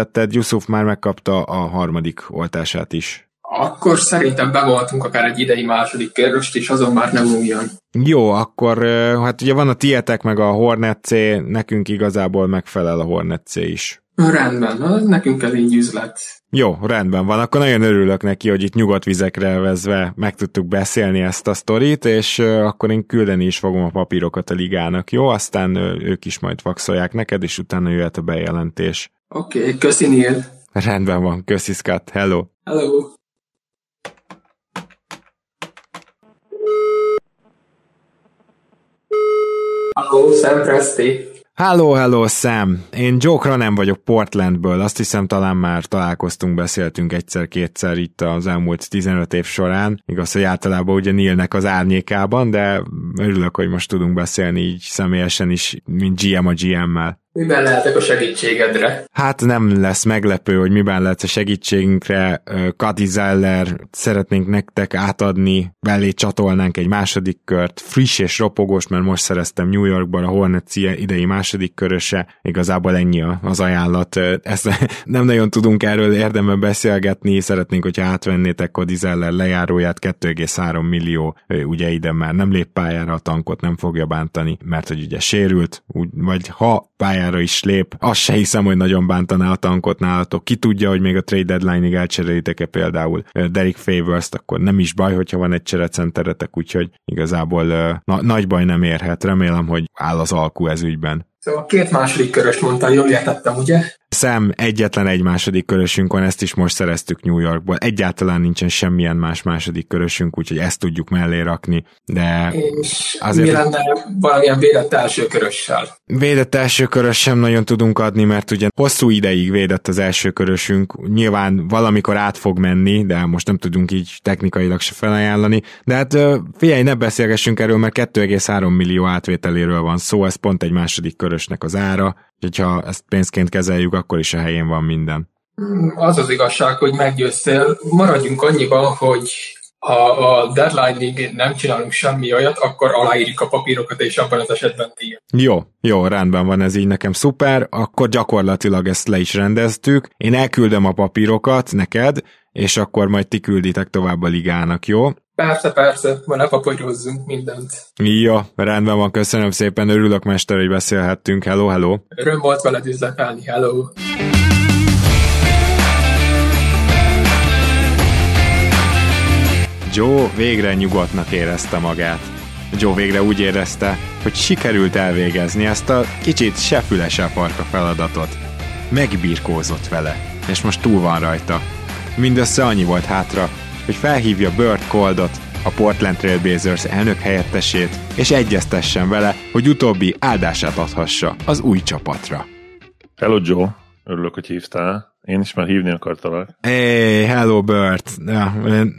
felvetetted. Yusuf már megkapta a harmadik oltását is. Akkor szerintem bevoltunk akár egy idei második köröst, és azon már nem újjan. Jó, akkor hát ugye van a tietek meg a Hornet C, nekünk igazából megfelel a Hornet C is. Rendben, nekünk ez így üzlet. Jó, rendben van. Akkor nagyon örülök neki, hogy itt nyugodt vizekre vezve meg tudtuk beszélni ezt a sztorit, és akkor én küldeni is fogom a papírokat a ligának, jó? Aztán ők is majd vaxolják neked, és utána jöhet a bejelentés. Oké, okay, köszi Neil. Rendben van, köszi Scott, hello. Hello. Hello, Sam Presti. Hello, hello, Sam! Én Joe nem vagyok Portlandből, azt hiszem talán már találkoztunk, beszéltünk egyszer-kétszer itt az elmúlt 15 év során. Igaz, hogy általában ugye Nilnek az árnyékában, de örülök, hogy most tudunk beszélni így személyesen is, mint GM a GM-mel. Miben lehetek a segítségedre? Hát nem lesz meglepő, hogy miben lehet a segítségünkre. Kadi Zeller szeretnénk nektek átadni, belé csatolnánk egy második kört, friss és ropogós, mert most szereztem New Yorkban a Hornets idei második köröse, igazából ennyi az ajánlat. Ezt nem nagyon tudunk erről érdemben beszélgetni, szeretnénk, hogyha átvennétek Kadi Zeller lejáróját, 2,3 millió, ugye ide már nem lép pályára, a tankot nem fogja bántani, mert hogy ugye sérült, úgy, vagy ha pályára is lép. Azt se hiszem, hogy nagyon bántaná a tankot nálatok. Ki tudja, hogy még a trade deadline-ig elcserélitek-e például Derek Favors-t, akkor nem is baj, hogyha van egy cserecenteretek, úgyhogy igazából na- nagy baj nem érhet. Remélem, hogy áll az alkú ez ügyben. Szóval két második köröst mondta, jól értettem, ugye? Szem, egyetlen egy második körösünk van, ezt is most szereztük New Yorkból. Egyáltalán nincsen semmilyen más második körösünk, úgyhogy ezt tudjuk mellé rakni, de És azért... mi lenne valamilyen védett első körössel? Védett első körös sem nagyon tudunk adni, mert ugye hosszú ideig védett az első körösünk, nyilván valamikor át fog menni, de most nem tudunk így technikailag se felajánlani, de hát figyelj, ne beszélgessünk erről, mert 2,3 millió átvételéről van szó, ez pont egy második körösnek az ára, hogyha ezt pénzként kezeljük, akkor is a helyén van minden. Az az igazság, hogy meggyőztél. Maradjunk annyiban, hogy ha a deadline-ig nem csinálunk semmi olyat, akkor aláírjuk a papírokat, és abban az esetben díjat. Jó, jó, rendben van ez így nekem szuper, akkor gyakorlatilag ezt le is rendeztük. Én elküldöm a papírokat neked, és akkor majd ti külditek tovább a ligának, jó? Persze, persze, ma ne papírozzunk mindent. Jó, rendben van, köszönöm szépen, örülök mester, hogy beszélhettünk. Hello, hello. Öröm volt veled üzletelni, hello. Joe végre nyugodtnak érezte magát. Joe végre úgy érezte, hogy sikerült elvégezni ezt a kicsit se füle, se farka feladatot. Megbirkózott vele, és most túl van rajta. Mindössze annyi volt hátra, hogy felhívja Burt Coldot, a Portland Trailblazers elnök helyettesét, és egyeztessen vele, hogy utóbbi áldását adhassa az új csapatra. Hello Joe, örülök, hogy hívtál. Én is már hívni akartalak. Hey, hello Bert! Ja,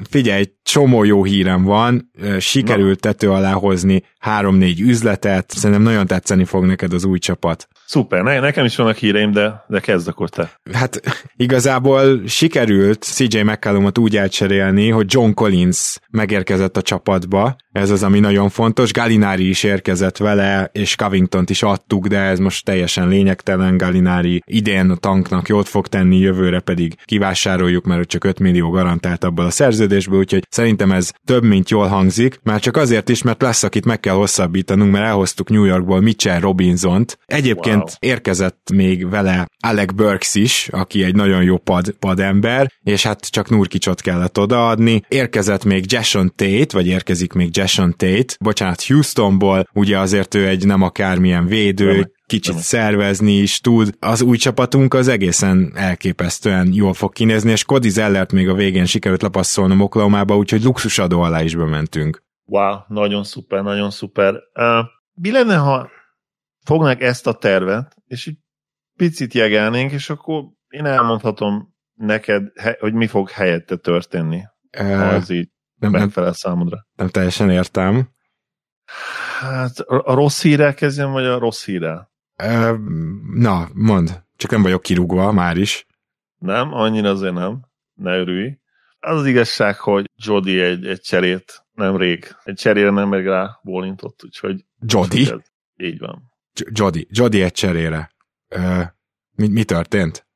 figyelj, csomó jó hírem van, sikerült tető alá hozni három-négy üzletet, szerintem nagyon tetszeni fog neked az új csapat. Szuper, ne, nekem is vannak híreim, de, de kezd akkor te. Hát igazából sikerült CJ McCallumot úgy elcserélni, hogy John Collins megérkezett a csapatba, ez az, ami nagyon fontos. Galinári is érkezett vele, és Covington-t is adtuk, de ez most teljesen lényegtelen. Galinári idén a tanknak jót fog tenni, jövőre pedig kivásároljuk, mert csak 5 millió garantált abból a szerződésből, úgyhogy szerintem ez több, mint jól hangzik. Már csak azért is, mert lesz, akit meg kell hosszabbítanunk, mert elhoztuk New Yorkból Mitchell Robinson-t. Egyébként wow. Érkezett még vele Alec Burks is, aki egy nagyon jó pad, padember, és hát csak Nurkicsot kellett odaadni. Érkezett még Jason Tate, vagy érkezik még Jason Tate, bocsánat, Houstonból, ugye azért ő egy nem akármilyen védő, nem kicsit nem. szervezni is tud. Az új csapatunk az egészen elképesztően jól fog kinézni, és Cody Zellert még a végén sikerült lepasszolnom Oklahomába, úgyhogy luxusadó alá is bementünk. Wow, nagyon szuper, nagyon szuper. Uh, mi lenne, ha fognák ezt a tervet, és egy picit jegelnénk, és akkor én elmondhatom neked, hogy mi fog helyette történni, uh, ha ez így nem, megfelel számodra. Nem teljesen értem. Hát a rossz hírrel kezdjem, vagy a rossz hírrel? Uh, na, mond. Csak nem vagyok kirúgva már is. Nem, annyira azért nem. Ne örülj. Az az igazság, hogy Jody egy, egy cserét nem rég, egy cserére nem meg rá bólintott, úgyhogy... Jody? Így van. Jody, Jody egy cserére. Mi, mi történt?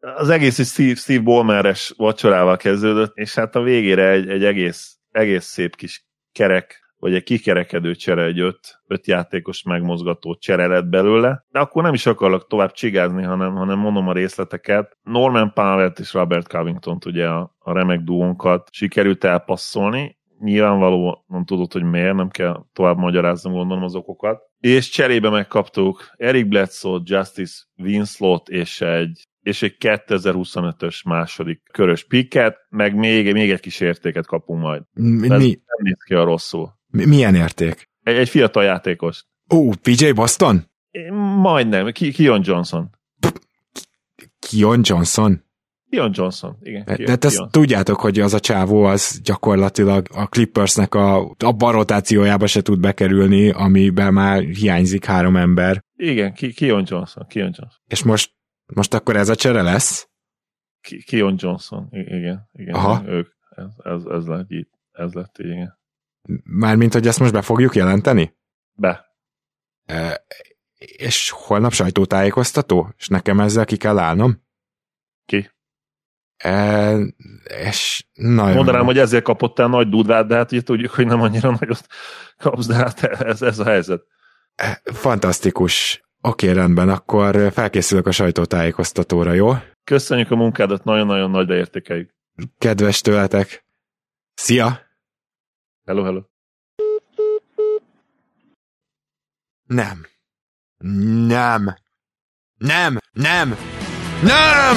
Az egész is Steve, Steve Ballmeres vacsorával kezdődött, és hát a végére egy, egy egész, egész szép kis kerek vagy egy kikerekedő csere, egy öt, öt játékos megmozgató csere lett belőle, de akkor nem is akarok tovább csigázni, hanem, hanem mondom a részleteket. Norman Powell és Robert covington ugye a, a remek duónkat sikerült elpasszolni, nyilvánvalóan tudod, hogy miért, nem kell tovább magyaráznom gondolom az okokat. És cserébe megkaptuk Eric Bledsoe, Justice Winslow és egy és egy 2025-ös második körös picket, meg még, még egy kis értéket kapunk majd. Mi? Ez nem néz ki a rosszul. Milyen érték? Egy, egy fiatal játékos. Ó, PJ Boston? Majdnem, Kion Johnson. Kion Johnson? Kion Johnson, igen. De, de ezt tudjátok, hogy az a csávó az gyakorlatilag a Clippersnek a, a rotációjába se tud bekerülni, amiben már hiányzik három ember. Igen, Kion Johnson, Kion Johnson. És most, most akkor ez a csere lesz? Kion Johnson, igen, igen. Aha. Ők, ez, ez, ez lett így, ez lett így, igen. Mármint, hogy ezt most be fogjuk jelenteni? Be. E, és holnap sajtótájékoztató? És nekem ezzel ki kell állnom? E, és nagyon... Mondanám, hogy ezért kapott el nagy dudvát, de hát ugye tudjuk, hogy nem annyira nagyot kapsz, de hát ez, ez a helyzet. E, fantasztikus. Oké, rendben, akkor felkészülök a sajtótájékoztatóra, jó? Köszönjük a munkádat, nagyon-nagyon nagyra értékeljük. Kedves tőletek. Szia! Hello, hello. Nem. Nem. Nem. Nem. Nem!